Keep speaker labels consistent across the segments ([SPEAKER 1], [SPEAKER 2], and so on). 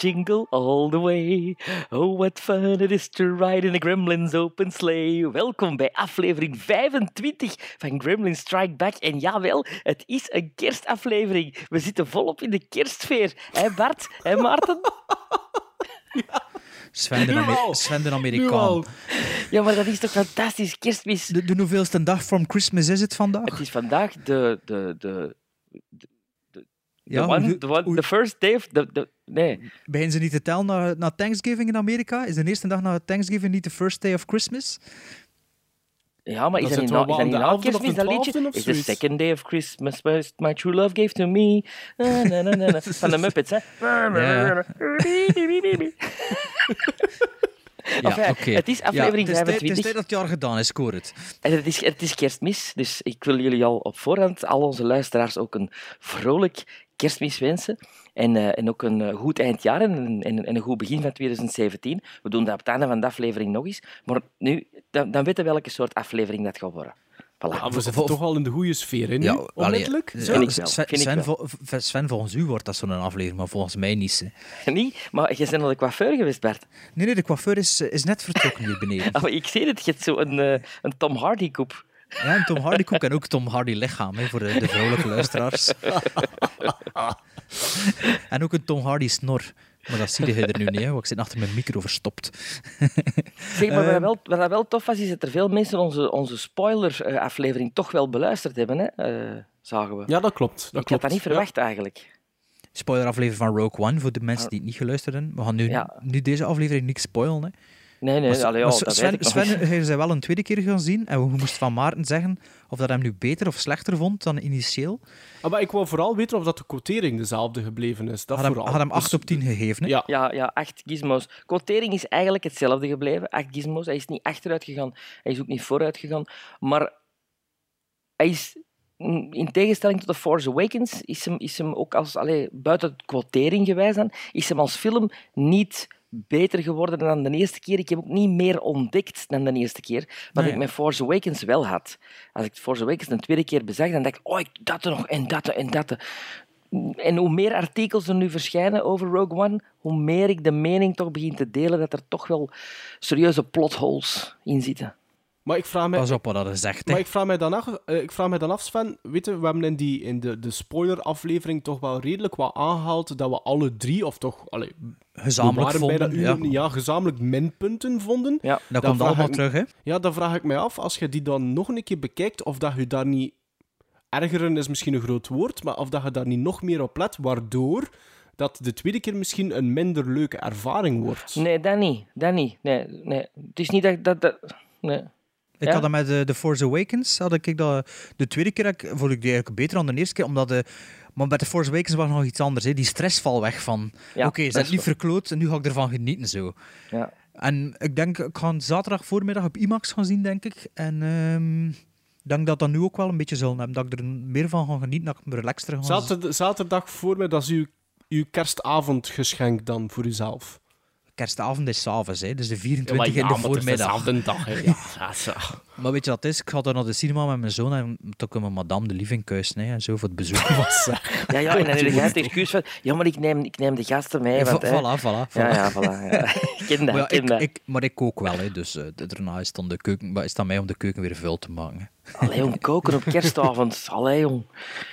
[SPEAKER 1] jingle all the way. Oh, what fun it is to ride in a Gremlins open sleigh. Welkom bij aflevering 25 van Gremlins Strike Back. En jawel, het is een kerstaflevering. We zitten volop in de kerstsfeer. Hé Bart? Hé Maarten?
[SPEAKER 2] Sven de,
[SPEAKER 3] Nu
[SPEAKER 2] Amer-
[SPEAKER 3] al.
[SPEAKER 2] Sven de Amerikaan.
[SPEAKER 1] Ja, maar dat is toch fantastisch, kerstmis.
[SPEAKER 2] De, de hoeveelste dag from Christmas is het vandaag?
[SPEAKER 1] Het is vandaag de, de de, de,
[SPEAKER 2] Ja,
[SPEAKER 1] the one,
[SPEAKER 2] hoe-
[SPEAKER 1] the, one,
[SPEAKER 2] hoe-
[SPEAKER 1] the first day of the, the, nee,
[SPEAKER 2] Beginnen ze niet te tellen naar, naar Thanksgiving in Amerika? Is de eerste dag na Thanksgiving niet de first day of Christmas?
[SPEAKER 1] Ja, maar is
[SPEAKER 3] Dat
[SPEAKER 1] dat niet na, is dat niet
[SPEAKER 3] de
[SPEAKER 1] na
[SPEAKER 3] 11e of
[SPEAKER 1] kerstmis,
[SPEAKER 3] de
[SPEAKER 1] dat liedje?
[SPEAKER 3] 12e of
[SPEAKER 1] Is the second day of Christmas my true love gave to me. Na, na, na, na, na. Van de Muppets, hè?
[SPEAKER 2] Ja.
[SPEAKER 1] Enfin,
[SPEAKER 2] oké.
[SPEAKER 1] Het is aflevering
[SPEAKER 2] ja, het, is tijd, het is
[SPEAKER 1] 25
[SPEAKER 2] tijd dat het jaar gedaan is, hoor het.
[SPEAKER 1] en het is, het is kerstmis, dus ik wil jullie al op voorhand, al onze luisteraars, ook een vrolijk kerstmis wensen. En, eh, en ook een eh, goed eindjaar en, een- en, en een goed begin van 2017. We doen dat op het einde van de aflevering nog eens. Maar nu, dan, dan weten we welke soort aflevering dat gaat worden. Voilà.
[SPEAKER 3] We zitten toch al in de goede sfeer, hè, nu?
[SPEAKER 2] Ja,
[SPEAKER 3] Onmiddellijk?
[SPEAKER 1] Vind ik wel,
[SPEAKER 2] Sven,
[SPEAKER 1] vind ik
[SPEAKER 2] Sven,
[SPEAKER 1] wel.
[SPEAKER 2] vol- v- Sven, volgens u wordt dat zo'n aflevering, maar volgens mij niet. hè.
[SPEAKER 1] Niet, maar je bent al de coiffeur geweest, Bart.
[SPEAKER 2] Nee, nee, de coiffeur is, is net vertrokken hier beneden.
[SPEAKER 1] Maar ik zie het, je hebt zo een, eh, een Tom Hardy-koep.
[SPEAKER 2] Ja, en Tom Hardy koek en ook Tom Hardy lichaam, hè, voor de, de vrouwelijke luisteraars. en ook een Tom Hardy snor. Maar dat zie je er nu niet, hè, want ik zit achter mijn micro verstopt.
[SPEAKER 1] Zeg, maar wat,
[SPEAKER 2] Ehm.
[SPEAKER 1] dat wel, wat dat wel tof was, is dat er veel mensen onze, onze spoiler-aflevering toch wel beluisterd hebben, hè? eh, zagen we.
[SPEAKER 3] Ja, dat klopt. Dat
[SPEAKER 1] ik had
[SPEAKER 3] klopt.
[SPEAKER 1] dat niet verwacht, eigenlijk.
[SPEAKER 2] Spoiler aflevering van Rogue One, voor de mensen die het niet geluisterd hebben. We gaan nu,
[SPEAKER 1] Ja.
[SPEAKER 2] nu deze aflevering niks spoilen. Hè.
[SPEAKER 1] Nee, nee,
[SPEAKER 2] Maar-
[SPEAKER 1] allee,
[SPEAKER 2] maar
[SPEAKER 1] ja, dat
[SPEAKER 2] Sven,
[SPEAKER 1] weet ik nog
[SPEAKER 2] Sven,
[SPEAKER 1] eens.
[SPEAKER 2] hij zei wel een tweede keer gaan zien en we moesten van Maarten zeggen of dat hem nu beter of slechter vond dan initieel.
[SPEAKER 3] Ah, maar ik wil vooral weten of dat de quotering dezelfde gebleven is. Dat
[SPEAKER 2] Had hem,
[SPEAKER 3] vooral.
[SPEAKER 2] had hem
[SPEAKER 3] Dus-
[SPEAKER 2] 8 op 10 gegeven. Hè.
[SPEAKER 3] Ja.
[SPEAKER 1] Ja, ja, acht gizmos. Quotering is eigenlijk hetzelfde gebleven. Acht gizmos. Hij is niet achteruit gegaan. Hij is ook niet vooruit gegaan. Maar hij is, in tegenstelling tot The Force Awakens, is hem, is hem ook als, allee, buiten quotering gewijs dan, is hem als film niet beter geworden dan de eerste keer. Ik heb ook niet meer ontdekt dan de eerste keer, wat
[SPEAKER 2] Nee.
[SPEAKER 1] ik met Force Awakens wel had. Als ik Force Awakens een tweede keer bezag, dan dacht ik, oh, ik dat er nog en dat en dat. En hoe meer artikels er nu verschijnen over Rogue One, hoe meer ik de mening toch begin te delen dat er toch wel serieuze plotholes in zitten.
[SPEAKER 3] Maar ik vraag mij...
[SPEAKER 2] Pas op wat dat is.
[SPEAKER 3] Maar ik vraag mij dan af, eh, ik vraag mij dan af Sven, weet je, we hebben in, die, in de, de spoiler-aflevering toch wel redelijk wat aangehaald dat we alle drie, of toch, allee,
[SPEAKER 2] Gezamenlijk
[SPEAKER 3] waren bij
[SPEAKER 2] vonden.
[SPEAKER 3] dat
[SPEAKER 2] Ja.
[SPEAKER 3] uur, ja, gezamenlijk minpunten vonden.
[SPEAKER 1] Ja.
[SPEAKER 2] Dat
[SPEAKER 3] Dan
[SPEAKER 2] komt allemaal
[SPEAKER 3] ik-
[SPEAKER 2] terug. Hè.
[SPEAKER 3] Ja, dan vraag ik mij af, als je die dan nog een keer bekijkt, of dat je daar niet... Ergeren is misschien een groot woord, maar of dat je daar niet nog meer op let, waardoor dat de tweede keer misschien een minder leuke ervaring wordt.
[SPEAKER 1] Nee, dat niet. Dat niet. Nee, nee. Het is niet dat... dat, dat nee.
[SPEAKER 2] Ik
[SPEAKER 1] Ja?
[SPEAKER 2] had dat met de, The Force Awakens. Had ik dat, de tweede keer had ik- vond ik die eigenlijk beter dan de eerste keer. Omdat de, maar bij The Force Awakens was nog iets anders. Hè. Die stress valt weg van...
[SPEAKER 1] Ja,
[SPEAKER 2] Oké, ze nu
[SPEAKER 1] waar.
[SPEAKER 2] verkloot en nu ga ik ervan genieten. Zo.
[SPEAKER 1] Ja.
[SPEAKER 2] En ik denk, ik ga zaterdag voormiddag op IMAX gaan zien, denk ik. En ehm, ik denk dat dat nu ook wel een beetje zullen hebben. Dat ik er meer van ga genieten, dat ik me relaxter ga
[SPEAKER 3] Zaterdag, zaterdag voor mij, dat is uw, uw kerstavondgeschenk dan voor uzelf.
[SPEAKER 2] Kerstavond is s'avonds, hè. Dus de 24
[SPEAKER 3] maar
[SPEAKER 2] in de
[SPEAKER 3] maar het is
[SPEAKER 2] voormiddag.
[SPEAKER 3] dag, hè. Ja, ja, zo.
[SPEAKER 2] Maar weet je wat het is? Ik ga dan naar de cinema met mijn zoon en toen kunnen we madame de kuisen, hè. En zo voor het bezoek.
[SPEAKER 1] Ja, ja, en dan heb je het excuus van... Ja, maar ik neem, ik neem de gasten mee. Want, hè.
[SPEAKER 2] voilà, voilà, voilà.
[SPEAKER 1] Ja, ja, voilà. Ja. Ik ken dat,
[SPEAKER 2] Maar,
[SPEAKER 1] ik ken
[SPEAKER 2] ik,
[SPEAKER 1] dat.
[SPEAKER 2] ik, maar ik kook wel, hè, dus eh, daarna is het, dan de keuken, maar is het aan mij om de keuken weer vuil te maken.
[SPEAKER 1] Allee, jong, koken op kerstavond. Allee, jong.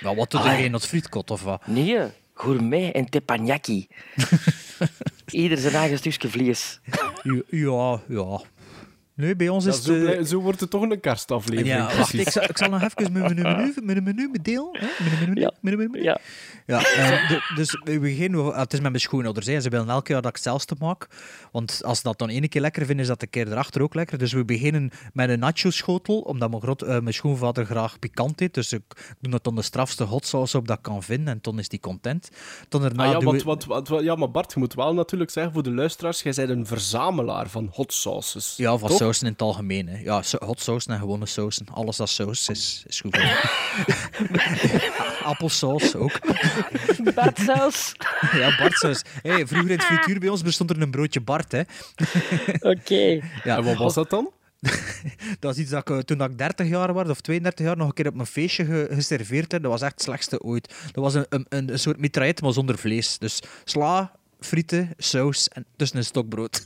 [SPEAKER 2] Maar wat doet er in dat frietkot of wat?
[SPEAKER 1] Nee, gourmet en teppanyaki. Ieder zijn eigen stukje vlees.
[SPEAKER 2] Ja, ja. Nee, bij ons
[SPEAKER 3] Ja,
[SPEAKER 2] is
[SPEAKER 3] zo, blij- zo wordt het toch een kerstaflevering,
[SPEAKER 2] ja, wacht, ik zal, ik zal nog even mijn menu, menu? Mijn menu,
[SPEAKER 1] Ja. Ja.
[SPEAKER 2] Ja, eh, de- dus we beginnen, het is met mijn schoonouders. Hè. Ze willen elke jaar dat ik het zelfste maak. Want als ze dat dan ene keer lekker vinden, is dat de keer erachter ook lekker. Dus we beginnen met een nacho-schotel, omdat mijn, groot, eh, mijn schoonvader graag pikant eet. Dus ik doe dat dan de strafste hot sauce op dat ik kan vinden. En dan is die content. Dan
[SPEAKER 3] Ah, ja, want,
[SPEAKER 2] we-
[SPEAKER 3] want- want- ja, maar Bart, je moet wel natuurlijk zeggen voor de luisteraars, jij bent een verzamelaar van hot sauces.
[SPEAKER 2] Ja, van? Sausen in het algemeen. Hè. Ja, so- hot sausen en gewone sausen. Alles dat saus is, is goed. Appelsaus ook.
[SPEAKER 1] Badsaus.
[SPEAKER 2] Ja, Bartsaus. Hey, vroeger in het frituur bij ons bestond er een broodje Bart. Hè.
[SPEAKER 1] Oké.
[SPEAKER 2] Ja,
[SPEAKER 3] En wat was dat dan?
[SPEAKER 2] Dat is iets dat ik eh, toen ik 30 jaar was, of 32 jaar, nog een keer op mijn feestje ge- geserveerd heb. Dat was echt het slechtste ooit. Dat was een, een, een, een soort mitraillet, maar zonder vlees. Dus sla, frieten, saus en tussen een stokbrood.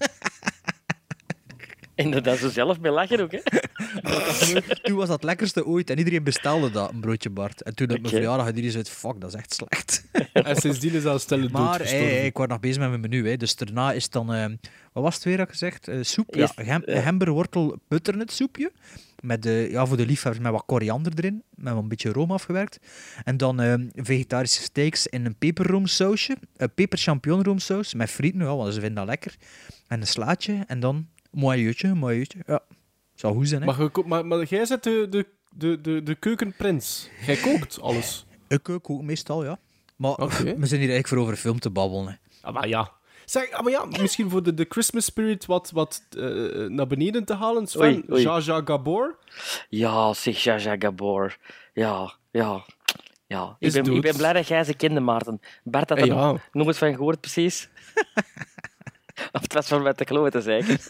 [SPEAKER 1] En dat ze zelf mee lachen ook, hè?
[SPEAKER 2] toen was dat het lekkerste ooit en iedereen bestelde dat, een broodje Bart. En toen op mijn
[SPEAKER 1] Oké.
[SPEAKER 2] verjaardag had iedereen zoiets fuck, dat is echt slecht.
[SPEAKER 3] En sindsdien is dat stellen
[SPEAKER 2] Maar hey, ik was nog bezig met mijn menu. Hè. Dus daarna is dan... eh, wat was het weer dat gezegd? Eh, soep? Ja,
[SPEAKER 1] Eerst,
[SPEAKER 2] gem,
[SPEAKER 1] eh,
[SPEAKER 2] gemberwortel butternut soepje. Met, de ja, voor de liefhebbers met wat koriander erin. Met wat een beetje room afgewerkt. En dan eh, vegetarische steaks in een peperroomsausje. Een peper champignon met frieten, ja, want ze vinden dat lekker. En een slaatje. En dan moailleutje, moailleutje. Ja, zou goed zijn, hè?
[SPEAKER 3] Maar, je maar, maar jij zet de, de, de, de, de keukenprins. Jij kookt alles.
[SPEAKER 2] Ik kook meestal, ja. Maar we zijn hier eigenlijk voor over film te babbelen. Hè.
[SPEAKER 3] Ah, maar ja. Zeg, ah, maar ja, misschien voor de, de Christmas spirit wat, wat eh, naar beneden te halen. Sven. Jaja Gabor.
[SPEAKER 1] Ja, zeg Jaja Gabor. Ja, ja. Ja, ik ben, ik ben blij dat jij ze kende, Maarten. Bart had er
[SPEAKER 3] ja.
[SPEAKER 1] nooit van gehoord, precies. of het was van mij te kloten, zeker.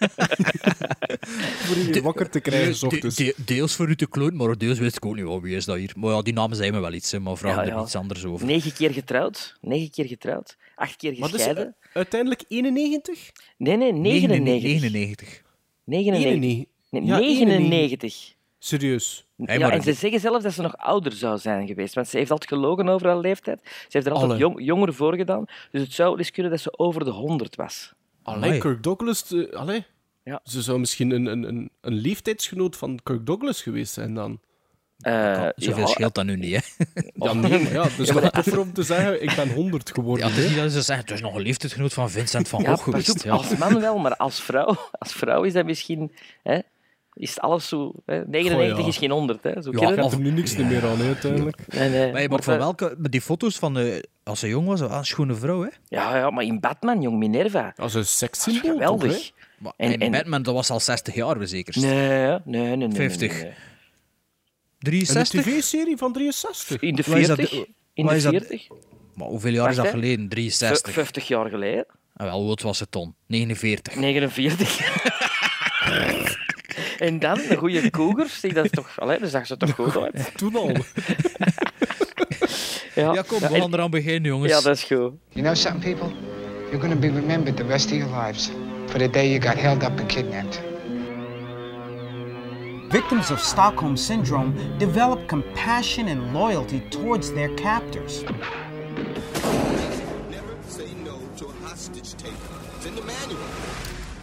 [SPEAKER 3] Voor je wakker te krijgen, s
[SPEAKER 2] De-
[SPEAKER 3] ochtends.
[SPEAKER 2] de- deels voor u te kloon, maar deels wist ik ook niet wel wie is dat hier. Maar ja, die namen zijn me wel iets, hè, maar vraag
[SPEAKER 1] Ja,
[SPEAKER 2] er
[SPEAKER 1] ja.
[SPEAKER 2] iets anders over.
[SPEAKER 1] Negen keer getrouwd. Negen keer getrouwd. Acht keer
[SPEAKER 3] Maar dus,
[SPEAKER 1] gescheiden.
[SPEAKER 3] eh, uiteindelijk 91?
[SPEAKER 1] nee, nee, 99.
[SPEAKER 2] 99.
[SPEAKER 1] 99.
[SPEAKER 3] 91.
[SPEAKER 1] Nee,
[SPEAKER 3] Ja,
[SPEAKER 1] 99.
[SPEAKER 3] Serieus.
[SPEAKER 2] Hey,
[SPEAKER 1] ja,
[SPEAKER 2] maar
[SPEAKER 1] en ze zeggen zelfs dat ze nog ouder zou zijn geweest. Want ze heeft altijd gelogen over haar leeftijd. Ze heeft er altijd
[SPEAKER 3] Alle.
[SPEAKER 1] jong, jonger voor gedaan. Dus het zou wel eens kunnen dat ze over de 100 was.
[SPEAKER 3] Allee. Kirk Douglas... allee.
[SPEAKER 1] Ja.
[SPEAKER 3] Ze zou misschien een, een, een, een leeftijdsgenoot van Kirk Douglas geweest zijn dan.
[SPEAKER 1] Eh,
[SPEAKER 2] Zoveel
[SPEAKER 1] ja,
[SPEAKER 2] scheelt dat nu niet, hè?
[SPEAKER 3] Ja, nee, maar ja, is toffer om te zeggen, ik ben 100 geworden.
[SPEAKER 2] Ja, is niet dat ze zeggen, het is nog een leeftijdsgenoot van Vincent van
[SPEAKER 1] Ja,
[SPEAKER 2] Gogh
[SPEAKER 1] pas
[SPEAKER 2] geweest.
[SPEAKER 1] op,
[SPEAKER 2] Ja.
[SPEAKER 1] als man wel, maar als vrouw, als vrouw is dat misschien... Hè, is alles zo... Hè, 99
[SPEAKER 3] Goh, ja.
[SPEAKER 1] is geen 100, hè. Zo
[SPEAKER 2] Ja,
[SPEAKER 1] je dat?
[SPEAKER 3] er nu niks meer aan, hè, uiteindelijk.
[SPEAKER 1] Nee, nee.
[SPEAKER 2] Maar je
[SPEAKER 1] Maar
[SPEAKER 2] van
[SPEAKER 1] dat-
[SPEAKER 2] welke... Met die foto's van de, als ze jong was, ah, een schone vrouw, hè?
[SPEAKER 1] Ja, ja, maar in Batman, jong Minerva.
[SPEAKER 3] Als een sekssymbool, toch, hè?
[SPEAKER 1] Geweldig.
[SPEAKER 2] Maar
[SPEAKER 1] En-
[SPEAKER 2] en,
[SPEAKER 1] en-
[SPEAKER 2] Batman, dat was al 60 jaar, zeker.
[SPEAKER 1] Nee, nee, nee. nee, nee,
[SPEAKER 2] 50.
[SPEAKER 1] nee, nee.
[SPEAKER 3] En de
[SPEAKER 2] 63?
[SPEAKER 3] tv-serie van 63.
[SPEAKER 1] In de
[SPEAKER 2] Wat is dat-
[SPEAKER 1] 40. In
[SPEAKER 2] wat
[SPEAKER 1] de
[SPEAKER 2] is dat-
[SPEAKER 1] 40.
[SPEAKER 2] Maar hoeveel jaar is dat geleden?
[SPEAKER 1] V-
[SPEAKER 2] 63.
[SPEAKER 1] 50 jaar geleden.
[SPEAKER 2] Ah, wel, hoe oud was het dan? 49.
[SPEAKER 1] 49. en dan een goede koegers. Zie, dat is toch... Allee, daar zag ze toch goed uit.
[SPEAKER 3] Toen al.
[SPEAKER 1] Ja,
[SPEAKER 2] Ja, kom, we gaan eraan beginnen, jongens.
[SPEAKER 1] Ja, dat is goed.
[SPEAKER 4] You know something, people? You're going to be remembered the rest of your lives for the day you got held up and kidnapped.
[SPEAKER 5] Victims of Stockholm Syndrome develop compassion and loyalty towards their captors.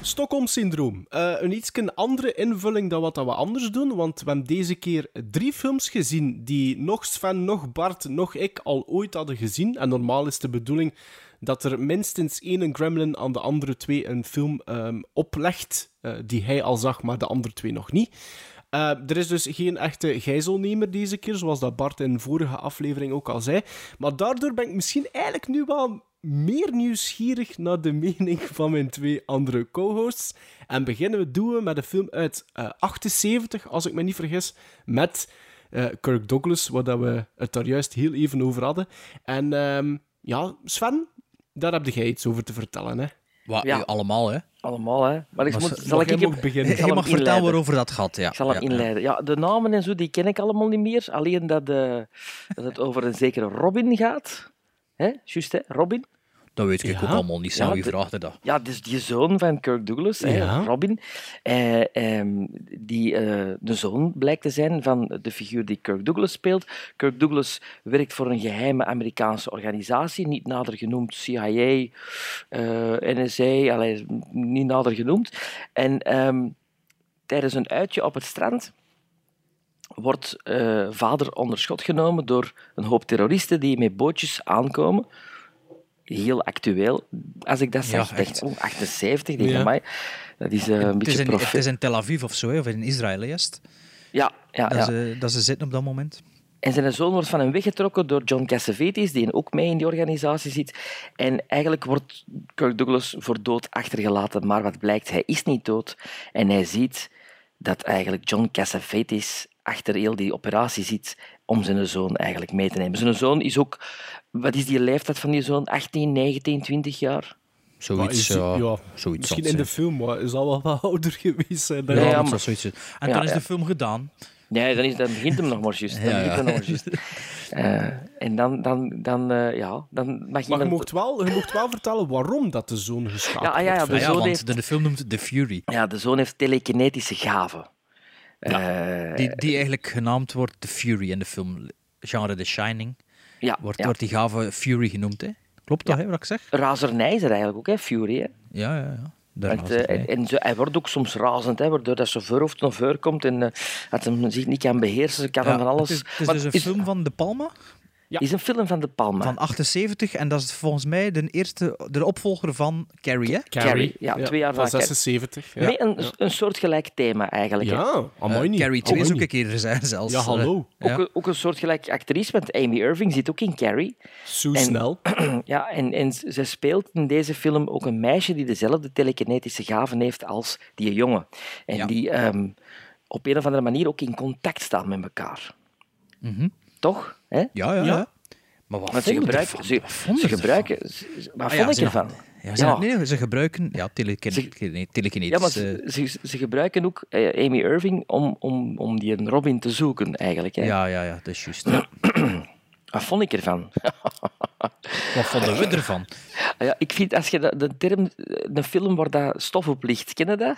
[SPEAKER 3] Stockholm-syndroom. Eh, een iets andere invulling dan wat we anders doen, want we hebben deze keer drie films gezien die nog Sven, nog Bart, nog ik al ooit hadden gezien. En normaal is de bedoeling dat er minstens één gremlin aan de andere twee een film ehm, oplegt eh, die hij al zag, maar de andere twee nog niet. Eh, er is dus geen echte gijzelnemer deze keer, zoals dat Bart in vorige aflevering ook al zei. Maar daardoor ben ik misschien eigenlijk nu wel meer nieuwsgierig naar de mening van mijn twee andere co-hosts. En beginnen we doen we met een film uit eh 78, als ik me niet vergis, met eh, Kirk Douglas, waar dat we het daar juist heel even over hadden. En ehm, ja, Sven, daar heb jij iets over te vertellen, hè?
[SPEAKER 2] Wat,
[SPEAKER 1] Ja.
[SPEAKER 2] Allemaal, hè?
[SPEAKER 1] Allemaal, hè. Maar ik
[SPEAKER 2] Maar
[SPEAKER 1] moet, zal ik
[SPEAKER 3] jij
[SPEAKER 1] hem-
[SPEAKER 3] nog beginnen?
[SPEAKER 1] ik zal
[SPEAKER 2] Je
[SPEAKER 1] hem
[SPEAKER 2] mag vertellen waarover dat gaat, ja.
[SPEAKER 1] Ik zal hem
[SPEAKER 2] Ja,
[SPEAKER 1] inleiden. Ja, de namen en zo, die ken ik allemaal niet meer. Alleen dat, eh, dat het over een zekere Robin gaat. Hè? Juist, hè? Robin.
[SPEAKER 2] Dat weet ik
[SPEAKER 3] Ja.
[SPEAKER 2] ook allemaal niet. Sam,
[SPEAKER 1] Ja,
[SPEAKER 2] wie
[SPEAKER 1] de-
[SPEAKER 2] vraagt er dat?
[SPEAKER 1] Ja, dus die zoon van Kirk Douglas,
[SPEAKER 3] Ja.
[SPEAKER 1] Robin, eh, ehm, die eh, de zoon blijkt te zijn van de figuur die Kirk Douglas speelt. Kirk Douglas werkt voor een geheime Amerikaanse organisatie, niet nader genoemd CIA, eh, NSA, allee, niet nader genoemd. En ehm, tijdens een uitje op het strand wordt eh, vader onder schot genomen door een hoop terroristen die met bootjes aankomen. Heel actueel, als ik dat zeg.
[SPEAKER 2] Ja,
[SPEAKER 1] denk, oh, 78, denk
[SPEAKER 3] Ja.
[SPEAKER 1] amai, dat is eh, een
[SPEAKER 2] Het is,
[SPEAKER 1] beetje
[SPEAKER 2] in, het is in Tel Aviv of zo, of in Israël eerst.
[SPEAKER 1] Ja, ja,
[SPEAKER 2] Dat,
[SPEAKER 1] ja.
[SPEAKER 2] ze, dat ze zitten op dat moment.
[SPEAKER 1] En zijn zoon wordt van hem weggetrokken door John Cassavetes, die ook mee in die organisatie zit. En eigenlijk wordt Kirk Douglas voor dood achtergelaten. Maar wat blijkt, hij is niet dood. En hij ziet dat eigenlijk John Cassavetes achter heel die operatie zit om zijn zoon eigenlijk mee te nemen. Zijn zoon is ook... Wat is die leeftijd van die zoon? 18, 19, 20 jaar?
[SPEAKER 2] Zoiets, ja.
[SPEAKER 3] ja,
[SPEAKER 2] zoiets
[SPEAKER 3] Misschien in de film, maar is al wel wat ouder geweest zijn. dan-
[SPEAKER 1] Ja, maar-
[SPEAKER 2] zoiets. is. En
[SPEAKER 1] Ja,
[SPEAKER 2] toen is
[SPEAKER 1] ja.
[SPEAKER 2] de film gedaan.
[SPEAKER 1] Nee, dan, is, dan begint hem nog maar juist. Dan
[SPEAKER 2] Ja,
[SPEAKER 1] begint
[SPEAKER 2] ja.
[SPEAKER 1] hem nog maar juist. Eh, en dan, dan, dan, eh, ja, dan mag
[SPEAKER 3] Maar je mocht, wel, je mocht wel vertellen waarom dat de zoon geschaapt
[SPEAKER 1] Ja, ja, ja,
[SPEAKER 3] wordt.
[SPEAKER 1] de
[SPEAKER 2] ja,
[SPEAKER 1] zoon
[SPEAKER 2] want
[SPEAKER 1] heeft-
[SPEAKER 2] de, film noemt het The Fury.
[SPEAKER 1] Ja, de zoon heeft telekinetische gaven. Eh,
[SPEAKER 2] Die, die eigenlijk genaamd wordt The Fury in de film. Genre The Shining.
[SPEAKER 1] ja,
[SPEAKER 2] Wordt,
[SPEAKER 1] ja.
[SPEAKER 2] wordt die gave Fury genoemd, hè? Klopt dat, hè, wat ik zeg?
[SPEAKER 1] Razernij is er eigenlijk ook, hè, Fury. Hè?
[SPEAKER 2] Ja, ja, ja.
[SPEAKER 1] Want, eh, en
[SPEAKER 2] bij.
[SPEAKER 1] en zo, hij wordt ook soms razend, hè, waardoor dat voorhoofd naar voren komt en eh, dat hij zich niet kan beheersen. Kan
[SPEAKER 2] Ja,
[SPEAKER 1] hem van alles...
[SPEAKER 2] Het is, het is
[SPEAKER 1] Maar
[SPEAKER 2] dus een
[SPEAKER 1] is-
[SPEAKER 2] film van De Palma
[SPEAKER 3] Ja.
[SPEAKER 1] is een film van De Palma.
[SPEAKER 2] van 78 en dat is volgens mij de eerste, de opvolger van Carrie, hè?
[SPEAKER 1] Carrie, ja, twee jaar
[SPEAKER 3] van
[SPEAKER 1] van Carrie.
[SPEAKER 3] 76. Ja,
[SPEAKER 1] Nee, een, een soortgelijk thema eigenlijk.
[SPEAKER 3] ja amai
[SPEAKER 2] Eh,
[SPEAKER 3] niet.
[SPEAKER 2] Carrie 2 is ook een keer zijn zelfs.
[SPEAKER 3] Ja, hallo.
[SPEAKER 2] Eh,
[SPEAKER 1] Ook,
[SPEAKER 2] ja.
[SPEAKER 1] een, ook een soortgelijk actrice, want Amy Irving zit ook in Carrie.
[SPEAKER 3] Zo snel.
[SPEAKER 1] Ja, en, en z- zij speelt in deze film ook een meisje die dezelfde telekinetische gaven heeft als die jongen. En
[SPEAKER 2] Ja.
[SPEAKER 1] die ehm, op een of andere manier ook in contact staan met elkaar. Toch? Hè?
[SPEAKER 2] Ja, ja,
[SPEAKER 3] Ja.
[SPEAKER 2] Maar wat
[SPEAKER 1] Want ze gebruiken...
[SPEAKER 2] ervan?
[SPEAKER 1] Ze,
[SPEAKER 2] Wat vonden
[SPEAKER 1] ze
[SPEAKER 2] ervan?
[SPEAKER 1] gebruiken... ze- Wat
[SPEAKER 2] Ah, ja,
[SPEAKER 1] vond ik
[SPEAKER 2] ze-
[SPEAKER 1] ervan?
[SPEAKER 2] Ja, ze,
[SPEAKER 1] Ja.
[SPEAKER 2] Nee, ze gebruiken ja, telekine,
[SPEAKER 1] Ze-
[SPEAKER 2] nee,
[SPEAKER 1] Ja, maar ze, ze, ze gebruiken ook eh, Amy Irving om, om, om die Robin te zoeken, eigenlijk. Hè?
[SPEAKER 2] ja, ja, ja, dat is juist. ja.
[SPEAKER 1] Wat vond ik ervan?
[SPEAKER 2] Wat vonden we ervan?
[SPEAKER 1] Ah Ja, ik vind, als je de, de term, een film waar dat stof op ligt, ken je dat?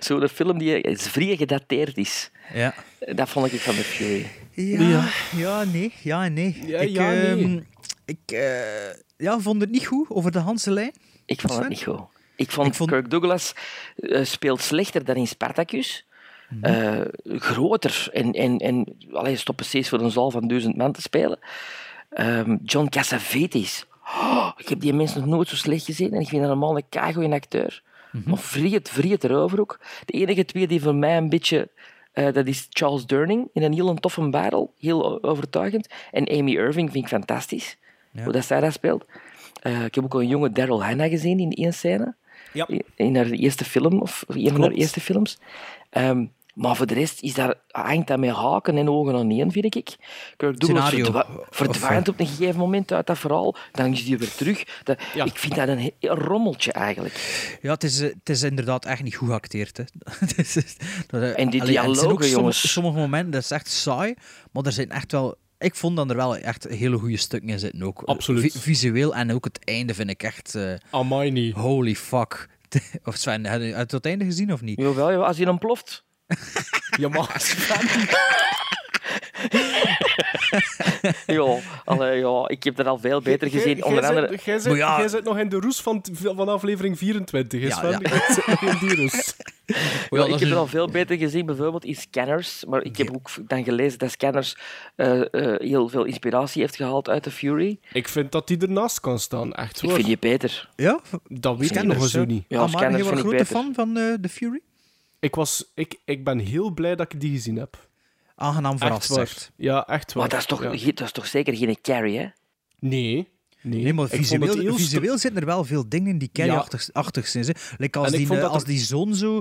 [SPEAKER 1] Zo'n film die is vrij gedateerd is.
[SPEAKER 2] Ja.
[SPEAKER 1] Dat vond ik van de Fury.
[SPEAKER 2] Ja, ja, nee, ja nee.
[SPEAKER 3] Ja,
[SPEAKER 2] ik
[SPEAKER 3] ja, nee.
[SPEAKER 2] ehm, ik eh, ja, vond het niet goed over de Hanse lijn.
[SPEAKER 1] Ik vond het niet goed. Ik vond,
[SPEAKER 2] Ik vond-
[SPEAKER 1] Kirk Douglas eh, speelt slechter dan in Spartacus. Eh, groter en, en, en allee, stop precies voor een zaal van duizend man te spelen. Ehm, John Cassavetes. Oh, ik heb die mensen nog nooit zo slecht gezien en ik vind dat normaal een keigoeie acteur. Maar vriet, vriet erover ook. De enige twee die voor mij een beetje... eh, dat is Charles Durning in een heel toffe barrel. Heel overtuigend. En Amy Irving vind ik fantastisch. Hoe dat zij dat speelt. Eh, ik heb ook al een jonge Daryl Hannah gezien in één scène.
[SPEAKER 3] Ja.
[SPEAKER 1] In haar eerste film, of een van haar eerste films. Ehm, maar voor de rest is daar, hangt dat met haken en ogen aan één, vind ik. Kirk Douglas
[SPEAKER 2] Scenario,
[SPEAKER 1] verdwa-
[SPEAKER 2] of,
[SPEAKER 1] verdwijnt op een gegeven moment uit dat verhaal. Dan is hij weer terug. Dat,
[SPEAKER 3] Ja.
[SPEAKER 1] Ik vind dat een rommeltje, eigenlijk.
[SPEAKER 2] Ja, het is, eh, het is inderdaad echt niet goed geacteerd. Hè. Eh,
[SPEAKER 1] En die dialogen, jongens.
[SPEAKER 2] sommige momenten, dat is echt saai, maar er zijn echt wel... Ik vond dat er wel echt hele goede stukken in zitten ook.
[SPEAKER 3] Absoluut.
[SPEAKER 2] Vi- visueel en ook het einde vind ik echt... eh,
[SPEAKER 3] Amai niet.
[SPEAKER 2] holy fuck. Of Sven, heb je het einde gezien of niet?
[SPEAKER 1] Jawel, jawel, als hij dan ploft.
[SPEAKER 3] Ja, maar...
[SPEAKER 1] Ja, allee, ja, ik heb dat al veel beter gezien. Onder andere...
[SPEAKER 3] zit- Jij zit,
[SPEAKER 2] ja.
[SPEAKER 3] nog in de roes van, van aflevering 24. Is
[SPEAKER 2] Ja,
[SPEAKER 3] in die roes.
[SPEAKER 1] Ik heb het
[SPEAKER 2] een-
[SPEAKER 1] al veel beter gezien, bijvoorbeeld in Scanners. Maar ik heb ook dan gelezen dat Scanners eh, eh, heel veel inspiratie heeft gehaald uit The Fury.
[SPEAKER 3] Ik vind dat die ernaast kan staan, echt
[SPEAKER 1] Ik
[SPEAKER 3] hoor.
[SPEAKER 1] vind die beter.
[SPEAKER 2] Ja?
[SPEAKER 3] Dat weet ik nog zo
[SPEAKER 2] hè?
[SPEAKER 3] niet.
[SPEAKER 1] Ja,
[SPEAKER 2] ah, maar
[SPEAKER 1] Scanners
[SPEAKER 2] je was een
[SPEAKER 1] vind ik
[SPEAKER 2] grote fan van eh, The Fury?
[SPEAKER 3] Ik, was, ik, ik ben heel blij dat ik die gezien heb.
[SPEAKER 2] Aangenaam verrast.
[SPEAKER 3] Ja, echt waar.
[SPEAKER 1] Maar dat is toch,
[SPEAKER 3] Ja.
[SPEAKER 1] dat is toch zeker geen carry, hè?
[SPEAKER 3] Nee. Nee,
[SPEAKER 2] Nee, maar visueel,
[SPEAKER 3] heel
[SPEAKER 2] visueel zitten er wel veel dingen in die carry-achtig achtig zijn. Hè. Like als, die,
[SPEAKER 3] dat
[SPEAKER 2] als
[SPEAKER 3] er-
[SPEAKER 2] die zoon zo,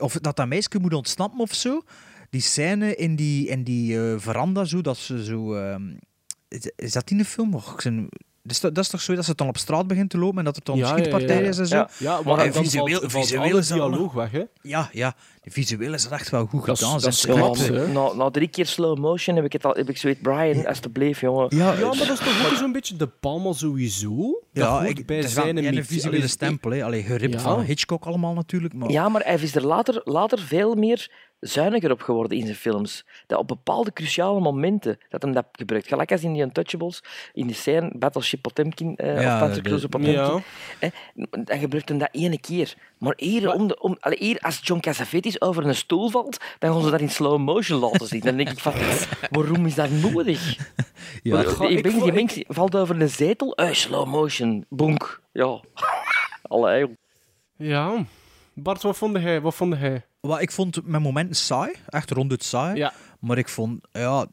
[SPEAKER 2] Of dat dat meisje moet ontsnappen of zo. Die scène in die, in die eh, veranda, zo, dat ze zo... ehm, is, is dat in de film? Och, ik zijn- dat, is, toch- dat is toch zo dat ze dan op straat begint te lopen en dat er dan
[SPEAKER 3] Ja, ja, ja,
[SPEAKER 2] schietpartij
[SPEAKER 3] ja.
[SPEAKER 2] is en zo?
[SPEAKER 1] Ja.
[SPEAKER 3] Ja,
[SPEAKER 2] Maar
[SPEAKER 3] dan
[SPEAKER 2] visueel-
[SPEAKER 3] valt, valt
[SPEAKER 2] visueel
[SPEAKER 3] alle
[SPEAKER 2] is dat
[SPEAKER 3] dialoog weg, hè.
[SPEAKER 2] Ja, ja. De visueel is dat echt wel goed
[SPEAKER 3] Dat is-
[SPEAKER 2] gedaan.
[SPEAKER 3] dat is
[SPEAKER 1] na, na drie keer slow motion heb ik, het al, heb ik zoiets, Brian, alsjeblieft, jongen.
[SPEAKER 2] Ja,
[SPEAKER 3] Ja, maar dat is toch ook zo'n beetje de Palma sowieso? Dat
[SPEAKER 2] ja, ik,
[SPEAKER 3] bij
[SPEAKER 2] het
[SPEAKER 3] zijn
[SPEAKER 2] een visuele stempel. Hè. Allee, geript
[SPEAKER 3] Ja.
[SPEAKER 2] van Hitchcock allemaal natuurlijk. Maar...
[SPEAKER 1] Ja, maar hij is er later, later veel meer zuiniger op geworden in zijn films. Dat op bepaalde cruciale momenten dat hem dat gebruikt. Gelijk als in die Untouchables, in die scène Battleship Potemkin, eh
[SPEAKER 2] Ja,
[SPEAKER 1] of Panzer
[SPEAKER 2] de-
[SPEAKER 1] Cruiser Potemkin.
[SPEAKER 3] Ja.
[SPEAKER 1] Eh, dan gebruikt hem dat ene keer. Maar hier, om de, om, allee, hier als John Cassavetes over een stoel valt, dan gaan ze dat in slow motion laten zien. Dan denk ik van, waarom is dat nodig?
[SPEAKER 2] Ja.
[SPEAKER 1] Maar,
[SPEAKER 3] Goh,
[SPEAKER 1] die
[SPEAKER 3] ik
[SPEAKER 1] die mens valt over een zetel, eh, slow motion, bonk. Ja. Allee.
[SPEAKER 3] Ja. Bart, wat vond jij? Wat vond jij?
[SPEAKER 2] Wat ik vond met momenten saai, echt ronduit saai.
[SPEAKER 3] Ja.
[SPEAKER 2] Maar ik vond, ja,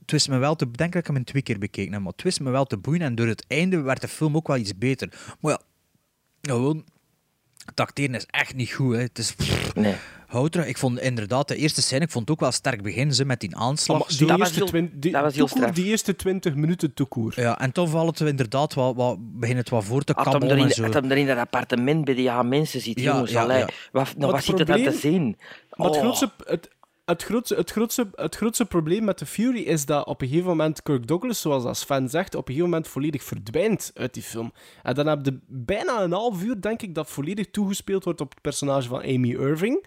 [SPEAKER 2] het wist me wel te... Dat ik hem twee keer bekeken heb, maar het wist me wel te boeien. En door het einde werd de film ook wel iets beter. Maar ja, gewoon... Het acteren is echt niet goed, hè. Het is...
[SPEAKER 1] Nee.
[SPEAKER 2] Houter, ik vond inderdaad de eerste scène, ik vond het ook wel sterk begin, ze met die aanslag.
[SPEAKER 3] Maar die,
[SPEAKER 1] dat was
[SPEAKER 3] eerste
[SPEAKER 1] heel-
[SPEAKER 3] die,
[SPEAKER 1] dat was heel
[SPEAKER 3] toekoer,
[SPEAKER 1] straf.
[SPEAKER 3] die eerste 20 minuten toekoer.
[SPEAKER 2] Ja, en toen valt het inderdaad wat, wat, begint het wat voor te kabbelen
[SPEAKER 1] erin,
[SPEAKER 2] en zo.
[SPEAKER 1] had hem er in dat appartement bij die aan mensen zit,
[SPEAKER 2] Ja,
[SPEAKER 1] jongens.
[SPEAKER 2] ja, ja.
[SPEAKER 1] Wat, nou, wat
[SPEAKER 3] het
[SPEAKER 1] zit er dan te zien?
[SPEAKER 3] Maar het
[SPEAKER 1] Oh.
[SPEAKER 3] grootste, het, het, grootste, het, grootste, het grootste probleem met de Fury is dat op een gegeven moment Kirk Douglas, zoals dat Sven zegt, op een gegeven moment volledig verdwijnt uit die film. En dan heb je bijna een half uur, denk ik, dat volledig toegespeeld wordt op het personage van Amy Irving.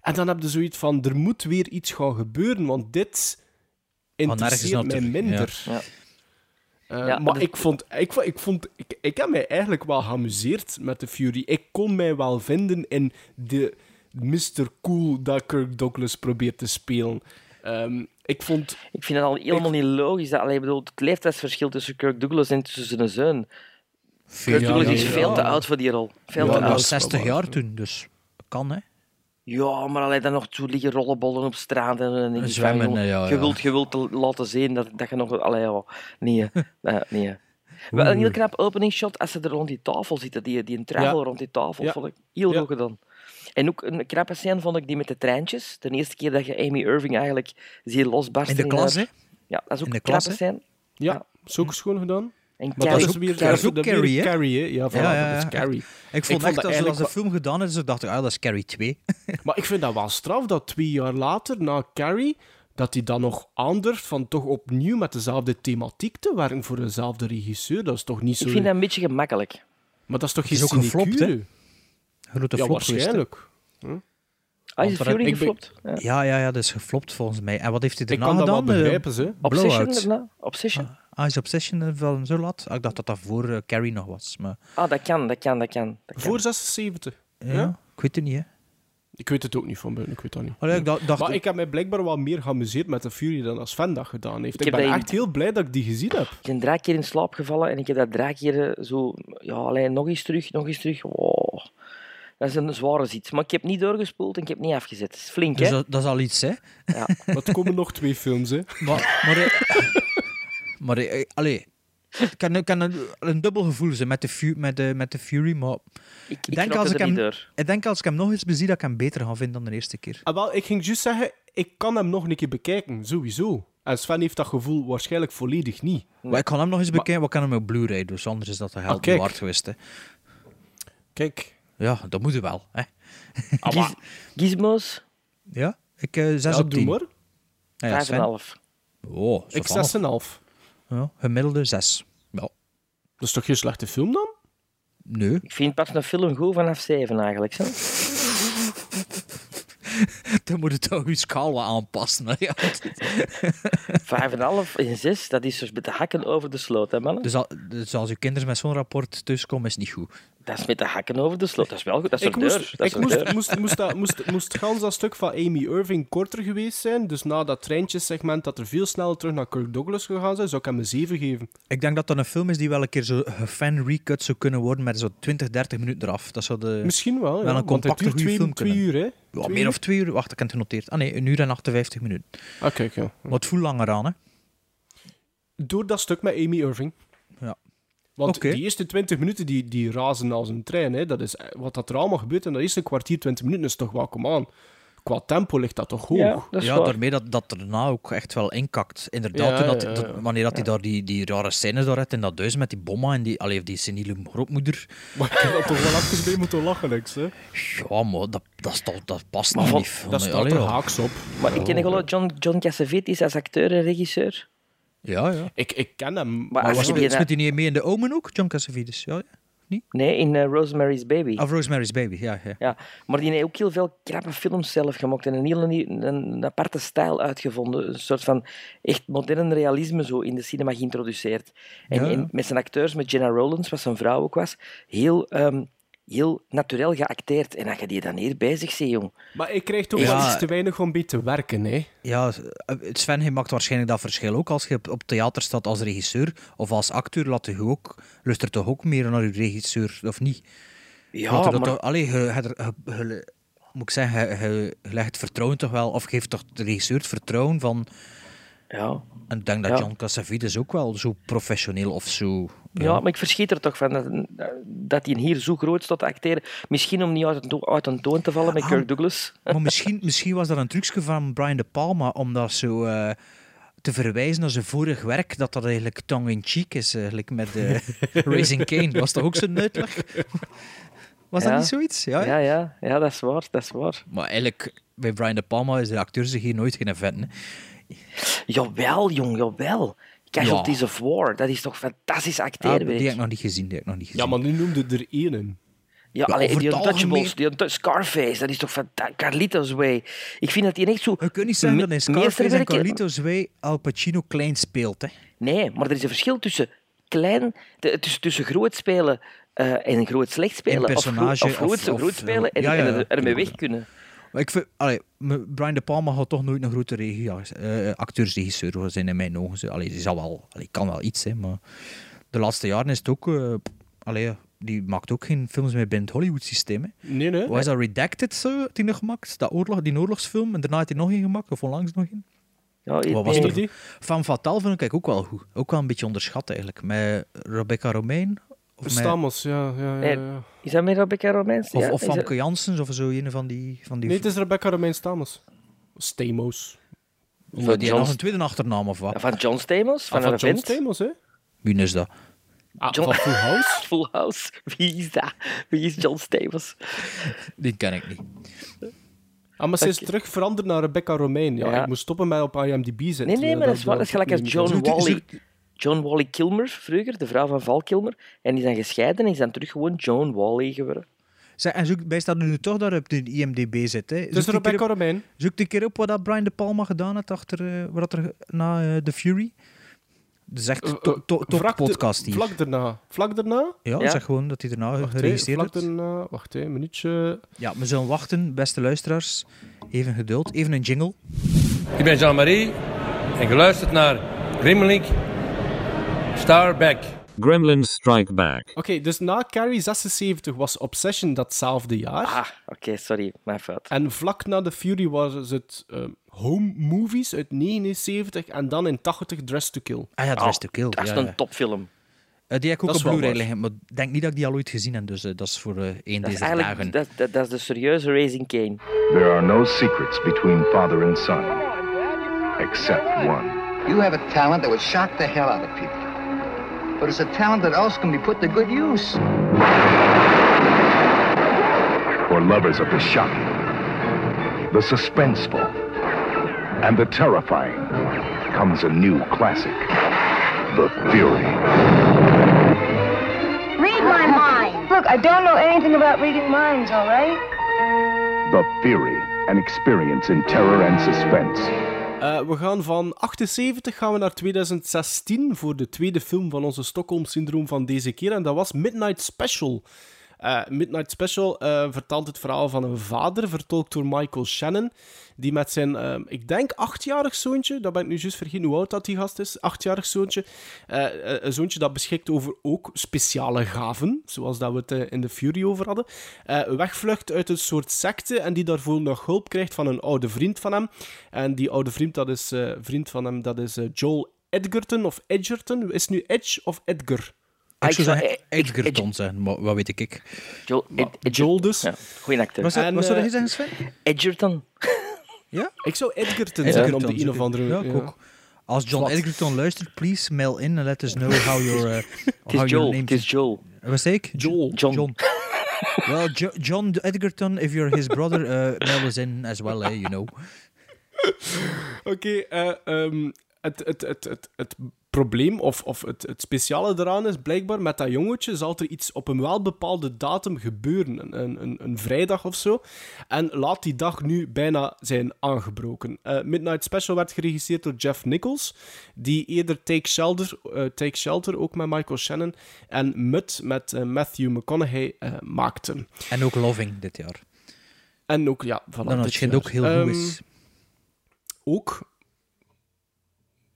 [SPEAKER 3] En dan heb je zoiets van, er moet weer iets gaan gebeuren, want dit interesseert mij minder.
[SPEAKER 1] Ja.
[SPEAKER 3] Eh,
[SPEAKER 1] Ja,
[SPEAKER 3] maar
[SPEAKER 1] dat-
[SPEAKER 3] ik vond, ik, vond- ik, vond ik, ik heb mij eigenlijk wel geamuseerd met de Fury. Ik kon mij wel vinden in de Mr. Cool dat Kirk Douglas probeert te spelen. Ehm, ik vond...
[SPEAKER 1] Ik vind het al helemaal niet logisch. Dat, allee, bedoel, het leeftijdsverschil tussen Kirk Douglas en tussen zijn zoon. Kirk
[SPEAKER 2] Ja,
[SPEAKER 1] Douglas
[SPEAKER 2] ja,
[SPEAKER 1] is
[SPEAKER 2] ja.
[SPEAKER 1] veel te oud voor die rol. Veel
[SPEAKER 3] Ja,
[SPEAKER 1] te oud.
[SPEAKER 2] was
[SPEAKER 3] is wel
[SPEAKER 2] 60
[SPEAKER 3] waar,
[SPEAKER 2] jaar
[SPEAKER 3] ja.
[SPEAKER 2] toen, dus kan hè.
[SPEAKER 1] Ja, maar alleen dan nog zo liggen rollenbollen op straat. En, en
[SPEAKER 2] Zwemmen,
[SPEAKER 1] van, joh,
[SPEAKER 2] ja,
[SPEAKER 1] Je wilt, je wilt te laten zien dat, dat je nog... Allee, ja. Nee, nee, nee. Wel een heel knap opening shot als ze er rond die tafel zitten. Die, die een travel
[SPEAKER 3] Ja.
[SPEAKER 1] rond die tafel
[SPEAKER 3] Ja.
[SPEAKER 1] vond ik heel
[SPEAKER 3] Ja.
[SPEAKER 1] goed gedaan. En ook een knappe scène vond ik die met de treintjes. De eerste keer dat je Amy Irving eigenlijk ziet losbarsten.
[SPEAKER 2] In de klas, hè?
[SPEAKER 1] Ja, dat is ook een knappe
[SPEAKER 2] hè?
[SPEAKER 1] scène.
[SPEAKER 3] Ja,
[SPEAKER 1] Ja.
[SPEAKER 3] is ook schoon gedaan.
[SPEAKER 1] En
[SPEAKER 3] Maar dat
[SPEAKER 1] Carrie-
[SPEAKER 3] is weer,
[SPEAKER 2] dat is ook Carrie, hè?
[SPEAKER 3] Carrie, hè? Ja, voilà,
[SPEAKER 2] Ja, ja,
[SPEAKER 3] dat is. Carrie.
[SPEAKER 2] Ik vond
[SPEAKER 3] vond
[SPEAKER 2] echt,
[SPEAKER 3] dat
[SPEAKER 2] als,
[SPEAKER 3] eigenlijk
[SPEAKER 2] de film gedaan is, dacht ik, ah, dat is Carrie 2.
[SPEAKER 3] Maar ik vind dat wel straf dat twee jaar later, na Carrie, dat hij dan nog aandurft van toch opnieuw met dezelfde thematiek te werken voor dezelfde regisseur. Dat is toch niet zo...
[SPEAKER 1] Ik vind dat een beetje gemakkelijk.
[SPEAKER 3] Maar dat is toch
[SPEAKER 2] is
[SPEAKER 3] geen
[SPEAKER 2] ook geflopt,
[SPEAKER 3] sinecure?
[SPEAKER 2] Grote
[SPEAKER 3] Ja,
[SPEAKER 2] flop geweest, hè.
[SPEAKER 3] waarschijnlijk.
[SPEAKER 1] Ah, is Fury
[SPEAKER 3] ik ben-
[SPEAKER 1] geflopt? Ja.
[SPEAKER 2] Ja, ja, ja, dat is geflopt volgens mij. En wat heeft hij
[SPEAKER 3] Ik
[SPEAKER 2] daarna
[SPEAKER 3] kan dat wel
[SPEAKER 2] gedaan? Eh,
[SPEAKER 3] begrijpen, ze.
[SPEAKER 1] Obsession daarna? Obsession?
[SPEAKER 2] Ah, is Obsession eh, wel zo laat? Ah, Ik dacht dat dat voor eh, Carrie nog was. Maar,
[SPEAKER 1] Ah, dat kan, dat kan, dat kan. Dat kan.
[SPEAKER 3] Voor 76.
[SPEAKER 2] ja,
[SPEAKER 3] Ja?
[SPEAKER 2] Ik weet het niet, hè.
[SPEAKER 3] Ik weet het ook niet van buiten, ik weet dat niet.
[SPEAKER 2] Allee, ik dacht, dacht
[SPEAKER 3] Maar ik heb mij blijkbaar wel meer geamuseerd met de Fury dan als Sven dat gedaan heeft.
[SPEAKER 1] Ik
[SPEAKER 3] Ik, ben echt heel blij dat ik die gezien heb.
[SPEAKER 1] Ik ben drie keer in slaap gevallen en ik heb dat drie keer eh, zo... Ja, alleen nog eens terug, nog eens terug. Wow. Dat is een zware zit. Maar ik heb niet doorgespoeld en ik heb niet afgezet. Dat is flink,
[SPEAKER 2] dus
[SPEAKER 1] hè?
[SPEAKER 2] dat, dat is al iets, hè.
[SPEAKER 1] Ja.
[SPEAKER 3] Maar er komen nog twee films, hè.
[SPEAKER 2] Maar, maar, eh, maar eh, allee, ik kan, ik kan een, een dubbel gevoel zijn met de, met de, met de Fury, maar
[SPEAKER 1] Ik, ik
[SPEAKER 2] denk als ik hem- ik denk als ik hem nog eens bezie, dat ik hem beter ga vinden dan de eerste keer.
[SPEAKER 3] Ah, wel, ik ging juist zeggen, ik kan hem nog een keer bekijken, sowieso. En Sven heeft dat gevoel waarschijnlijk volledig niet.
[SPEAKER 2] Maar ik kan hem nog eens bekijken, wat kan hem op Blu-ray, dus anders is dat de geld
[SPEAKER 3] Ah,
[SPEAKER 2] waard geweest. Hè.
[SPEAKER 3] Kijk.
[SPEAKER 2] Ja, dat moet wel. Hè.
[SPEAKER 1] Giz- Gizmos,
[SPEAKER 2] Ja, ik eh 6
[SPEAKER 3] ja,
[SPEAKER 2] op 10.
[SPEAKER 3] doe maar.
[SPEAKER 2] Ah ja, Sven?
[SPEAKER 1] 5,5.
[SPEAKER 2] Oh,
[SPEAKER 3] Ik
[SPEAKER 2] van.
[SPEAKER 3] 6,5.
[SPEAKER 2] Ja, gemiddelde 6. Ja,
[SPEAKER 3] Dat is toch geen slechte film dan?
[SPEAKER 2] nee.
[SPEAKER 1] Ik vind pas een film goed vanaf 7 eigenlijk. Zo.
[SPEAKER 2] Dan moet het toch je schaal wat aanpassen. Hè. Ja.
[SPEAKER 1] 5,5 en 6, dat is dus met de hakken over de sloot, hè, mannen?
[SPEAKER 2] Dus, al- dus als uw kinderen met zo'n rapport tussenkomen, is het niet goed.
[SPEAKER 1] Dat is met de hakken over de sloot. Dat is wel goed. Dat is
[SPEAKER 3] Ik
[SPEAKER 1] een
[SPEAKER 3] moest,
[SPEAKER 1] deur. Dat is
[SPEAKER 3] ik
[SPEAKER 1] een
[SPEAKER 3] moest,
[SPEAKER 1] deur.
[SPEAKER 3] moest, moest, dat, moest, moest gans dat stuk van Amy Irving korter geweest zijn, dus na dat treintjessegment dat er veel sneller terug naar Kirk Douglas gegaan zijn, zou ik hem een 7 geven.
[SPEAKER 2] Ik denk dat dat een film is die wel een keer zo fan recut zou kunnen worden met zo 20, 30 minuten eraf. Dat zou de...
[SPEAKER 3] Misschien wel, ja.
[SPEAKER 2] Wel een compacte goede
[SPEAKER 3] twee,
[SPEAKER 2] film
[SPEAKER 3] twee
[SPEAKER 2] kunnen.
[SPEAKER 3] uur, hè. Twee
[SPEAKER 2] meer of twee uur. Wacht, ik heb het genoteerd. Ah nee, een uur en 58 minuten.
[SPEAKER 3] Ah, kijk, ja.
[SPEAKER 2] Maar het voelt langer aan, hè.
[SPEAKER 3] Door dat stuk met Amy Irving.
[SPEAKER 2] Ja.
[SPEAKER 3] Want
[SPEAKER 2] Oké.
[SPEAKER 3] die eerste 20 minuten die, die razen als een trein. Hè. Dat is eh, wat dat er allemaal gebeurt. En dat eerste kwartier, 20 minuten is toch wel, kom aan. Qua tempo ligt dat toch hoog.
[SPEAKER 1] Ja, dat
[SPEAKER 2] ja, daarmee dat, dat er daarna ook echt wel inkakt. Inderdaad,
[SPEAKER 3] Ja,
[SPEAKER 2] dat,
[SPEAKER 3] ja, ja.
[SPEAKER 2] dat- wanneer dat hij daar die, die rare scènes daar had in dat huis met die bomma en die, allee, die seniele grootmoeder.
[SPEAKER 3] Maar ik heb dat toch wel even bij moeten lachen, niks, hè.
[SPEAKER 2] Ja, maar dat, dat, is toch- dat past
[SPEAKER 1] Maar
[SPEAKER 2] niet.
[SPEAKER 1] van-
[SPEAKER 2] lief.
[SPEAKER 3] Dat staat
[SPEAKER 2] allee,
[SPEAKER 3] er
[SPEAKER 2] ja.
[SPEAKER 3] haaks op.
[SPEAKER 1] Maar ik ken gewoon John, John Cassavetes als acteur en regisseur.
[SPEAKER 2] Ja, ja.
[SPEAKER 3] Ik, ik ken hem.
[SPEAKER 1] Maar
[SPEAKER 2] Maar
[SPEAKER 1] als
[SPEAKER 2] was
[SPEAKER 1] je
[SPEAKER 2] speelt hij niet mee in de Omen ook, John Cassavetes? Ja, ja.
[SPEAKER 1] Nee, in eh, Rosemary's Baby.
[SPEAKER 2] Of Rosemary's Baby, ja. ja.
[SPEAKER 1] Ja, maar die heeft ook heel veel krappe films zelf gemaakt en een nieuw- een, een aparte stijl uitgevonden. Een soort van echt modern realisme zo in de cinema geïntroduceerd. En,
[SPEAKER 2] Ja, ja.
[SPEAKER 1] en met zijn acteurs, met Jenna Rowlands, wat zijn vrouw ook was, heel, ehm heel natuurlijk geacteerd. En als je die dan hier bezig ziet, jong.
[SPEAKER 3] Maar ik krijg toch
[SPEAKER 2] Ja.
[SPEAKER 3] wel iets te weinig om bij te werken, hè.
[SPEAKER 2] Ja, Sven, hij maakt waarschijnlijk dat verschil ook als je op, theater staat als regisseur of als acteur. Laat je ook, luistert toch ook meer naar je regisseur, of niet?
[SPEAKER 1] Ja,
[SPEAKER 2] dat
[SPEAKER 1] maar
[SPEAKER 2] toch, allee, je, je- je- je- moet ik zeggen, je legt het vertrouwen toch wel, of geeft toch de regisseur het vertrouwen van...
[SPEAKER 1] Ja.
[SPEAKER 2] En ik denk dat. John Cassavetes ook wel zo professioneel of zo...
[SPEAKER 1] Ja, maar ik verschiet er toch van dat, dat hij hier zo groot staat te acteren. Misschien om niet uit een, uit een toon te vallen met
[SPEAKER 2] Ah.
[SPEAKER 1] Kirk Douglas.
[SPEAKER 2] Maar misschien, misschien was dat een trucje van Brian De Palma om dat zo eh, te verwijzen naar zijn vorig werk, dat dat eigenlijk tongue-in-cheek is, eigenlijk met eh, Raising Kane. Was dat ook zo'n uitleg? Was
[SPEAKER 1] Ja.
[SPEAKER 2] dat niet zoiets? Ja,
[SPEAKER 1] Ja, ja, ja, dat is waar. Dat is waar.
[SPEAKER 2] Maar eigenlijk, bij Brian De Palma is de acteur zich hier nooit geen vet.
[SPEAKER 1] Jawel, jong, jawel. Casualties of War, dat is toch fantastisch
[SPEAKER 2] Ah,
[SPEAKER 1] acteren,
[SPEAKER 2] die
[SPEAKER 1] weet
[SPEAKER 2] heb
[SPEAKER 1] je.
[SPEAKER 2] ik nog niet gezien. Die heb ik nog niet gezien.
[SPEAKER 3] Ja, maar nu noemde er één.
[SPEAKER 1] Ja,
[SPEAKER 2] Ja,
[SPEAKER 1] allee, die Untouchables, die Untou- Scarface, dat is toch fantastisch. Carlitos Way. Ik vind dat die echt zo...
[SPEAKER 2] Je kunt niet zeggen dat in Scarface en Carlitos Way Al Pacino klein speelt. Hè.
[SPEAKER 1] Nee, maar er is een verschil tussen klein, tussen, tussen groot spelen eh, en groot slecht spelen.
[SPEAKER 2] Een
[SPEAKER 1] of, gro-
[SPEAKER 2] personage
[SPEAKER 1] of groot,
[SPEAKER 2] of-
[SPEAKER 1] groot spelen en,
[SPEAKER 2] ja, ja,
[SPEAKER 1] en
[SPEAKER 2] ja.
[SPEAKER 1] er- ermee weg kunnen.
[SPEAKER 2] Maar ik vind, allee, Brian De Palma gaat toch nooit een grote regie, eh, acteursregisseur zijn in mijn ogen. Allee, die zal wel, allee, kan wel iets, hè, maar de laatste jaren is het ook... eh, allee, die maakt ook geen films meer binnen het Hollywood-systeem. hè.
[SPEAKER 3] Nee, nee.
[SPEAKER 2] Is dat, Redacted, zo, hij nog gemaakt? Dat oorlog, die oorlogsfilm, en daarna had hij nog een gemaakt, of onlangs nog een.
[SPEAKER 1] Ja, ik-
[SPEAKER 2] Wat was er? Van Fatal vind ik ook wel goed. Ook wel een beetje onderschat eigenlijk. Met Rebecca Romain.
[SPEAKER 3] Stamos, ja. ja, ja,
[SPEAKER 1] Nee,
[SPEAKER 3] ja.
[SPEAKER 1] Is dat met Rebecca Romijn?
[SPEAKER 2] of,
[SPEAKER 1] ja,
[SPEAKER 2] of Famke Janssens of zo, een van die... Van die
[SPEAKER 3] Nee, het is Rebecca Romein Stamos. Stamos.
[SPEAKER 2] of
[SPEAKER 1] van
[SPEAKER 2] die
[SPEAKER 1] John-
[SPEAKER 2] nog een tweede achternaam of wat?
[SPEAKER 1] Van John Stamos, van,
[SPEAKER 3] Ah, van John. Stamos, hè?
[SPEAKER 2] Wie is dat?
[SPEAKER 3] Ah,
[SPEAKER 1] John-
[SPEAKER 3] Van Full House.
[SPEAKER 1] Full House. Wie is dat? Wie is John Stamos?
[SPEAKER 2] Die ken ik niet.
[SPEAKER 3] Ah, maar ze is terug veranderd naar Rebecca Romein. Ja,
[SPEAKER 1] Ja.
[SPEAKER 3] ik moest stoppen met op IMDb zetten.
[SPEAKER 1] Nee, nee, maar dat is, dat is gelijk als John Wally. John Wally Kilmer, vroeger, de vrouw van Val Kilmer. En die is dan gescheiden en is dan terug gewoon John Wally geworden.
[SPEAKER 2] Zeg, en zoek, bij staat nu toch dat op de IMDb zit. Hè. Keer
[SPEAKER 3] Rebecca
[SPEAKER 2] op,
[SPEAKER 3] Romein.
[SPEAKER 2] zoek een keer op wat dat Brian De Palma gedaan heeft achter, eh, wat er na eh, The Fury. Dat is echt
[SPEAKER 3] Eh,
[SPEAKER 2] top,
[SPEAKER 3] vlak de-
[SPEAKER 2] podcast hier.
[SPEAKER 3] Vlak daarna. Vlak daarna?
[SPEAKER 2] Ja,
[SPEAKER 1] Ja.
[SPEAKER 2] zeg gewoon dat hij daarna
[SPEAKER 3] Wacht,
[SPEAKER 2] geregistreerd
[SPEAKER 3] vlak daarna. Wacht, een minuutje.
[SPEAKER 2] Ja, we zullen wachten, beste luisteraars. Even geduld, even een jingle.
[SPEAKER 6] Ik ben Jean-Marie en geluisterd naar Grimmelink Starback.
[SPEAKER 7] Gremlins Strike Back.
[SPEAKER 3] Oké, dus na Carrie 76 was Obsession datzelfde jaar.
[SPEAKER 1] Ah, oké, sorry, mijn fout.
[SPEAKER 3] En vlak na The Fury was het ehm, Home Movies uit 79 en dan in 80 Dress to Kill.
[SPEAKER 2] Ah ja, Dress to Kill.
[SPEAKER 1] Dat is
[SPEAKER 2] ja,
[SPEAKER 1] een
[SPEAKER 2] ja.
[SPEAKER 1] topfilm.
[SPEAKER 2] Eh, die heb ik ook op Blu-ray liggen, maar ik denk niet dat ik die al ooit gezien heb, dus eh, dat is voor eh één
[SPEAKER 1] is
[SPEAKER 2] deze dagen.
[SPEAKER 1] eigenlijk dat, dat, dat is de serieuze Raising Kane.
[SPEAKER 8] There are no secrets between father and son, except one.
[SPEAKER 4] You have a talent that would shock the hell out of people. But it's a talent that else can be put to good use.
[SPEAKER 8] For lovers of the shocking, the suspenseful, and the terrifying comes a new classic The Fury.
[SPEAKER 9] Read my mind. Look, I don't know anything about reading minds, all right?
[SPEAKER 8] The Fury, an experience in terror and suspense.
[SPEAKER 3] Eh, we gaan van 78 gaan we naar 2016 voor de tweede film van onze Stockholm-syndroom van deze keer. En dat was Midnight Special. Eh, Midnight Special eh, vertelt het verhaal van een vader, vertolkt door Michael Shannon, die met zijn, eh, ik denk, achtjarig zoontje, dat ben ik nu juist vergeten hoe oud dat die gast is, achtjarig zoontje, eh, een zoontje dat beschikt over ook speciale gaven, zoals dat we het in de Fury over hadden, wegvlucht uit een soort secte en die daarvoor nog hulp krijgt van een oude vriend van hem. En die oude vriend, dat is, vriend van hem, dat is Joel Edgerton of Edgerton. Is nu Edge of Edgar?
[SPEAKER 2] Ik
[SPEAKER 1] ik
[SPEAKER 2] zou zeggen Edgerton zijn, maar wat weet ik. ik.
[SPEAKER 1] Joel,
[SPEAKER 3] Maar
[SPEAKER 1] Ed- Ed-
[SPEAKER 3] Joel dus.
[SPEAKER 1] Ja, goeie acteur.
[SPEAKER 2] Dat,
[SPEAKER 3] En,
[SPEAKER 2] wat zou
[SPEAKER 3] eh,
[SPEAKER 2] je zeggen, Sven?
[SPEAKER 1] Edgerton.
[SPEAKER 3] Ik zou Edgerton zeggen op de een of andere...
[SPEAKER 2] Ja, ik ook. Als John. Edgerton luistert, please mail in and let us know how your, uh,
[SPEAKER 1] Het
[SPEAKER 2] how
[SPEAKER 1] is
[SPEAKER 2] your
[SPEAKER 1] Joel.
[SPEAKER 2] name
[SPEAKER 1] Het is Joel.
[SPEAKER 2] Wat zei ik?
[SPEAKER 3] Joel.
[SPEAKER 1] John.
[SPEAKER 2] John. well, Jo- John Edgerton, if you're his brother, uh, mail us in as well, eh, you know.
[SPEAKER 3] Oké, eh, ehm, het, het, het, het, het probleem of, of het, het speciale eraan is blijkbaar met dat jongetje zal er iets op een wel bepaalde datum gebeuren. Een, een, een, vrijdag of zo. En laat die dag nu bijna zijn aangebroken. Eh, Midnight Special werd geregisseerd door Jeff Nichols, die eerder Take Shelter, eh, Take Shelter ook met Michael Shannon, en Mud met eh, Matthew McConaughey maakte.
[SPEAKER 2] En ook Loving dit jaar.
[SPEAKER 3] En ook, ja, voilà,
[SPEAKER 2] Dan
[SPEAKER 3] dit
[SPEAKER 2] het schijnt ook heel
[SPEAKER 3] Ehm,
[SPEAKER 2] goed is.
[SPEAKER 3] ook.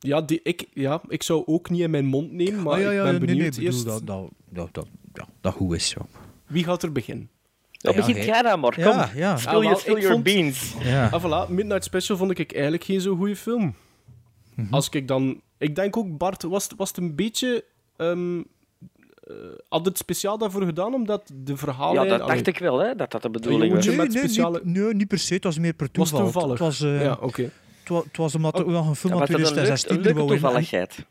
[SPEAKER 3] Ja, die, ik, ja, ik zou ook niet in mijn mond nemen, maar
[SPEAKER 2] Ah, ja, ja,
[SPEAKER 3] ik ben
[SPEAKER 2] nee, nee,
[SPEAKER 3] benieuwd
[SPEAKER 2] bedoel
[SPEAKER 3] eerst.
[SPEAKER 2] dat, dat, dat, dat, ja, dat goed is. Zo.
[SPEAKER 3] Wie gaat er beginnen?
[SPEAKER 1] Ja,
[SPEAKER 2] Ja,
[SPEAKER 1] begint jij dan maar. Kom.
[SPEAKER 2] Ja, ja.
[SPEAKER 1] Spill,
[SPEAKER 3] Ah,
[SPEAKER 1] your, spill
[SPEAKER 3] ik
[SPEAKER 1] your
[SPEAKER 3] vond-
[SPEAKER 1] beans.
[SPEAKER 2] ja.
[SPEAKER 3] Ah, voilà, Midnight Special vond ik eigenlijk geen zo goede film.
[SPEAKER 2] Mhm.
[SPEAKER 3] als ik dan... Ik denk ook, Bart, was, het- was het een beetje... ehm, eh, had het speciaal daarvoor gedaan, omdat de verhalen...
[SPEAKER 1] Ja, dat dacht ik wel, hè, dat dat de bedoeling was.
[SPEAKER 2] Nee,
[SPEAKER 3] met
[SPEAKER 2] nee,
[SPEAKER 3] speciale-
[SPEAKER 2] niet, nee, niet per se. Het was meer per
[SPEAKER 3] Was
[SPEAKER 2] toeval.
[SPEAKER 3] toevallig.
[SPEAKER 2] Het was, eh,
[SPEAKER 3] ja, oké.
[SPEAKER 2] Het was omdat er ook nog een film uit
[SPEAKER 1] was dat een, leuk,
[SPEAKER 2] 2016
[SPEAKER 1] een toevalligheid?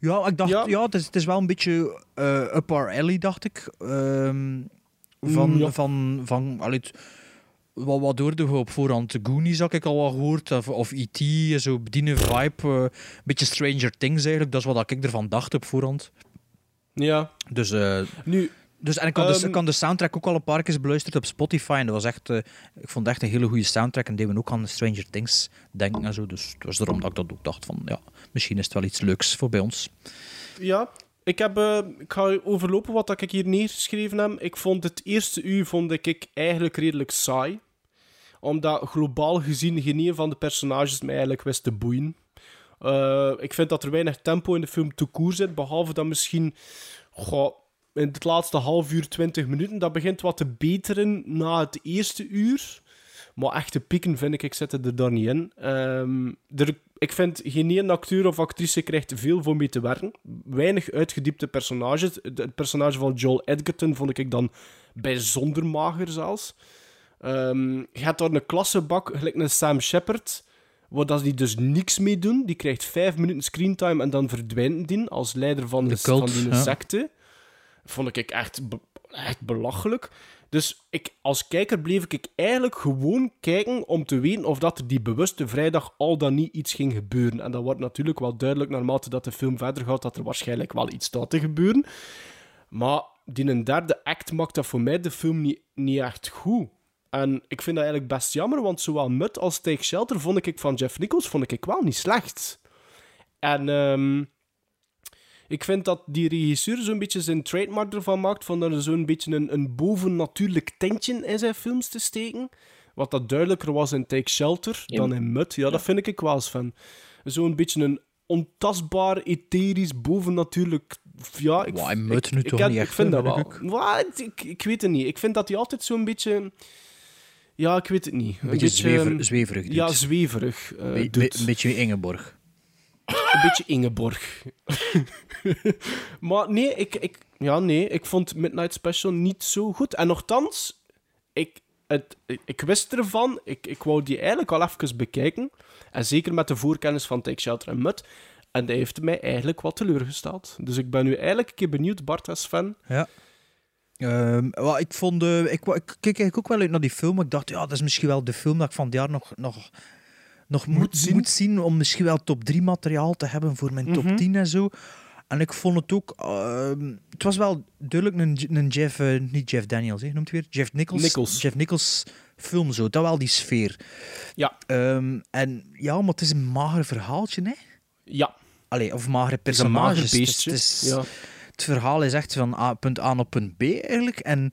[SPEAKER 2] Ja, ik dacht, ja,
[SPEAKER 3] Ja.
[SPEAKER 2] het, is, het is wel een beetje eh up our alley, dacht ik. Ehm, van,
[SPEAKER 3] Mm, ja.
[SPEAKER 2] van, van, allee, het- wat, wat hoorde je op voorhand? Goonies had ik al wat gehoord, of, of E.T., zo bedienen vibe. eh, Een beetje Stranger Things eigenlijk, dat is wat ik ervan dacht op voorhand.
[SPEAKER 3] Ja.
[SPEAKER 2] Dus, eh,
[SPEAKER 3] Nu,
[SPEAKER 2] dus en ik had, de,
[SPEAKER 3] Ehm,
[SPEAKER 2] ik had de soundtrack ook al een paar keer beluisterd op Spotify en dat was echt, eh, ik vond het echt een hele goede soundtrack en deden we ook aan Stranger Things denken en zo. Dus het was daarom dat ik dat ook dacht van, ja, misschien is het wel iets leuks voor bij ons.
[SPEAKER 3] Ja, ik, heb, eh, ik ga overlopen wat dat ik hier neergeschreven heb. Ik vond het eerste uur vond ik, ik eigenlijk redelijk saai. Omdat globaal gezien geen een van de personages mij eigenlijk wist te boeien. Eh, ik vind dat er weinig tempo in de film te koer zit. Behalve dat misschien goh, in het laatste half uur, 20 minuten. Dat begint wat te beteren na het eerste uur. Maar echte pieken vind ik, ik zit er daar niet in. Ehm, er, ik vind geen één acteur of actrice krijgt veel voor mee te werken. Weinig uitgediepte personages. Het personage van Joel Edgerton vond ik dan bijzonder mager zelfs. Ehm, je hebt daar een klassebak, gelijk een Sam Shepard, waar dat die dus niks mee doen. Die krijgt vijf minuten screentime en dan verdwijnt die als leider van, de,
[SPEAKER 2] De cult,
[SPEAKER 3] van die
[SPEAKER 2] ja.
[SPEAKER 3] secte. Vond ik echt, echt belachelijk. Dus ik, als kijker bleef ik eigenlijk gewoon kijken om te weten of dat die bewuste vrijdag al dan niet iets ging gebeuren. En dat wordt natuurlijk wel duidelijk naarmate dat de film verder gaat, dat er waarschijnlijk wel iets staat te gebeuren. Maar die een derde act maakt dat voor mij de film niet, niet echt goed. En ik vind dat eigenlijk best jammer, want zowel Mut als Take Shelter vond ik van Jeff Nichols vond ik wel niet slecht. En ehm, ik vind dat die regisseur zo'n beetje zijn trademark ervan maakt, van er zo'n beetje een, een bovennatuurlijk tintje in zijn films te steken. Wat dat duidelijker was in Take Shelter
[SPEAKER 1] Ja.
[SPEAKER 3] dan in Mut. Ja, dat vind ik wel eens van. Zo'n beetje een ontastbaar, etherisch, bovennatuurlijk... Ja, ik, ik-
[SPEAKER 2] nu
[SPEAKER 3] ik
[SPEAKER 2] toch
[SPEAKER 3] heb-
[SPEAKER 2] niet
[SPEAKER 3] Ik
[SPEAKER 2] echt,
[SPEAKER 3] vind dat wel.
[SPEAKER 2] ik
[SPEAKER 3] Wat? Ik, ik weet het niet. Ik vind dat hij altijd zo'n beetje... Ja, ik weet het niet.
[SPEAKER 2] Een beetje zwever- zweverig
[SPEAKER 3] Ja, zweverig eh,
[SPEAKER 2] Be- be-
[SPEAKER 3] doet.
[SPEAKER 2] een beetje Ingeborg.
[SPEAKER 3] Een beetje Ingeborg. maar nee ik, ik, ja, nee, ik vond Midnight Special niet zo goed. En nogthans, ik, het, ik, wist ervan. Ik, ik wou die eigenlijk al even bekijken. En zeker met de voorkennis van Take Shelter en Mud. En dat heeft mij eigenlijk wat teleurgesteld. Dus ik ben nu eigenlijk een keer benieuwd, Bart als fan.
[SPEAKER 2] Ja. Ehm, wel, ik vond, eh, ik, ik keek eigenlijk ook wel uit naar die film. Ik dacht, ja, dat is misschien wel de film dat ik van het jaar nog, nog, nog moet,
[SPEAKER 3] zien.
[SPEAKER 2] moet zien. Om misschien wel top 3 materiaal te hebben voor mijn top
[SPEAKER 3] Mhm.
[SPEAKER 2] 10 en zo. En ik vond het ook... ehm, het was wel duidelijk een, een Jeff... eh, niet Jeff Daniels, hè, noemt weer? Jeff Nichols.
[SPEAKER 3] Nichols.
[SPEAKER 2] Jeff Nichols film zo. Dat wel die sfeer.
[SPEAKER 3] Ja.
[SPEAKER 2] Ehm, en ja, maar het is een mager verhaaltje, hè?
[SPEAKER 3] Ja.
[SPEAKER 2] Allee, of magere personages. Het is-
[SPEAKER 3] beestje.
[SPEAKER 2] Het, is,
[SPEAKER 3] Ja.
[SPEAKER 2] het verhaal is echt van A, punt A naar punt B eigenlijk. En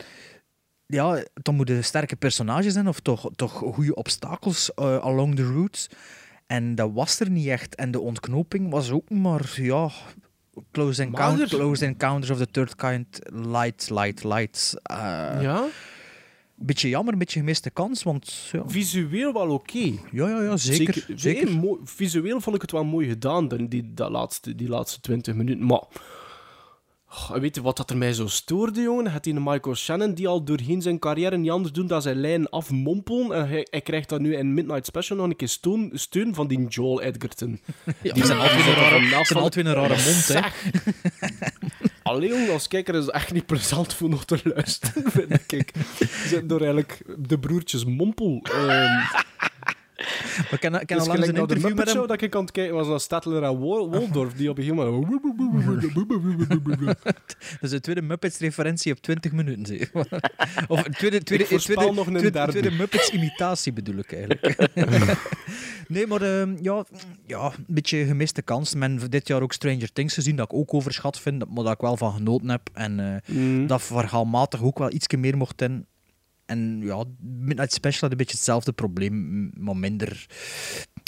[SPEAKER 2] ja, dan moeten sterke personages zijn, of toch, toch goede obstakels eh, along the route. En dat was er niet echt. En de ontknoping was ook maar, ja, Close, encounter,
[SPEAKER 3] Mager.
[SPEAKER 2] close Encounters of the Third Kind, light, light, light. Eh,
[SPEAKER 3] ja?
[SPEAKER 2] Beetje jammer, een beetje gemiste kans, want... Ja,
[SPEAKER 3] Visueel wel oké.
[SPEAKER 2] ja, ja, ja zeker. zeker.
[SPEAKER 3] visueel vond ik het wel mooi gedaan, dan die, dat laatste, die laatste 20 minuten. Maar oh, weet je wat dat er mij zo stoorde, jongen? Het die Michael Shannon die al doorheen zijn carrière niet anders doen dan zijn lijn afmompelen. En hij, hij krijgt dan nu in Midnight Special nog een keer steun, steun van die Joel Edgerton.
[SPEAKER 2] Ja, die zijn altijd een rare, zijn altijd een rare mond, hè.
[SPEAKER 3] Zeg. Allee, jongen, als kijker is het echt niet plezant voor nog te luisteren, vind ik. Ze zijn door eigenlijk de broertjes Mompel. Ehm
[SPEAKER 2] We kennen,
[SPEAKER 3] dus
[SPEAKER 2] al een
[SPEAKER 3] de
[SPEAKER 2] interview met hem.
[SPEAKER 3] Show dat ik aan het kijken was naar Statler en Wal- Waldorf, die op een gegeven moment...
[SPEAKER 2] Dat is de tweede Muppets-referentie op 20 minuten. je. Of een tweede, tweede, tweede,
[SPEAKER 3] nog
[SPEAKER 2] tweede, tweede Muppets-imitatie bedoel ik eigenlijk. nee, maar ehm, ja, ja, een beetje gemiste kans. Men heeft dit jaar ook Stranger Things gezien, dat ik ook overschat vind, maar dat ik wel van genoten heb. En eh,
[SPEAKER 3] Mm.
[SPEAKER 2] dat verhaalmatig ook wel iets meer mocht in. En ja, Midnight Special had een beetje hetzelfde probleem, maar minder,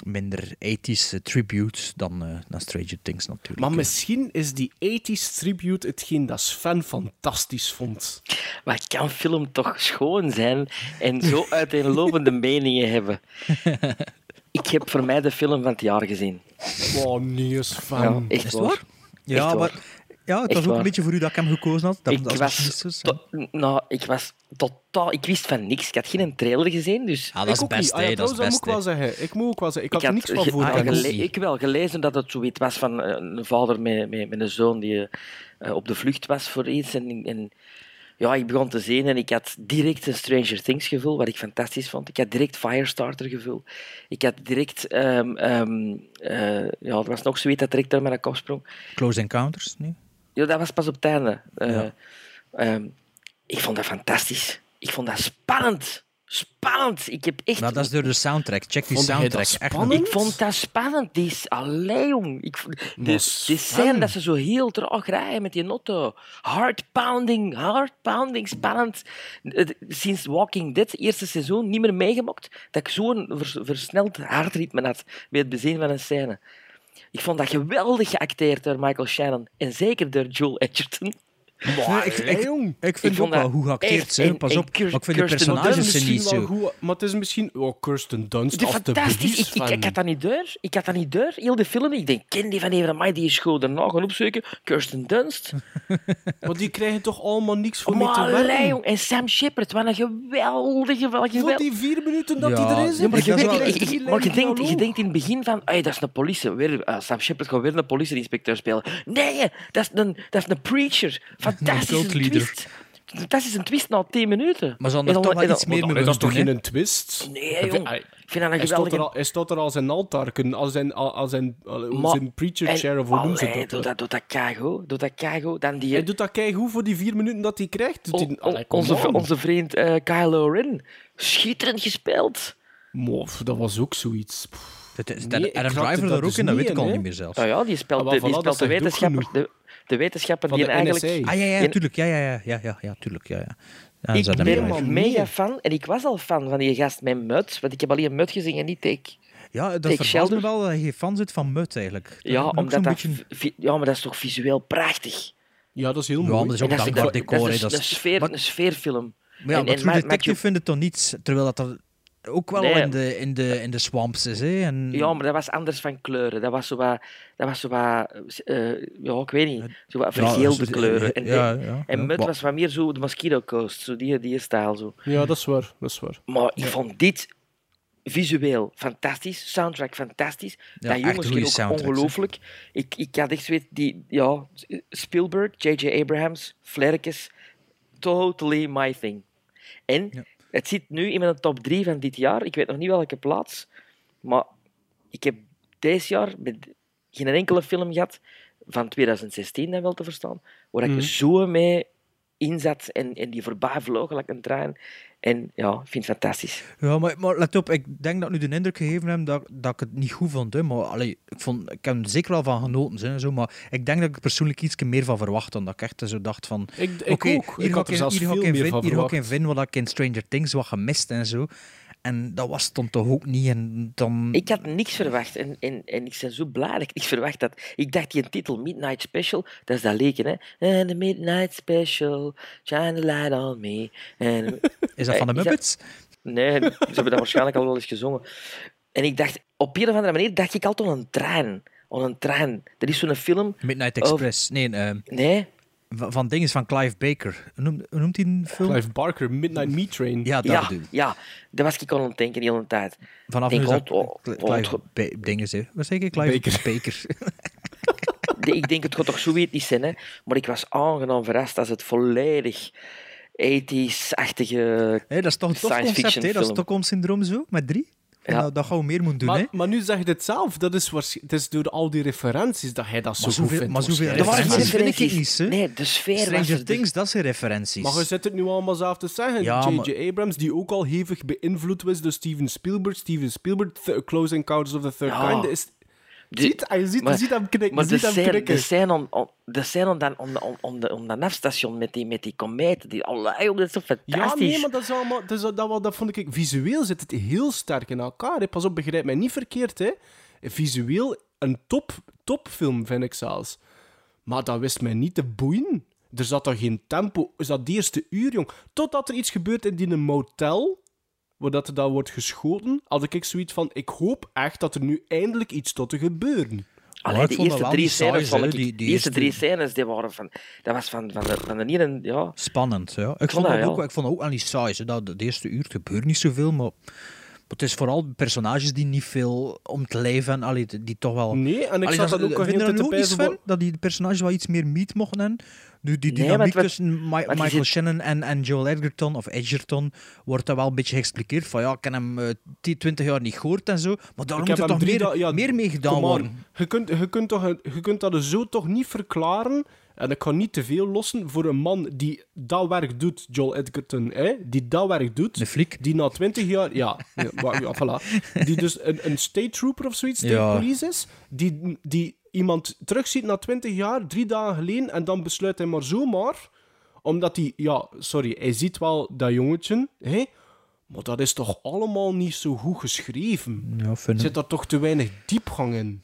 [SPEAKER 2] minder 80s tribute dan, eh, dan Stranger Things natuurlijk.
[SPEAKER 3] Maar misschien is die 80s tribute hetgeen dat Sven fantastisch vond.
[SPEAKER 1] Maar kan film toch schoon zijn en zo uiteenlopende meningen hebben? Ik heb voor mij de film van het jaar gezien.
[SPEAKER 3] Oh, nee, is
[SPEAKER 1] Ja,
[SPEAKER 3] fan.
[SPEAKER 1] echt
[SPEAKER 2] Is het
[SPEAKER 1] waar.
[SPEAKER 2] waar? Ja,
[SPEAKER 1] Echt
[SPEAKER 2] maar
[SPEAKER 1] waar.
[SPEAKER 2] Ja, het
[SPEAKER 1] Echt
[SPEAKER 2] was ook
[SPEAKER 1] waar.
[SPEAKER 2] een beetje voor u dat ik hem gekozen had. Dat,
[SPEAKER 1] ik,
[SPEAKER 2] dat
[SPEAKER 1] was to- nou, ik was totaal... Ik wist van niks. Ik had geen trailer gezien, dus...
[SPEAKER 2] Ah, dat is best.
[SPEAKER 3] Ah, ja,
[SPEAKER 2] dat is best.
[SPEAKER 3] ik wel zeggen. Ik moet ook wel zeggen. Ik had er niks van voor.
[SPEAKER 2] ah, ik
[SPEAKER 1] wel gelezen dat het zoiets was van eh, een vader met, met, met een zoon die eh, op de vlucht was voor iets. En, en ja, ik begon te zien en ik had direct een Stranger Things gevoel, wat ik fantastisch vond. Ik had direct Firestarter gevoel. Ik had direct... ehm, ehm, eh, ja, er was nog zoiets dat direct door mijn kop sprong.
[SPEAKER 2] Close Encounters, nee?
[SPEAKER 1] Ja, dat was pas op het einde. Eh,
[SPEAKER 2] Ja.
[SPEAKER 1] ehm, ik vond dat fantastisch. Ik vond dat spannend. Spannend. Ik heb echt...
[SPEAKER 2] Maar dat is door de soundtrack. Check die
[SPEAKER 3] Vond
[SPEAKER 2] soundtrack. Echt?
[SPEAKER 1] Ik vond dat spannend. Die is... Allee, jong. Ik, vond- de, die scène dat ze zo heel traag rijden met die auto. Heart pounding, heart pounding, spannend. Sinds Walking Dead, eerste seizoen, niet meer meegemaakt dat ik zo'n vers- versneld hartritme had bij het bezien van een scène. Ik vond dat geweldig geacteerd door Michael Shannon. En zeker door Joel Edgerton.
[SPEAKER 2] Nee, ik, ik,
[SPEAKER 3] jong.
[SPEAKER 2] ik vind
[SPEAKER 1] Ik
[SPEAKER 2] ook wel hoe geacteerd
[SPEAKER 1] en-
[SPEAKER 2] pas op. Maar ik vind de
[SPEAKER 3] Maar
[SPEAKER 2] personages
[SPEAKER 3] is
[SPEAKER 2] zijn
[SPEAKER 3] misschien
[SPEAKER 2] niet zo.
[SPEAKER 3] goed, maar het is misschien... Oh, Kirsten Dunst,
[SPEAKER 1] Die fantastisch. Ik, ik, ik had dat niet door. Ik had dat niet door. Heel de film. Ik denk, ken die van even, maar die is goed. Daarna gaan opzoeken. Kirsten Dunst.
[SPEAKER 3] Maar die krijgen toch allemaal niks voor mee te
[SPEAKER 1] Maar
[SPEAKER 3] werken?
[SPEAKER 1] jong. En Sam Shepard, wat een geweldige, wel
[SPEAKER 3] Voor
[SPEAKER 1] geweldig.
[SPEAKER 3] die vier minuten dat
[SPEAKER 2] Ja,
[SPEAKER 3] hij er is.
[SPEAKER 2] ja,
[SPEAKER 1] Maar je,
[SPEAKER 2] dat is
[SPEAKER 1] maar je denkt, je denkt in het begin van, "Ai, dat is een politie. Weer, eh, Sam Shepard gaat weer een politieinspecteur spelen. Nee, dat is een, dat is een preacher. Fantastische
[SPEAKER 2] cultleader.
[SPEAKER 1] twist. Fantastische twist na 10 minuten.
[SPEAKER 2] Maar ze hadden er toch wel iets meer
[SPEAKER 3] Maar
[SPEAKER 2] mee
[SPEAKER 3] dat is toch geen twist?
[SPEAKER 1] Nee,
[SPEAKER 3] hij-
[SPEAKER 1] Ik vind dat een
[SPEAKER 3] er
[SPEAKER 1] geweldige...
[SPEAKER 3] al, hij staat er als een altaar, als zijn, als zijn, zijn preacher
[SPEAKER 1] en-
[SPEAKER 3] chair, of hoe noemen ze dat?
[SPEAKER 1] Doe dat, doe dat keigoed. Doe dat keigoed. Dan die...
[SPEAKER 3] Hij doet dat keigoed voor die vier minuten dat hij krijgt. Doet
[SPEAKER 1] onze,
[SPEAKER 3] on.
[SPEAKER 1] onze vriend eh Kylo Ren. Schitterend gespeeld.
[SPEAKER 3] Mof, dat was ook zoiets. Pff.
[SPEAKER 2] Het is- Adam Driver
[SPEAKER 3] dat
[SPEAKER 2] daar ook
[SPEAKER 3] dus
[SPEAKER 2] in, dat weet ik al niet meer zelfs.
[SPEAKER 1] Nou ja, die speelt,
[SPEAKER 3] Ah,
[SPEAKER 1] die speelt
[SPEAKER 3] dat
[SPEAKER 1] de, wetenschapper, de, wetenschapper
[SPEAKER 3] Van
[SPEAKER 1] die
[SPEAKER 3] de
[SPEAKER 1] eigenlijk...
[SPEAKER 2] Ah ja, ja, tuurlijk. Ja, ja, ja, ja, ja, ja, tuurlijk. Ja, ja. Ja,
[SPEAKER 1] ik ben
[SPEAKER 3] helemaal
[SPEAKER 1] mega fan, en ik was al fan van die gast met Mut, want ik heb alleen Mut gezien en niet Take.
[SPEAKER 2] Ja, dat
[SPEAKER 1] Take
[SPEAKER 2] verbaast me wel dat je fan zit van Mut, eigenlijk. Dat
[SPEAKER 1] Ja, omdat dat,
[SPEAKER 2] beetje-
[SPEAKER 1] ja, maar dat is toch visueel prachtig.
[SPEAKER 3] Ja, dat is heel
[SPEAKER 2] Ja,
[SPEAKER 3] mooi.
[SPEAKER 2] maar dat is ook
[SPEAKER 1] dat, dat,
[SPEAKER 2] decor.
[SPEAKER 1] dat is
[SPEAKER 2] dat
[SPEAKER 1] een,
[SPEAKER 2] is-
[SPEAKER 1] sfeer,
[SPEAKER 2] maar-
[SPEAKER 1] een sfeerfilm.
[SPEAKER 2] Maar ja,
[SPEAKER 1] En-
[SPEAKER 2] maar
[SPEAKER 1] en
[SPEAKER 2] True Detective vindt het toch niets, terwijl dat er ook wel
[SPEAKER 1] Nee.
[SPEAKER 2] in, de, in, de, in de swamps is. Hè? En,
[SPEAKER 1] Ja, maar dat was anders van kleuren. Dat was zo wat... Dat was zo wat eh, ja, ik weet niet. Zo wat vergeelde kleuren. En,
[SPEAKER 2] ja,
[SPEAKER 1] en-
[SPEAKER 2] ja,
[SPEAKER 1] en
[SPEAKER 2] ja.
[SPEAKER 1] Mut
[SPEAKER 2] Maar-
[SPEAKER 1] was wat meer zo de Mosquito Coast. Zo die, die stijl zo.
[SPEAKER 3] Ja, dat is waar. Dat is waar.
[SPEAKER 1] Maar ik vond dit visueel fantastisch, soundtrack fantastisch.
[SPEAKER 2] Ja,
[SPEAKER 1] dat jongens ook ongelooflijk. Ik, ik had echt zoiets, die, ja, Spielberg, J.J. Abrahams, Flerkes, totally my thing. En
[SPEAKER 2] Ja.
[SPEAKER 1] Het zit nu in mijn top 3 van dit jaar. Ik weet nog niet welke plaats, maar ik heb deze jaar met geen enkele film gehad, van 2016 dan wel te verstaan, waar ik
[SPEAKER 3] Mhm.
[SPEAKER 1] zo mee inzat en, en die voorbij vloog, like een trein. En ja, ik vind het fantastisch.
[SPEAKER 2] Ja, maar, maar let op, ik denk dat ik nu de indruk gegeven heb dat, dat ik het niet goed vond. Hè. Maar allee, ik, vond, ik heb er zeker wel van genoten. Hè, zo, maar ik denk dat ik er persoonlijk iets meer van verwacht dan dat ik echt zo dacht van...
[SPEAKER 3] Ik, ik ook.
[SPEAKER 2] hier
[SPEAKER 3] Ik had er
[SPEAKER 2] in-
[SPEAKER 3] zelfs
[SPEAKER 2] hier
[SPEAKER 3] veel
[SPEAKER 2] in
[SPEAKER 3] meer van
[SPEAKER 2] Hier ga ik in vinden wat ik in Stranger Things wat gemist en zo. En dat was dan toch ook niet. En dan...
[SPEAKER 1] Ik had niks verwacht en, en, en ik ben zo blij dat ik niks verwacht had. Ik dacht, die titel Midnight Special, dat is dat leken, hè. And the Midnight Special, shine the light on me.
[SPEAKER 2] Is dat van de
[SPEAKER 1] Eh, dat-
[SPEAKER 2] Muppets?
[SPEAKER 1] nee, ze hebben dat waarschijnlijk al wel eens gezongen. En ik dacht, op een of andere manier dacht ik altijd aan een trein. Aan een trein. Er is zo'n film...
[SPEAKER 2] Midnight. Express. Nee, eh,
[SPEAKER 1] Nee,
[SPEAKER 2] van, dinges van Clive Baker. Hoe noemt, hij een film?
[SPEAKER 3] Clive Barker, Midnight Meat Train.
[SPEAKER 2] Ja, dat
[SPEAKER 1] ja,
[SPEAKER 2] bedoel ik.
[SPEAKER 1] ja, daar was ik aan het denken de hele tijd.
[SPEAKER 2] Vanaf
[SPEAKER 1] denk
[SPEAKER 2] nu is dat
[SPEAKER 1] ook, oh,
[SPEAKER 2] Cl-
[SPEAKER 1] oh,
[SPEAKER 2] Clive dinges, hè. Wat zeg ik? Clive
[SPEAKER 3] Baker.
[SPEAKER 1] Ik denk, het gaat toch zoiets niet zijn, hè. Maar ik was aangenaam verrast als het volledig 80s-achtige...
[SPEAKER 2] Hé, dat is toch een tof
[SPEAKER 1] Science
[SPEAKER 2] concept,
[SPEAKER 1] fiction
[SPEAKER 2] hè? Dat is. Stockholm-syndroom zo, met drie. En
[SPEAKER 1] Ja.
[SPEAKER 2] dat, dat gaan we meer moeten doen, hè?
[SPEAKER 3] Maar, maar nu zeg je het zelf. Dat is, het is door al die referenties dat hij dat zo
[SPEAKER 2] Maar
[SPEAKER 3] goed vindt.
[SPEAKER 2] maar zoveel
[SPEAKER 1] Er waren
[SPEAKER 2] referenties
[SPEAKER 1] geen
[SPEAKER 2] vind ik
[SPEAKER 1] referenties.
[SPEAKER 2] niet, hè.
[SPEAKER 1] Nee, de sfeer
[SPEAKER 2] Stranger
[SPEAKER 1] er.
[SPEAKER 2] Things, dat zijn referenties.
[SPEAKER 3] Maar je zit het nu allemaal zelf te zeggen.
[SPEAKER 2] Ja,
[SPEAKER 3] J.J.
[SPEAKER 2] maar-
[SPEAKER 3] Abrams, die ook al hevig beïnvloed was door Steven Spielberg. Steven Spielberg, Close Encounters of the Third
[SPEAKER 1] Ja.
[SPEAKER 3] Kind. Is, ziet, je, ziet,
[SPEAKER 1] maar-
[SPEAKER 3] je ziet hem knikken.
[SPEAKER 1] Maar
[SPEAKER 3] je
[SPEAKER 1] de
[SPEAKER 3] ziet hem
[SPEAKER 1] scène,
[SPEAKER 3] knikken.
[SPEAKER 1] de scène, om, om, de scène om, dan, om, om, om, de, om dat afstation met die, met die komeet, die, allee, joh, dat is toch
[SPEAKER 3] Ja,
[SPEAKER 1] fantastisch?
[SPEAKER 3] nee, maar dat, is allemaal, dat, is, dat, dat, dat vond ik... Visueel zit het heel sterk in elkaar. Hè. Pas op, begrijp mij niet verkeerd. Hè. Visueel een top, topfilm, vind ik zelfs. Maar dat wist mij niet te boeien. Er zat daar geen tempo. Is dat het eerste uur, jong. Totdat er iets gebeurt in die motel. Waar dat er dan wordt geschoten, had ik zoiets van, ik hoop echt dat er nu eindelijk iets tot te gebeuren.
[SPEAKER 1] Allee,
[SPEAKER 2] ik
[SPEAKER 1] de eerste drie scènes vond
[SPEAKER 2] hè,
[SPEAKER 1] ik...
[SPEAKER 2] die-
[SPEAKER 1] Die,
[SPEAKER 2] die
[SPEAKER 1] eerste drie scènes, die waren van... Dat was van, van, de, van de ene... Ja,
[SPEAKER 2] Spannend, ja. Ik
[SPEAKER 1] vond
[SPEAKER 2] vond,
[SPEAKER 1] dat,
[SPEAKER 2] dat
[SPEAKER 1] ja.
[SPEAKER 2] ook, ik vond dat ook wel niet saai. hè. Dat, de eerste uur gebeurt niet zoveel, maar het is vooral personages die niet veel om te leven. Allee, die, toch wel...
[SPEAKER 3] Nee, en ik
[SPEAKER 2] Allee,
[SPEAKER 3] zat dat ook al
[SPEAKER 2] vind ook niet
[SPEAKER 3] pijzen
[SPEAKER 2] van? Dat die personages wel iets meer meat mochten hebben? Die, die dynamiek
[SPEAKER 1] wat-
[SPEAKER 2] tussen Michael
[SPEAKER 1] zit-
[SPEAKER 2] Shannon en, en Joel Edgerton, of Edgerton, wordt dat wel een beetje geëxpliqueerd. Van ja, ik heb hem eh 10, 20 jaar niet gehoord en zo. Maar daar
[SPEAKER 3] Ik
[SPEAKER 2] moet er toch meer,
[SPEAKER 3] ja,
[SPEAKER 2] meer mee gedaan worden.
[SPEAKER 3] Je kunt, je, kunt toch, je kunt dat zo toch niet verklaren. En ik kan niet te veel lossen voor een man die dat werk doet, Joel Edgerton, hè, die dat werk doet.
[SPEAKER 2] Fliek.
[SPEAKER 3] Die na 20 jaar, ja, ja, wa- ja voilà. Die dus een, een state trooper of zoiets, state
[SPEAKER 2] Ja.
[SPEAKER 3] police is. Die, die iemand terugziet na 20 jaar, drie dagen geleden, en dan besluit hij maar zomaar, omdat hij, ja, sorry, hij ziet wel dat jongetje, hè, maar dat is toch allemaal niet zo goed geschreven.
[SPEAKER 2] Ja, vind
[SPEAKER 3] Zit daar toch te weinig diepgang in?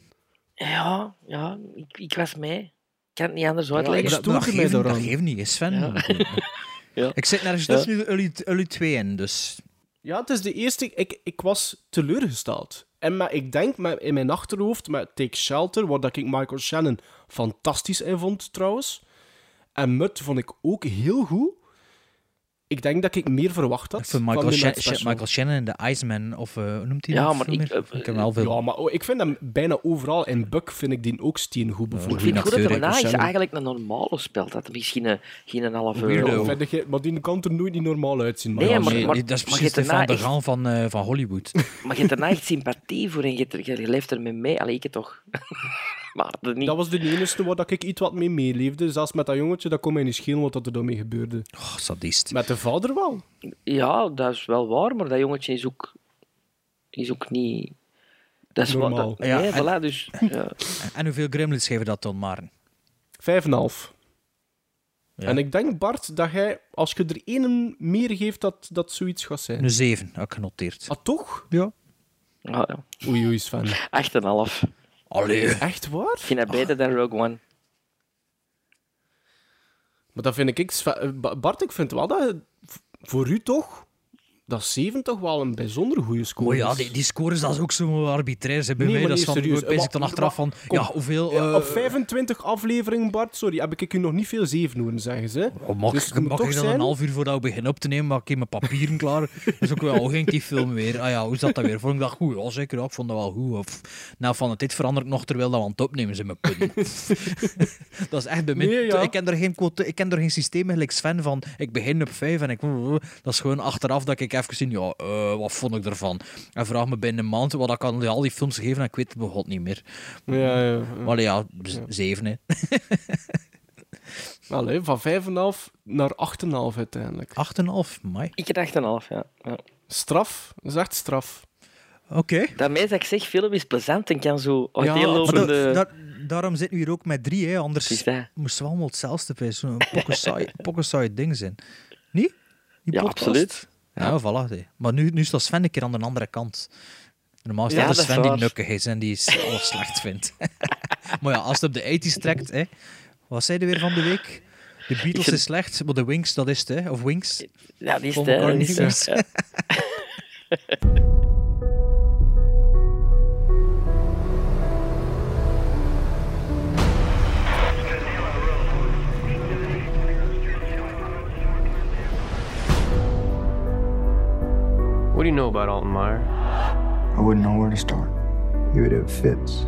[SPEAKER 1] ja, ja ik, ik was mee. Ik kan het niet anders
[SPEAKER 3] ik
[SPEAKER 1] uitleggen.
[SPEAKER 2] Maar dat, maar dat, geeft, dat geeft niet, Sven.
[SPEAKER 1] Ja. Ja.
[SPEAKER 2] Ik zit nergens
[SPEAKER 1] Ja.
[SPEAKER 2] tussen jullie, jullie twee in, dus...
[SPEAKER 3] Ja, het is de eerste... Ik, ik was teleurgesteld. En maar ik denk met, in mijn achterhoofd met Take Shelter, waar dat ik Michael Shannon fantastisch in vond, trouwens. En Mut vond ik ook heel goed. Ik denk dat ik meer verwacht had.
[SPEAKER 2] Ik vind
[SPEAKER 3] van
[SPEAKER 2] Michael,
[SPEAKER 3] Special.
[SPEAKER 2] Michael Shannon en de Iceman, of eh, hoe noemt hij
[SPEAKER 1] Ja,
[SPEAKER 2] dat
[SPEAKER 1] maar ik- eh,
[SPEAKER 2] ik heb hem wel veel...
[SPEAKER 3] Ja, maar oh, ik vind hem bijna overal. In Buck vind ik die ook steengoed,
[SPEAKER 1] Ik
[SPEAKER 3] bijvoorbeeld.
[SPEAKER 1] vind het goed dat hij
[SPEAKER 2] hè,
[SPEAKER 1] na is
[SPEAKER 3] Shannon.
[SPEAKER 1] eigenlijk een normale speelt. Dat hij misschien een, geen een half
[SPEAKER 3] ik- maar die kan er nooit niet normaal uitzien. Maar
[SPEAKER 1] Nee,
[SPEAKER 3] ja,
[SPEAKER 1] maar-
[SPEAKER 2] nee,
[SPEAKER 1] maar-
[SPEAKER 2] nee, dat is
[SPEAKER 1] maar
[SPEAKER 2] precies de
[SPEAKER 1] daarna
[SPEAKER 2] Gaan van, eh, van Hollywood.
[SPEAKER 1] Maar je hebt daarna echt sympathie voor en je, je, je leeft ermee mee. Allee, ik het toch. maar dat niet.
[SPEAKER 3] Dat was de enige waar dat ik iets wat mee meeleefde. Zelfs met dat jongetje, dat kon mij niet schelen wat er daarmee gebeurde.
[SPEAKER 2] Oh, sadist.
[SPEAKER 3] Met de vader wel.
[SPEAKER 1] Ja, dat is wel waar, maar dat jongetje is ook, is ook niet... Dat is wel-
[SPEAKER 3] Normaal.
[SPEAKER 1] dat-
[SPEAKER 2] Ja,
[SPEAKER 1] nee,
[SPEAKER 2] en-
[SPEAKER 1] voilà, dus... Ja.
[SPEAKER 2] En hoeveel gremlins geven dat dan, Maren?
[SPEAKER 3] Vijf en een half.
[SPEAKER 2] Ja.
[SPEAKER 3] En ik denk, Bart, dat jij, als je er één meer geeft, dat dat zoiets gaat zijn.
[SPEAKER 2] Een 7, heb ik genoteerd.
[SPEAKER 3] Ah, toch?
[SPEAKER 2] Ja.
[SPEAKER 1] Ah, ja.
[SPEAKER 3] Oei, oei, Sven.
[SPEAKER 1] 8,5.
[SPEAKER 2] Allee.
[SPEAKER 3] Echt waar?
[SPEAKER 1] Ik vind dat beter dan Rogue One.
[SPEAKER 3] Maar dat vind ik... Eh, Ba- Bart, ik vind wel dat... Voor u toch... Dat 7 toch wel een bijzonder goede score
[SPEAKER 2] Oh ja,
[SPEAKER 3] is.
[SPEAKER 2] die, die scores dat is ook zo arbitrair. Ze bij
[SPEAKER 3] Nee,
[SPEAKER 2] mij,
[SPEAKER 3] maar
[SPEAKER 2] dat is van,
[SPEAKER 3] serieus.
[SPEAKER 2] wees ik
[SPEAKER 3] Maar-
[SPEAKER 2] dan achteraf van,
[SPEAKER 3] kom.
[SPEAKER 2] ja, hoeveel... Eh,
[SPEAKER 3] op 25 afleveringen, Bart, sorry, heb ik u nog niet veel 7 horen zeggen ze.
[SPEAKER 2] Oh, mag
[SPEAKER 3] Dus
[SPEAKER 2] ik, mag ik dan
[SPEAKER 3] zijn-
[SPEAKER 2] een half uur voordat we beginnen op te nemen, maak ik mijn papieren klaar. Dus ook wel, ging die film weer? Ah ja, hoe zat dat weer? Vond ik dat goed? Ja, zeker. Ja, ik vond dat wel goed. Of, nou, van het dit verandert nog terwijl dat we aan het opnemen zijn met punten. dat is echt bij mij.
[SPEAKER 3] Nee, ja.
[SPEAKER 2] Ik ken er geen, ik ken er geen systeem gelijk Sven van, ik begin op vijf en ik... Dat is gewoon achteraf dat ik even zie, ja, eh, wat vond ik ervan? En vraag me binnen een maand wat ik aan al die films gegeven en ik weet het begot niet meer.
[SPEAKER 3] Ja, ja. ja.
[SPEAKER 2] Maar ja, z- zeven, hè.
[SPEAKER 3] Allee, van 5,5 naar 8,5 uiteindelijk.
[SPEAKER 2] 8,5, mai.
[SPEAKER 1] Ik heb 8,5, ja. ja.
[SPEAKER 3] Straf, dat is echt straf.
[SPEAKER 2] Oké.
[SPEAKER 1] Daarmee dat ik zeg, film is plezant en kan zo
[SPEAKER 3] Ja,
[SPEAKER 1] uiteenlopende...
[SPEAKER 2] Maar da- da- daarom zitten we hier ook met drie, hè. anders moesten we allemaal hetzelfde bij zo'n pokken saai ding zijn. Niet? Die
[SPEAKER 1] Ja,
[SPEAKER 2] podcast?
[SPEAKER 1] absoluut.
[SPEAKER 2] Ja, voilà. hè. Maar nu, nu staat Sven een keer aan de andere kant. Normaal is
[SPEAKER 1] Ja,
[SPEAKER 2] dat Sven die nukkig is en die is alles slecht vindt. maar ja, als het op de 80's trekt, hè. Wat zei je weer van de week? De Beatles
[SPEAKER 1] vind-
[SPEAKER 2] is slecht, maar de Wings, dat is het, hè. Of Wings.
[SPEAKER 1] Ja, die is het,
[SPEAKER 10] What do you know about Alton Meyer?
[SPEAKER 11] I wouldn't know where to start. He would have fits.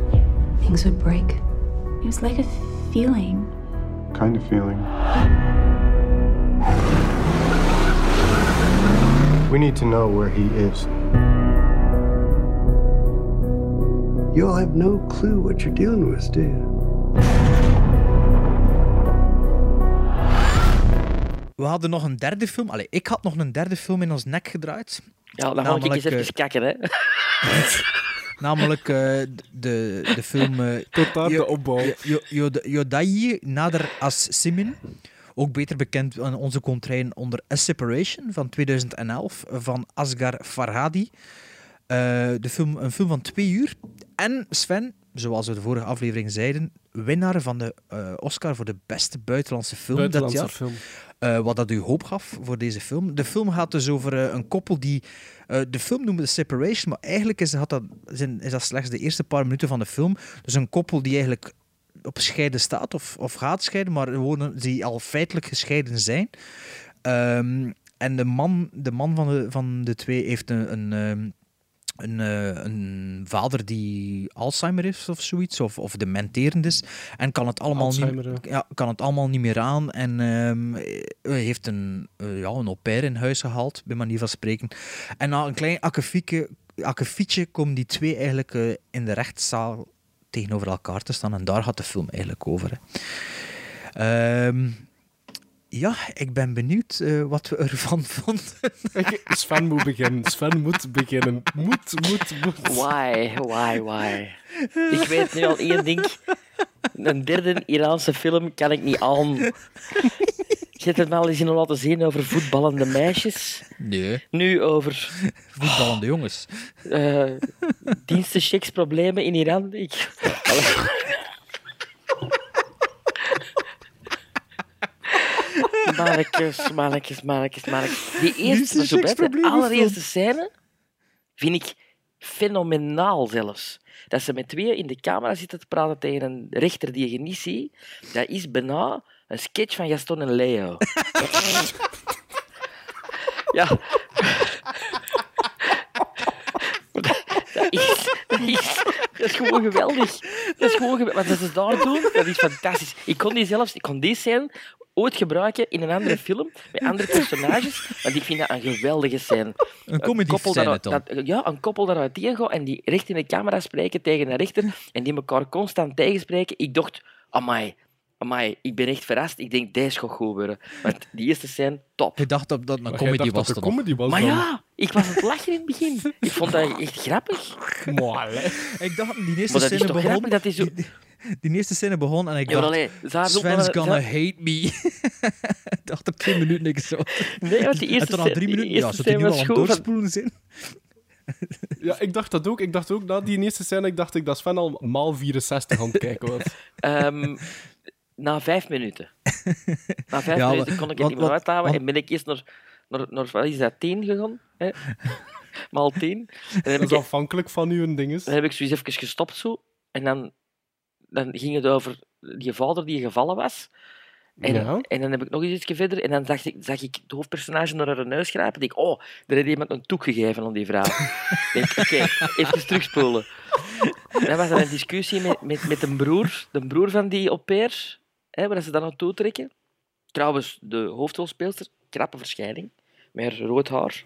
[SPEAKER 12] Things would break. It was like a feeling.
[SPEAKER 11] Kind of feeling. We need to know where he is. You'll have no clue what you're dealing with, do you?
[SPEAKER 2] We hadden nog een derde film. Allee, ik had nog een derde film in ons nek gedraaid.
[SPEAKER 1] Ja, dan ga ik eens
[SPEAKER 2] Namelijk,
[SPEAKER 1] even kakken, hè.
[SPEAKER 2] Namelijk eh, de, de film... eh,
[SPEAKER 3] Tot daar de opbouw.
[SPEAKER 2] Yo- Yo- Yodai Nader as Simin. Ook beter bekend aan onze contrain onder A Separation van 2011 van Asghar Farhadi. Eh, de film, een film van twee uur. En Sven, zoals we de vorige aflevering zeiden, winnaar van de eh, Oscar voor de beste buitenlandse film
[SPEAKER 3] Buitenlandse
[SPEAKER 2] dat jaar.
[SPEAKER 3] film.
[SPEAKER 2] Eh, wat dat u hoop gaf voor deze film. De film gaat dus over eh, een koppel die... de film noemen The Separation, maar eigenlijk is, had dat, zijn, is dat slechts de eerste paar minuten van de film. Dus een koppel die eigenlijk op scheiden staat of, of gaat scheiden, maar wonen, die al feitelijk gescheiden zijn. Ehm, en de man, de man van, de, van de twee heeft een... een ehm, een, eh, een vader die Alzheimer heeft of zoiets, of, of dementerend is, en kan het allemaal,
[SPEAKER 3] Alzheimer,
[SPEAKER 2] niet,
[SPEAKER 3] ja.
[SPEAKER 2] kan het allemaal niet meer aan. En eh, heeft een, eh, ja, een au pair in huis gehaald, bij manier van spreken. En na een klein akkefietje, komen die twee eigenlijk eh, in de rechtszaal tegenover elkaar te staan. En daar gaat de film eigenlijk over. Hè. Ehm, ja, ik ben benieuwd eh, wat we ervan vonden.
[SPEAKER 3] Ik- Sven moet beginnen. Sven moet beginnen. Moet, moet, moet.
[SPEAKER 1] Why, why, why? Ik weet nu al één ding. Een derde Iraanse film kan ik niet aan. Hebt het me al eens in laten zien over voetballende meisjes.
[SPEAKER 2] Nee,
[SPEAKER 1] Nu over
[SPEAKER 2] voetballende jongens.
[SPEAKER 1] eh dienstenchecksproblemen in Iran. Ik... Mannetjes, mannetjes, mannetjes, mannetjes. Die eerste, zo de allereerste scène vind ik fenomenaal zelfs. Dat ze met twee in de camera zitten te praten tegen een rechter die je niet ziet, dat is bijna een sketch van Gaston en Leo. ja. Is, dat, is, dat is gewoon geweldig. Dat is gewoon geweldig. Wat ze daar doen, dat is fantastisch. Ik kon die zelfs, ik kon die scène ooit gebruiken in een andere film, met andere personages, want ik vind dat een geweldige scène.
[SPEAKER 2] Een comedy scène dan.
[SPEAKER 1] Ja, een koppel dat uiteengaat en die recht in de camera spreken tegen een rechter en die elkaar constant tegenspreken. Ik dacht, amai, amai, ik ben echt verrast. Ik denk, deze gaat goed worden. Want die eerste scène, top.
[SPEAKER 2] Je dacht dat dat een comedy
[SPEAKER 3] dacht
[SPEAKER 2] was
[SPEAKER 3] dat comedy was
[SPEAKER 1] Maar
[SPEAKER 3] dan.
[SPEAKER 1] ja, ik was aan het lachen in het begin. Ik vond dat echt grappig.
[SPEAKER 3] Maar, hè.
[SPEAKER 2] Ik dacht, die eerste
[SPEAKER 1] Maar dat is
[SPEAKER 2] scène
[SPEAKER 1] toch
[SPEAKER 2] begon...
[SPEAKER 1] grappig dat is zo...
[SPEAKER 2] Die, die eerste scène begon en ik
[SPEAKER 1] Ja,
[SPEAKER 2] dacht...
[SPEAKER 1] ze ook
[SPEAKER 2] Sven's gonna
[SPEAKER 1] ze-
[SPEAKER 2] hate me. ik dacht er twee minuten niks zo.
[SPEAKER 1] Nee, want die eerste scène-
[SPEAKER 2] drie
[SPEAKER 1] die
[SPEAKER 2] minuten... Ja,
[SPEAKER 1] eerste
[SPEAKER 2] zat hij nu al aan doorspoelen zijn?
[SPEAKER 3] Ja, ik dacht dat ook. Ik dacht ook, na die eerste scène, ik dacht ik dat Sven al maal 64 aan het kijken was.
[SPEAKER 1] Ehm, na vijf minuten. Na vijf
[SPEAKER 2] Ja,
[SPEAKER 1] minuten kon ik het niet meer uithouden en ben ik eerst naar, naar, naar wat is dat, tien gegaan. Hè? Maal tien. En
[SPEAKER 3] Dat
[SPEAKER 1] ik,
[SPEAKER 3] is afhankelijk van uw dinges.
[SPEAKER 1] dan heb ik zoiets even gestopt zo. En dan, dan ging het over die vader die gevallen was. En,
[SPEAKER 3] Ja.
[SPEAKER 1] en dan heb ik nog eens iets verder. En dan zag ik, zag ik het hoofdpersonage naar haar neus grijpen. Ik denk, oh, er heeft iemand een toek gegeven aan die vrouw. Ik denk, oké, even terugspoelen. En dan was er een discussie met, met, met een broer, de broer van die au pair, hè, waar ze dan naartoe trekken. Trouwens, de hoofdrolspeelster, krappe verschijning, met haar rood haar.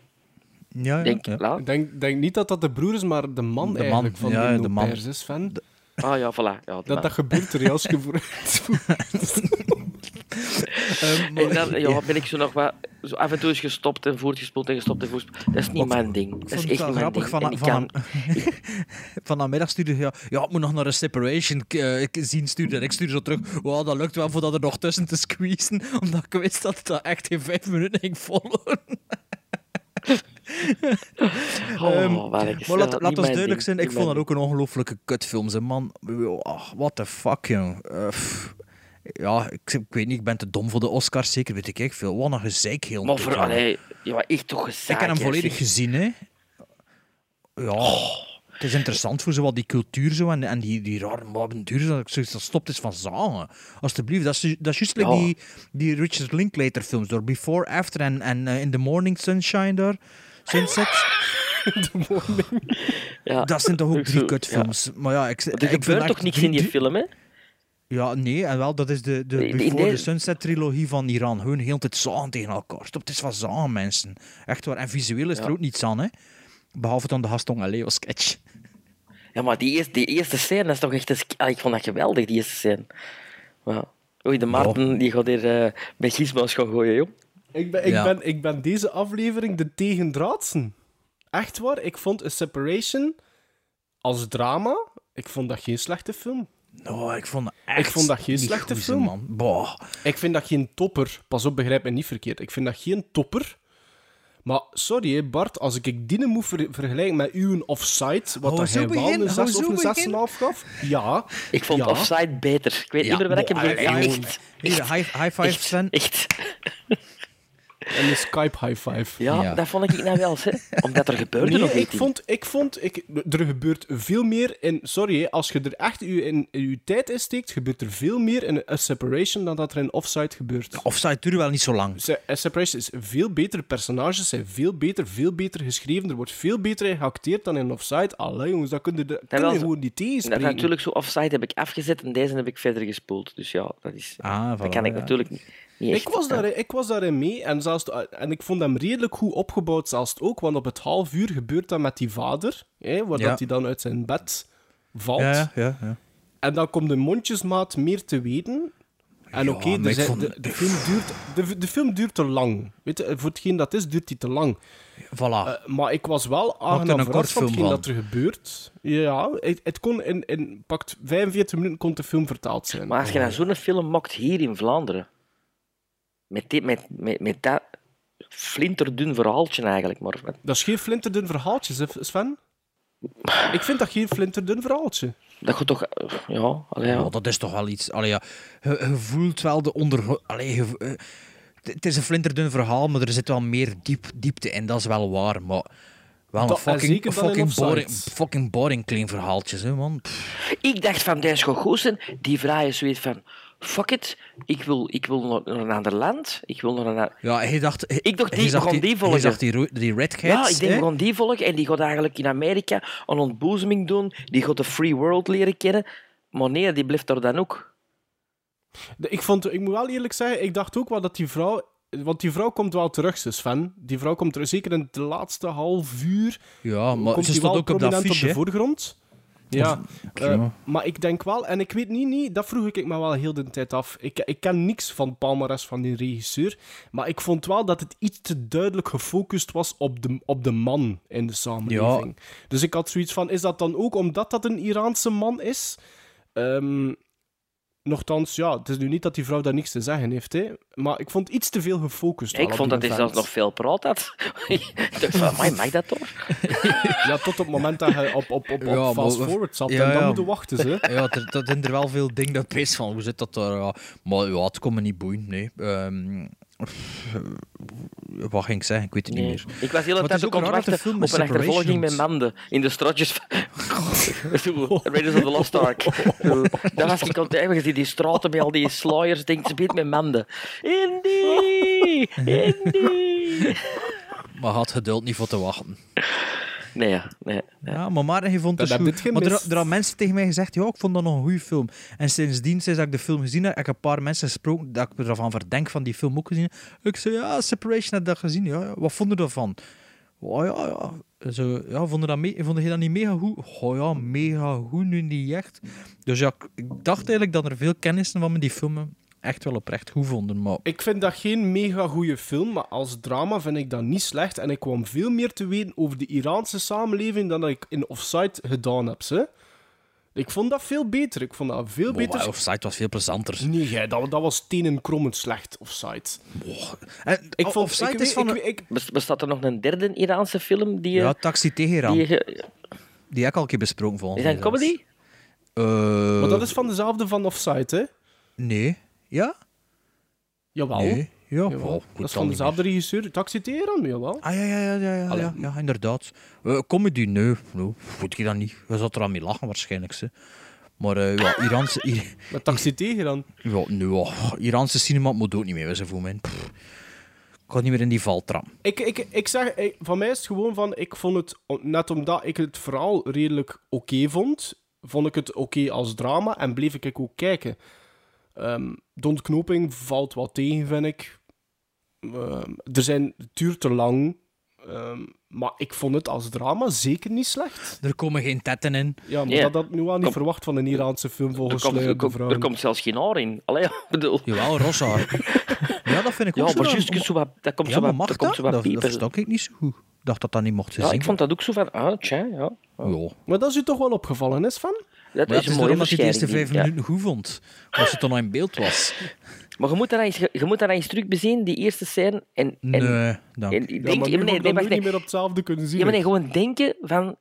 [SPEAKER 2] Ja, ja.
[SPEAKER 1] Denk,
[SPEAKER 2] ja.
[SPEAKER 3] denk, denk niet dat dat de broer is, maar de man
[SPEAKER 2] De
[SPEAKER 3] eigenlijk
[SPEAKER 2] man,
[SPEAKER 3] van
[SPEAKER 2] ja,
[SPEAKER 3] die
[SPEAKER 2] de man.
[SPEAKER 3] is, Sven.
[SPEAKER 1] Ah ja, voilà. Ja,
[SPEAKER 3] Dat, dat gebeurt er, als je.
[SPEAKER 2] Ehm,
[SPEAKER 1] En dan ja, ben ik zo nog wat... Zo af en toe is gestopt en voortgespoeld en gestopt en voortgespoeld. Dat is niet mijn ding. Dat is echt niet mijn
[SPEAKER 2] grappig
[SPEAKER 1] ding.
[SPEAKER 2] van, van,
[SPEAKER 1] kan-
[SPEAKER 2] van namiddag stuurde ja, ja, ik moet nog naar een separation eh, ik zien sturen. En ik stuurde zo terug, wow, dat lukt wel voordat er nog tussen te squeezen, omdat ik wist dat het dat echt in vijf minuten ging volgen.
[SPEAKER 1] Oh, waar ik-
[SPEAKER 2] maar laat, laat ons
[SPEAKER 1] mijn
[SPEAKER 2] duidelijk zijn, ik vond dat
[SPEAKER 1] mijn
[SPEAKER 2] ook een ongelooflijke kutfilm. Zijn man, oh, what the fuck, jong. Eh, pff. Ja, ik, ik weet niet, ik ben te dom voor de Oscars, zeker weet ik echt veel. Wat een gezeik heel
[SPEAKER 1] Maar voor, allee, ja, echt toch
[SPEAKER 2] Ik
[SPEAKER 1] gezaak.
[SPEAKER 2] heb hem volledig
[SPEAKER 1] zeg.
[SPEAKER 2] gezien, hè. Ja, het is interessant voor zo wat die cultuur zo en, en die, die rare avonturen. Dat ik zoiets dat stopt is van zagen. Alsjeblieft, dat is, dat is juist like die, die Richard Linklater films door Before, After en, en eh, In the Morning Sunshine daar. Sunset.
[SPEAKER 1] Ja.
[SPEAKER 2] Dat zijn toch ook
[SPEAKER 1] Ik
[SPEAKER 2] drie kutfilms. Maar ja, ik,
[SPEAKER 1] Er
[SPEAKER 2] ik vind
[SPEAKER 1] gebeurt toch niks
[SPEAKER 2] drie-
[SPEAKER 1] in die film, hè?
[SPEAKER 2] Ja, nee, en wel, dat is de, de
[SPEAKER 1] Nee,
[SPEAKER 2] Before the Sunset trilogie van Iran. Hun heel tijd zagen tegen elkaar. Stop, het is van zagen, mensen. Echt waar. En visueel is er
[SPEAKER 1] Ja.
[SPEAKER 2] ook niets aan, hè. Behalve dan de Gaston en Leo sketch.
[SPEAKER 1] Ja, maar die eerste, die eerste scène, is toch echt... Een... Ah, ik vond dat geweldig, die eerste scène. Ja. Oei, de Maarten, die gaat hier eh bij gizmos gaan gooien, joh.
[SPEAKER 3] Ik ben, ik,
[SPEAKER 2] Ja.
[SPEAKER 3] ben, ik ben deze aflevering de tegendraadsen. Echt waar, ik vond A Separation als drama, ik vond dat geen slechte film.
[SPEAKER 2] Nou, ik vond dat echt
[SPEAKER 3] Ik vond dat geen slechte film.
[SPEAKER 2] man. Boah.
[SPEAKER 3] Ik vind dat geen topper. Pas op, begrijp me niet verkeerd. Ik vind dat geen topper. Maar sorry, hè, Bart, als ik die moet ver- vergelijken met uw offside, wat
[SPEAKER 2] Hou
[SPEAKER 3] dat hij wel een
[SPEAKER 2] hou
[SPEAKER 3] 6 of een
[SPEAKER 2] begin.
[SPEAKER 3] 6,5 gaf, ja.
[SPEAKER 1] Ik vond
[SPEAKER 3] ja.
[SPEAKER 1] Offside beter. Ik weet niet meer wat ik.
[SPEAKER 2] Hier, high, high five, Sven.
[SPEAKER 1] Echt.
[SPEAKER 3] En de Skype high five.
[SPEAKER 1] Ja,
[SPEAKER 2] Ja.
[SPEAKER 1] dat vond ik nou wel, hè. Omdat er gebeurde
[SPEAKER 3] Nee,
[SPEAKER 1] nog
[SPEAKER 3] ik
[SPEAKER 1] iets.
[SPEAKER 3] vond, ik vond ik, er gebeurt veel meer in. Sorry, hè, als je er echt je, in, je tijd in steekt, gebeurt er veel meer in A Separation dan dat er in Offside gebeurt.
[SPEAKER 2] Offside duurt wel niet zo lang.
[SPEAKER 3] A Separation is veel beter, personages zijn veel beter, veel beter geschreven, er wordt veel beter in geacteerd dan in Offside. Allee, jongens, dat kun je, de- kun je gewoon niet
[SPEAKER 1] Dat
[SPEAKER 3] tegenspreken.
[SPEAKER 1] natuurlijk zo offside heb ik afgezet en deze heb ik verder gespoeld. Dus ja, dat is.
[SPEAKER 2] Ah,
[SPEAKER 1] dat
[SPEAKER 2] voilà,
[SPEAKER 1] kan ik
[SPEAKER 2] ja.
[SPEAKER 1] natuurlijk niet. Echt.
[SPEAKER 3] Ik was, daarin, ik was daarin mee en, zelfs, en ik vond hem redelijk goed opgebouwd, zelfs ook, want op het half uur gebeurt dat met die vader, hè, waar
[SPEAKER 2] Ja.
[SPEAKER 3] dat hij dan uit zijn bed valt.
[SPEAKER 2] Ja, ja, ja.
[SPEAKER 3] En dan komt de mondjesmaat meer te weten. En
[SPEAKER 2] Ja,
[SPEAKER 3] oké,
[SPEAKER 2] vond-
[SPEAKER 3] de, de, film duurt, de, de film duurt te lang. Weet je, voor hetgeen dat is, duurt die te lang.
[SPEAKER 2] Voilà.
[SPEAKER 3] Eh, maar ik was wel aangenaam verrast van hetgeen dat er gebeurt. Ja, het, het kon in, in pakt 45 minuten kon de film vertaald zijn.
[SPEAKER 1] Maar als je nou zo'n film maakt hier in Vlaanderen, met, dit, met, met, met dat flinterdun verhaaltje eigenlijk, maar
[SPEAKER 3] Dat is geen flinterdun verhaaltje, hè, Sven. Ik vind dat geen flinterdun verhaaltje.
[SPEAKER 1] dat je toch... Ja, allee, ja.
[SPEAKER 2] Ja, dat is toch wel iets. Allee, ja. je, je voelt wel de onder. Allee, je- eh, het is een flinterdun verhaal, maar er zit wel meer diep, diepte in. Dat is wel waar. Maar wel een
[SPEAKER 3] en
[SPEAKER 2] fucking, fucking, boring, fucking boring klein verhaaltjes, hè, man. Pff,
[SPEAKER 1] Ik dacht van, deze gaat goed zijn. Die vraag is zoiets van... Fuck it, ik wil, ik wil naar, een ander land. Ik wil naar een...
[SPEAKER 2] Ja, hij dacht.
[SPEAKER 1] Ik dacht, die- gaan die volgen.
[SPEAKER 2] Hij zag die, die redheads.
[SPEAKER 1] Ja, ik denk, we gaan die volgen. En die gaat eigenlijk in Amerika een ontboezeming doen. Die gaat de free world leren kennen. Maar nee, die blijft daar dan ook.
[SPEAKER 3] Ik, vond, ik moet wel eerlijk zeggen, ik dacht ook wel dat die vrouw... Want die vrouw komt wel terug, zus Sven. Die vrouw komt terug, zeker in het laatste half uur.
[SPEAKER 2] Ja, maar
[SPEAKER 3] komt
[SPEAKER 2] ze stond ook op dat affiche.
[SPEAKER 3] op de voorgrond. Ja,
[SPEAKER 2] Ja.
[SPEAKER 3] eh, maar ik denk wel, en ik weet niet, niet dat vroeg ik me wel heel de tijd af. Ik, ik ken niks van palmares van die regisseur, maar ik vond wel dat het iets te duidelijk gefocust was op de, op de man in de samenleving. Dus ik had zoiets van, is dat dan ook omdat dat een Iraanse man is? Ehm, nochtans, ja, het is nu niet dat die vrouw daar niks te zeggen heeft, hè, maar ik vond iets te veel gefocust.
[SPEAKER 1] ik vond dat hij zelfs nog veel praat had. ik dacht van, "Amai, mag dat toch?
[SPEAKER 3] Ja, tot op het moment dat je op, op, op, op
[SPEAKER 2] Ja, maar-
[SPEAKER 3] fast forward zat,
[SPEAKER 2] Ja,
[SPEAKER 3] en dan
[SPEAKER 2] ja.
[SPEAKER 3] moeten wachten ze.
[SPEAKER 2] Ja, er, dat zijn er wel veel dingen dat wees van. Hoe zit dat daar? Ja. Maar ja, het kon me niet boeien. Nee. Ehm, wat ging ik zeggen? Ik weet het niet meer.
[SPEAKER 1] Ik was heel de tijd ook
[SPEAKER 2] film
[SPEAKER 1] op een achtervolging met manden in de Zo, Raiders of the Lost Ark. Daar was ik het hebben, die, straten met al die sluiers, denkt ze met manden. Indy! Indy!
[SPEAKER 2] Maar had geduld niet voor te wachten.
[SPEAKER 1] Nee, ja, nee.
[SPEAKER 2] Ja, maar Maarten, je vond het
[SPEAKER 3] Dat heb
[SPEAKER 2] goed.
[SPEAKER 3] je
[SPEAKER 2] Maar er, er hadden mensen tegen mij gezegd, ja, ik vond dat nog een goede film. En sindsdien, sinds dat ik de film gezien heb, heb ik een paar mensen gesproken dat ik ervan verdenk van die film ook gezien. Ik zei, ja, Separation heb ik dat gezien. Ja, ja. Wat vonden ervan? Oh ja, ja. Zo, ja, vonden dat me vond je dat niet mega goed? Oh ja, mega goed, nu niet echt. Dus ja, ik- ik dacht eigenlijk dat er veel kennissen van me die film echt wel oprecht goed vonden. Maar
[SPEAKER 3] Ik vind dat geen mega goede film, maar als drama vind ik dat niet slecht. En ik kwam veel meer te weten over de Iraanse samenleving dan dat ik in Offside gedaan heb. Hè. Ik vond dat veel beter. Ik vond dat veel
[SPEAKER 2] Boah,
[SPEAKER 3] beter.
[SPEAKER 2] Offside was veel plezanter.
[SPEAKER 3] Nee, jij, dat, dat was tenenkrommend slecht, Offside.
[SPEAKER 2] En,
[SPEAKER 3] Ik vond
[SPEAKER 2] Offside
[SPEAKER 3] ik,
[SPEAKER 2] is van...
[SPEAKER 3] ik, ik,
[SPEAKER 1] Bestaat er nog een derde Iraanse film die je...
[SPEAKER 2] ja, Taxi Teheran.
[SPEAKER 1] die
[SPEAKER 2] Die,
[SPEAKER 1] je
[SPEAKER 2] heb ik al een keer besproken volgens
[SPEAKER 1] is dat
[SPEAKER 2] mij
[SPEAKER 1] een comedy?
[SPEAKER 2] Eh,
[SPEAKER 3] maar dat is van dezelfde van Offside, hè?
[SPEAKER 2] Nee. Ja?
[SPEAKER 3] Jawel.
[SPEAKER 2] Nee. Ja,
[SPEAKER 3] Jawel.
[SPEAKER 2] wel,
[SPEAKER 3] dat is van dezelfde regisseur. Taxi Teheran, jawel.
[SPEAKER 2] Ah ja, ja, ja, ja, ja, ja, ja inderdaad. Eh, comedy, nee, nee, goed je dat niet. Je zat er aan mee lachen waarschijnlijk. Ze. Maar eh, ja, Iraanse, I-
[SPEAKER 3] Met Taxi Teheran.
[SPEAKER 2] ja, nee, ja, Iraanse cinema moet ook niet meer wezen voor mij. Pff. Ik ga niet meer in die valtram.
[SPEAKER 3] Ik, ik, ik zeg, ik- van mij is het gewoon van, ik vond het, net omdat ik het verhaal redelijk oké vond, vond ik het oké als drama en bleef ik ook kijken. Ehm de ontknoping valt wat tegen, vind ik. Ehm, er zijn, het duurt te lang, Ehm, maar ik vond het als drama zeker niet slecht.
[SPEAKER 2] Er komen geen tetten in.
[SPEAKER 3] Ja, maar
[SPEAKER 1] Nee.
[SPEAKER 3] dat had ik nu wel niet
[SPEAKER 1] Kom.
[SPEAKER 3] verwacht van een Iraanse film
[SPEAKER 1] Er
[SPEAKER 3] volgens
[SPEAKER 1] komt, er, komt, er komt zelfs geen haar in. Allee, bedoel...
[SPEAKER 2] Jawel, Rossar. ja, dat vind ik ook
[SPEAKER 1] Ja,
[SPEAKER 2] zo.
[SPEAKER 1] maar juist zo wat, dat komt
[SPEAKER 2] Ja,
[SPEAKER 1] zo wat, dat
[SPEAKER 2] dat?
[SPEAKER 1] komt zo wat
[SPEAKER 2] Dat, dat ik niet zo goed. Ik dacht dat dat niet mocht te
[SPEAKER 1] Ja, ik vond dat ook zo van, ah, tja, ja.
[SPEAKER 2] Ja.
[SPEAKER 3] Maar dat is u toch wel opgevallen, is van?
[SPEAKER 1] Dat
[SPEAKER 2] Maar
[SPEAKER 1] is
[SPEAKER 2] het
[SPEAKER 1] een mooie
[SPEAKER 2] daarom dat hij de eerste vijf
[SPEAKER 1] ja.
[SPEAKER 2] minuten goed vond. Als het dan nog in beeld was.
[SPEAKER 1] Maar je moet dat eens, je moet dat eens terug bezien, die eerste scène. En, en,
[SPEAKER 2] Nee, dank
[SPEAKER 1] en denk,
[SPEAKER 3] Ja, maar
[SPEAKER 1] nee, nee, nee.
[SPEAKER 3] niet meer op hetzelfde kunnen zien.
[SPEAKER 1] Ja, maar nee, gewoon denken van...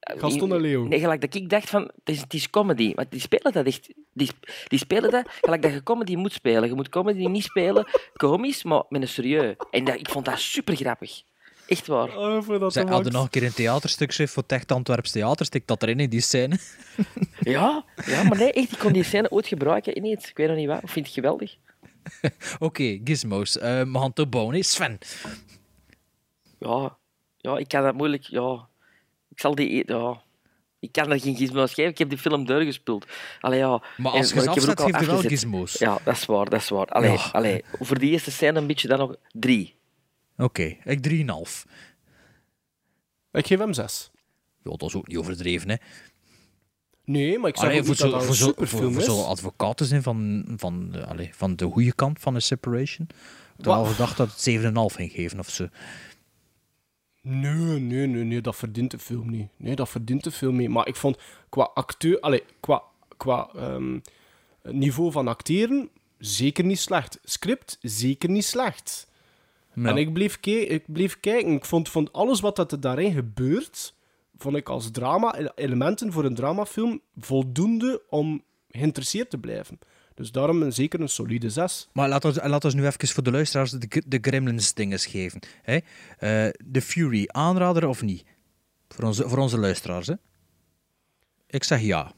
[SPEAKER 3] Gaston en Leo.
[SPEAKER 1] Nee, gelijk dat ik dacht van, het is, het is comedy. Want die spelen dat echt... Die, die spelen dat gelijk dat je comedy moet spelen. Je moet comedy niet spelen komisch, maar met een serieus. En dat, ik vond dat super grappig. Echt waar.
[SPEAKER 3] Oh, dat
[SPEAKER 2] Zij hadden nog een keer een theaterstuk geschreven voor het Echt Antwerps Theater. Stik dat erin in die scène.
[SPEAKER 1] Ja, ja, maar nee, echt, ik kon die scène ooit gebruiken ineens. Ik weet nog niet waar. Ik vind het geweldig.
[SPEAKER 2] Oké, gizmos. Eh, we gaan te bouwen. hè. Sven.
[SPEAKER 1] Ja, ja, ik kan dat moeilijk... Ja, ik zal die... Ja, ik kan er geen gizmo's geven. Ik heb die film doorgespeeld. Allee, ja.
[SPEAKER 2] Maar als je
[SPEAKER 1] er
[SPEAKER 2] afzet,
[SPEAKER 1] ook al
[SPEAKER 2] geef je wel gizmos.
[SPEAKER 1] Ja, dat is waar, dat is waar. Allee,
[SPEAKER 2] Ja.
[SPEAKER 1] allee, voor die eerste scène een beetje dan nog drie.
[SPEAKER 2] Oké, ik 3,5.
[SPEAKER 3] Ik geef hem zes.
[SPEAKER 2] Ja, dat is ook niet overdreven, hè.
[SPEAKER 3] Nee, maar ik ook
[SPEAKER 2] voor zo- voor zo- voor- zo'n advocaat te zijn van, van, de- allee, van de goede kant van een separation. Al
[SPEAKER 3] Wat?
[SPEAKER 2] gedacht dat het 7,5 ging geven of zo.
[SPEAKER 3] Nee, nee, nee, nee, dat verdient de film niet. Nee, dat verdient de film niet. Maar ik vond qua acteur, allee, qua, qua ehm, niveau van acteren, zeker niet slecht. Script, zeker niet slecht.
[SPEAKER 2] Ja.
[SPEAKER 3] En ik bleef, ik bleef kijken. Ik vond, vond alles wat dat er daarin gebeurt, vond ik als drama, elementen voor een dramafilm, voldoende om geïnteresseerd te blijven. Dus daarom een, zeker een solide 6.
[SPEAKER 2] Maar laten we, laten we nu even voor de luisteraars de, de Gremlins dinges geven. Hè? Eh, The Fury, aanrader of niet? Voor onze, voor onze luisteraars, hè? Ik zeg ja.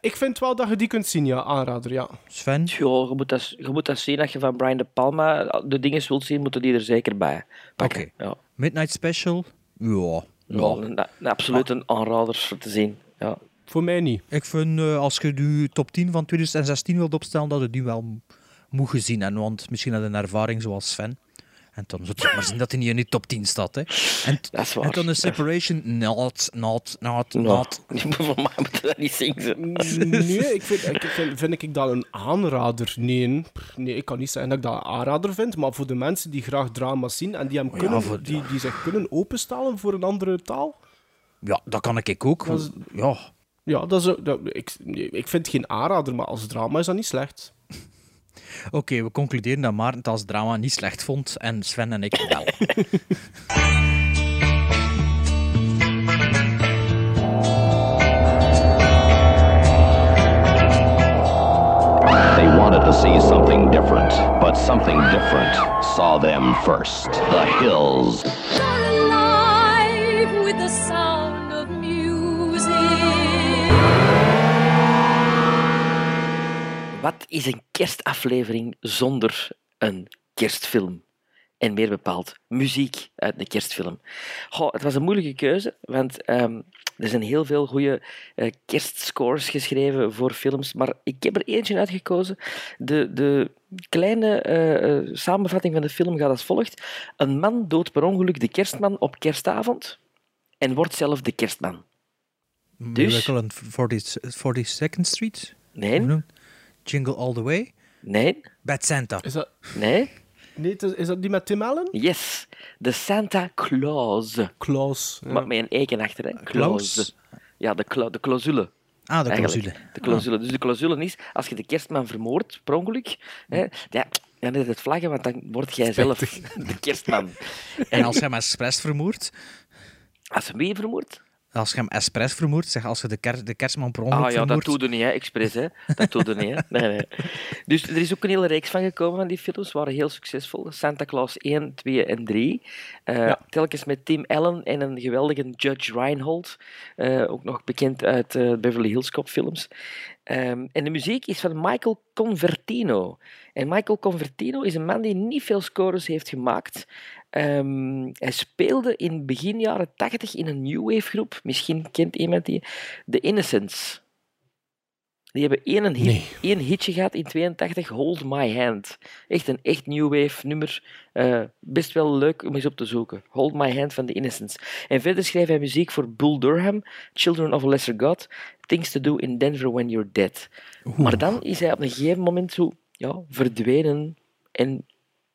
[SPEAKER 3] Ik vind wel dat je die kunt zien, ja, aanrader, ja.
[SPEAKER 2] Sven?
[SPEAKER 1] Ja, je moet, dat, je moet dat zien. Als je van Brian De Palma de dingen wilt zien, moeten die er zeker bij pakken.
[SPEAKER 2] Oké.
[SPEAKER 1] Ja.
[SPEAKER 2] Midnight Special? Ja.
[SPEAKER 1] Ja, een, een absoluut een aanrader voor te zien. Ja.
[SPEAKER 3] Voor mij niet.
[SPEAKER 2] Ik vind, eh, als je je top 10 van 2016 wilt opstellen, dat je die wel moet gezien hebben. Want misschien had een ervaring zoals Sven. En dan zou het maar zien dat hij niet in die top 10 staat. Hè. En,
[SPEAKER 1] Dat is waar.
[SPEAKER 2] en dan een separation, not, not, not,
[SPEAKER 1] Nou,
[SPEAKER 2] not.
[SPEAKER 1] voor mij moet dat niet zingen.
[SPEAKER 3] Nee, ik vind, ik vind, vind ik dat een aanrader? Nee, nee, ik kan niet zeggen dat ik dat een aanrader vind, maar voor de mensen die graag drama zien en die, hem
[SPEAKER 2] ja,
[SPEAKER 3] kunnen,
[SPEAKER 2] voor-
[SPEAKER 3] die, die zich kunnen openstellen voor een andere taal,
[SPEAKER 2] Ja, dat kan ik ook.
[SPEAKER 3] Dat is-
[SPEAKER 2] Ja.
[SPEAKER 3] ja, dat is, dat, ik, ik vind het geen aanrader, maar als drama is dat niet slecht.
[SPEAKER 2] Oké, we concluderen dat Maarten het als drama niet slecht vond en Sven en ik wel.
[SPEAKER 13] They wanted to see something different, but something different saw them first. The hills.
[SPEAKER 14] alive with the sound
[SPEAKER 1] Wat is een kerstaflevering zonder een kerstfilm? En meer bepaald, muziek uit een kerstfilm. Goh, het was een moeilijke keuze, want ehm, er zijn heel veel goede eh, kerstscores geschreven voor films, maar ik heb er eentje uitgekozen. De, de kleine eh, eh, samenvatting van de film gaat als volgt. Een man doodt per ongeluk de kerstman op kerstavond en wordt zelf de kerstman. Dus?
[SPEAKER 2] Miracle on 40, 42nd Street?
[SPEAKER 1] Nee.
[SPEAKER 2] Jingle All the Way?
[SPEAKER 1] Nee.
[SPEAKER 2] Bad Santa.
[SPEAKER 3] Is dat,
[SPEAKER 1] Nee?
[SPEAKER 3] nee, is, is dat die met Tim Allen?
[SPEAKER 1] Yes, de Santa Claus.
[SPEAKER 3] Klaus. ja.
[SPEAKER 1] Maar met een eken achter, hè?
[SPEAKER 2] Claus?
[SPEAKER 1] Claus. Ja, de, cla de clausule.
[SPEAKER 2] Ah, de
[SPEAKER 1] eigenlijk.
[SPEAKER 2] clausule.
[SPEAKER 1] De clausule. Dus de clausule is, als je de kerstman vermoordt, per ongeluk, hè, ja, dan is het vlaggen, want dan word jij zelf de kerstman.
[SPEAKER 2] En als je hem expres vermoordt,
[SPEAKER 1] Als je wie vermoordt?
[SPEAKER 2] Als je hem expres vermoordt, zeg als je de, ker, de kerstman per ongeluk
[SPEAKER 1] Ah ja, dat doe je niet, hè, expres. Hè. Dat doe je niet. Hè. Nee, nee. Dus er is ook een hele reeks van gekomen van die films. waren heel succesvol. Santa Claus 1, 2 en 3. Eh, Telkens met Tim Allen en een geweldige Judge Reinhold. Eh, ook nog bekend uit eh, Beverly Hills Cop films. Ehm, en de muziek is van Michael Convertino. En Michael Convertino is een man die niet veel scores heeft gemaakt. Ehm, hij speelde in begin jaren 80 in een new wave groep. Misschien kent iemand die. The Innocents. Die hebben één, hit, één hitje gehad in 82, Hold My Hand. Echt een echt new wave nummer. Eh, best wel leuk om eens op te zoeken. Hold My Hand van The Innocents. En verder schreef hij muziek voor Bull Durham, Children of a Lesser God, Things to Do in Denver When You're Dead. Maar dan is hij op een gegeven moment zo ja, verdwenen en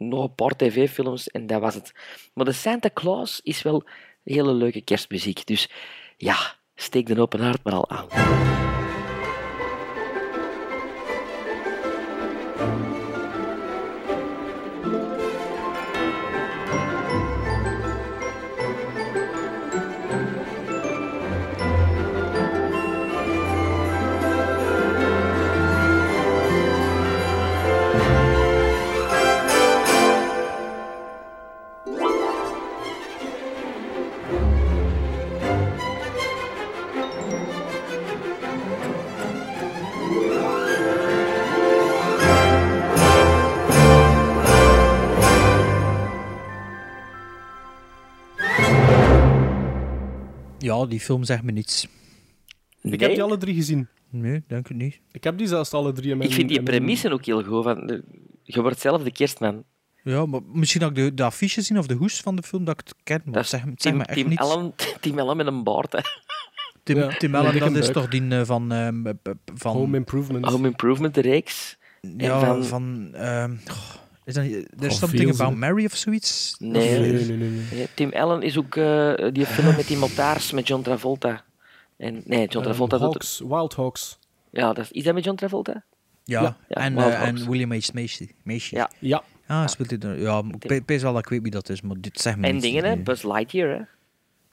[SPEAKER 1] nog een paar tv-films en dat was het. Maar de Santa Claus is wel hele leuke kerstmuziek. Dus ja, steek de open haard maar al aan.
[SPEAKER 2] Ja, die film zegt me niets.
[SPEAKER 3] Ik heb die alle drie gezien.
[SPEAKER 2] Nee, denk ik niet.
[SPEAKER 3] Ik heb die zelfs alle drie in mijn...
[SPEAKER 1] Ik vind die
[SPEAKER 3] in mijn-
[SPEAKER 1] premisse ook heel goed. Van, de- je wordt zelf de kerstman.
[SPEAKER 2] Ja, maar misschien dat ik de, de affiche zien of de hoes van de film dat ik het ken. Maar
[SPEAKER 1] Dat
[SPEAKER 2] zeg, zeg
[SPEAKER 1] Tim,
[SPEAKER 2] me echt
[SPEAKER 1] Tim,
[SPEAKER 2] niets.
[SPEAKER 1] Allen, Tim Allen met een baard. Hè.
[SPEAKER 2] Tim,
[SPEAKER 3] Ja,
[SPEAKER 2] Tim Allen, dat is
[SPEAKER 3] buik.
[SPEAKER 2] toch die eh, van... ehm, eh, van
[SPEAKER 3] Home Improvement.
[SPEAKER 1] Home Improvement, de reeks.
[SPEAKER 2] ja,
[SPEAKER 1] en
[SPEAKER 2] van...
[SPEAKER 1] van-
[SPEAKER 2] ehm, is dat. There's
[SPEAKER 3] Van
[SPEAKER 2] something about. Mary of zoiets?
[SPEAKER 1] Nee,
[SPEAKER 3] Nee, nee, nee. nee.
[SPEAKER 1] Nee, Tim Allen is ook eh, die film met die motards met John Travolta. En, nee, John Travolta
[SPEAKER 3] Ehm,
[SPEAKER 1] doet...
[SPEAKER 3] Hawks, Wild Hawks.
[SPEAKER 1] Ja, dat is, is dat met John Travolta?
[SPEAKER 2] Ja,
[SPEAKER 3] Ja.
[SPEAKER 1] Ja,
[SPEAKER 2] en, eh, en. William H. Macy. Macy.
[SPEAKER 1] Ja.
[SPEAKER 3] Ja.
[SPEAKER 2] Ah, speelt hij er... Ja, ik pees wel dat ik weet wie dat is, maar dit zegt me
[SPEAKER 1] En dingen, hè? Buzz Lightyear, hè?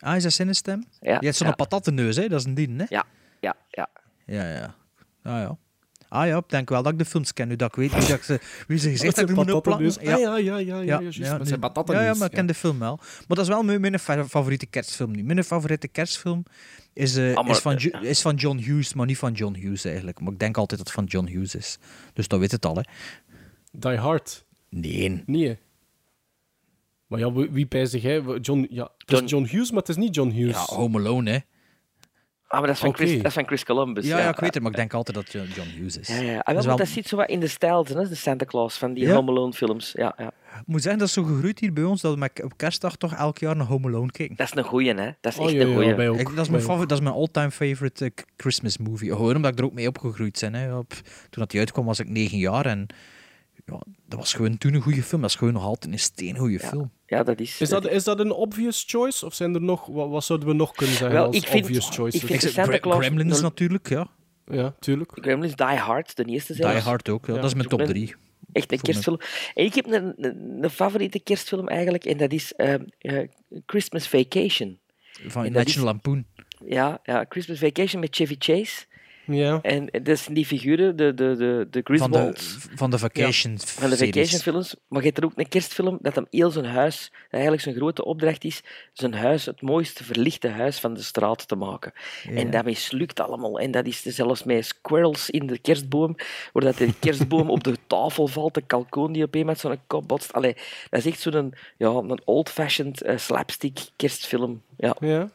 [SPEAKER 2] Ah, is dat zijn stem?
[SPEAKER 1] Ja,
[SPEAKER 2] Je hebt zo'n
[SPEAKER 1] ja.
[SPEAKER 2] patattenneus, hè? Dat is een dien, hè?
[SPEAKER 1] Ja, ja, ja.
[SPEAKER 2] Ja, ja. Ah, ja. Ah ja, ik denk wel dat ik de films ken, nu dat ik weet wie, dat ik ze, wie ze gezegd
[SPEAKER 3] zijn
[SPEAKER 2] hebben moeten plakken.
[SPEAKER 3] patattenneus. Ah, ja, ja, ja, ja, juist, dat
[SPEAKER 2] nu-
[SPEAKER 3] zijn patattenneus,
[SPEAKER 2] Ja, ja, maar ik ken
[SPEAKER 3] ja.
[SPEAKER 2] de film wel. Maar dat is wel mijn, mijn fa- favoriete kerstfilm nu. Mijn favoriete kerstfilm is, eh,
[SPEAKER 1] Ah, maar-
[SPEAKER 2] is, van, Jo- is van John Hughes, maar niet van John Hughes eigenlijk. Maar ik denk altijd dat het van John Hughes is. Dus dat weet het al, hè.
[SPEAKER 3] Die Hard.
[SPEAKER 2] Nee.
[SPEAKER 3] Nee. hè. Maar ja, wie, wie pijzig jij? John, ja, het is
[SPEAKER 1] John-
[SPEAKER 3] John Hughes, maar het is niet John Hughes.
[SPEAKER 2] Ja, Home Alone, hè.
[SPEAKER 1] Ah, maar dat is van, Chris, dat is van Chris Columbus.
[SPEAKER 2] Ja, ja, ik weet het, maar ik denk altijd dat John John Hughes is.
[SPEAKER 1] Ja, ja. Ah,
[SPEAKER 2] Dat is wel-
[SPEAKER 1] dat zit zo wat in de stijl, hè, de Santa Claus van die
[SPEAKER 2] Ja.
[SPEAKER 1] Home Alone films. Ja, ja.
[SPEAKER 2] Ik moet zeggen, dat is zo gegroeid hier bij ons, dat we met- op kerstdag toch elk jaar naar Home Alone kijken.
[SPEAKER 1] Dat is een goeie, hè? Dat is
[SPEAKER 3] Oh,
[SPEAKER 1] echt
[SPEAKER 3] ja,
[SPEAKER 1] een goeie.
[SPEAKER 3] ook.
[SPEAKER 2] Ik, dat, is mijn dat is mijn all-time favorite eh, Christmas movie. Gewoon omdat ik er ook mee opgegroeid ben. Hè. Op, toen dat die uitkwam was ik negen jaar en ja, dat was gewoon toen een goede film. Dat is gewoon nog altijd een steengoede film.
[SPEAKER 1] Ja, dat is...
[SPEAKER 3] Is dat, is dat een obvious choice? Of zijn er nog, wat, wat zouden we nog kunnen zeggen
[SPEAKER 1] Wel,
[SPEAKER 3] als
[SPEAKER 1] ik vind-
[SPEAKER 3] obvious
[SPEAKER 1] ik
[SPEAKER 3] choices?
[SPEAKER 1] vind-
[SPEAKER 2] Ik
[SPEAKER 1] Santa Claus-
[SPEAKER 2] Gremlins
[SPEAKER 1] no-
[SPEAKER 2] natuurlijk, ja.
[SPEAKER 3] Ja, tuurlijk.
[SPEAKER 1] Gremlins, Die Hard, de eerste
[SPEAKER 2] Die
[SPEAKER 1] zelfs.
[SPEAKER 2] Hard ook, ja.
[SPEAKER 3] Ja,
[SPEAKER 2] dat is mijn top
[SPEAKER 1] een-
[SPEAKER 2] drie.
[SPEAKER 1] Echt een kerstfilm. En ik heb een, een, een favoriete kerstfilm eigenlijk, en dat is eh, eh, Christmas Vacation.
[SPEAKER 2] Van National Lampoon.
[SPEAKER 1] Ja, ja, Christmas Vacation met Chevy Chase.
[SPEAKER 3] Ja.
[SPEAKER 1] En dat zijn die figuren, de, de, de, de
[SPEAKER 2] Van de, van de Vacation
[SPEAKER 1] Van de vacation films. Maar je hebt er ook een kerstfilm dat hem heel zijn huis, dat eigenlijk zijn grote opdracht is, zijn huis het mooiste verlichte huis van de straat te maken. En dat mislukt allemaal. En dat is zelfs met squirrels in de kerstboom, waar dat de kerstboom op de tafel valt, de kalkoen die op een met zo'n kop botst. Allee, dat is echt zo'n ja, een old-fashioned eh, slapstick kerstfilm. Ja.
[SPEAKER 3] Ja.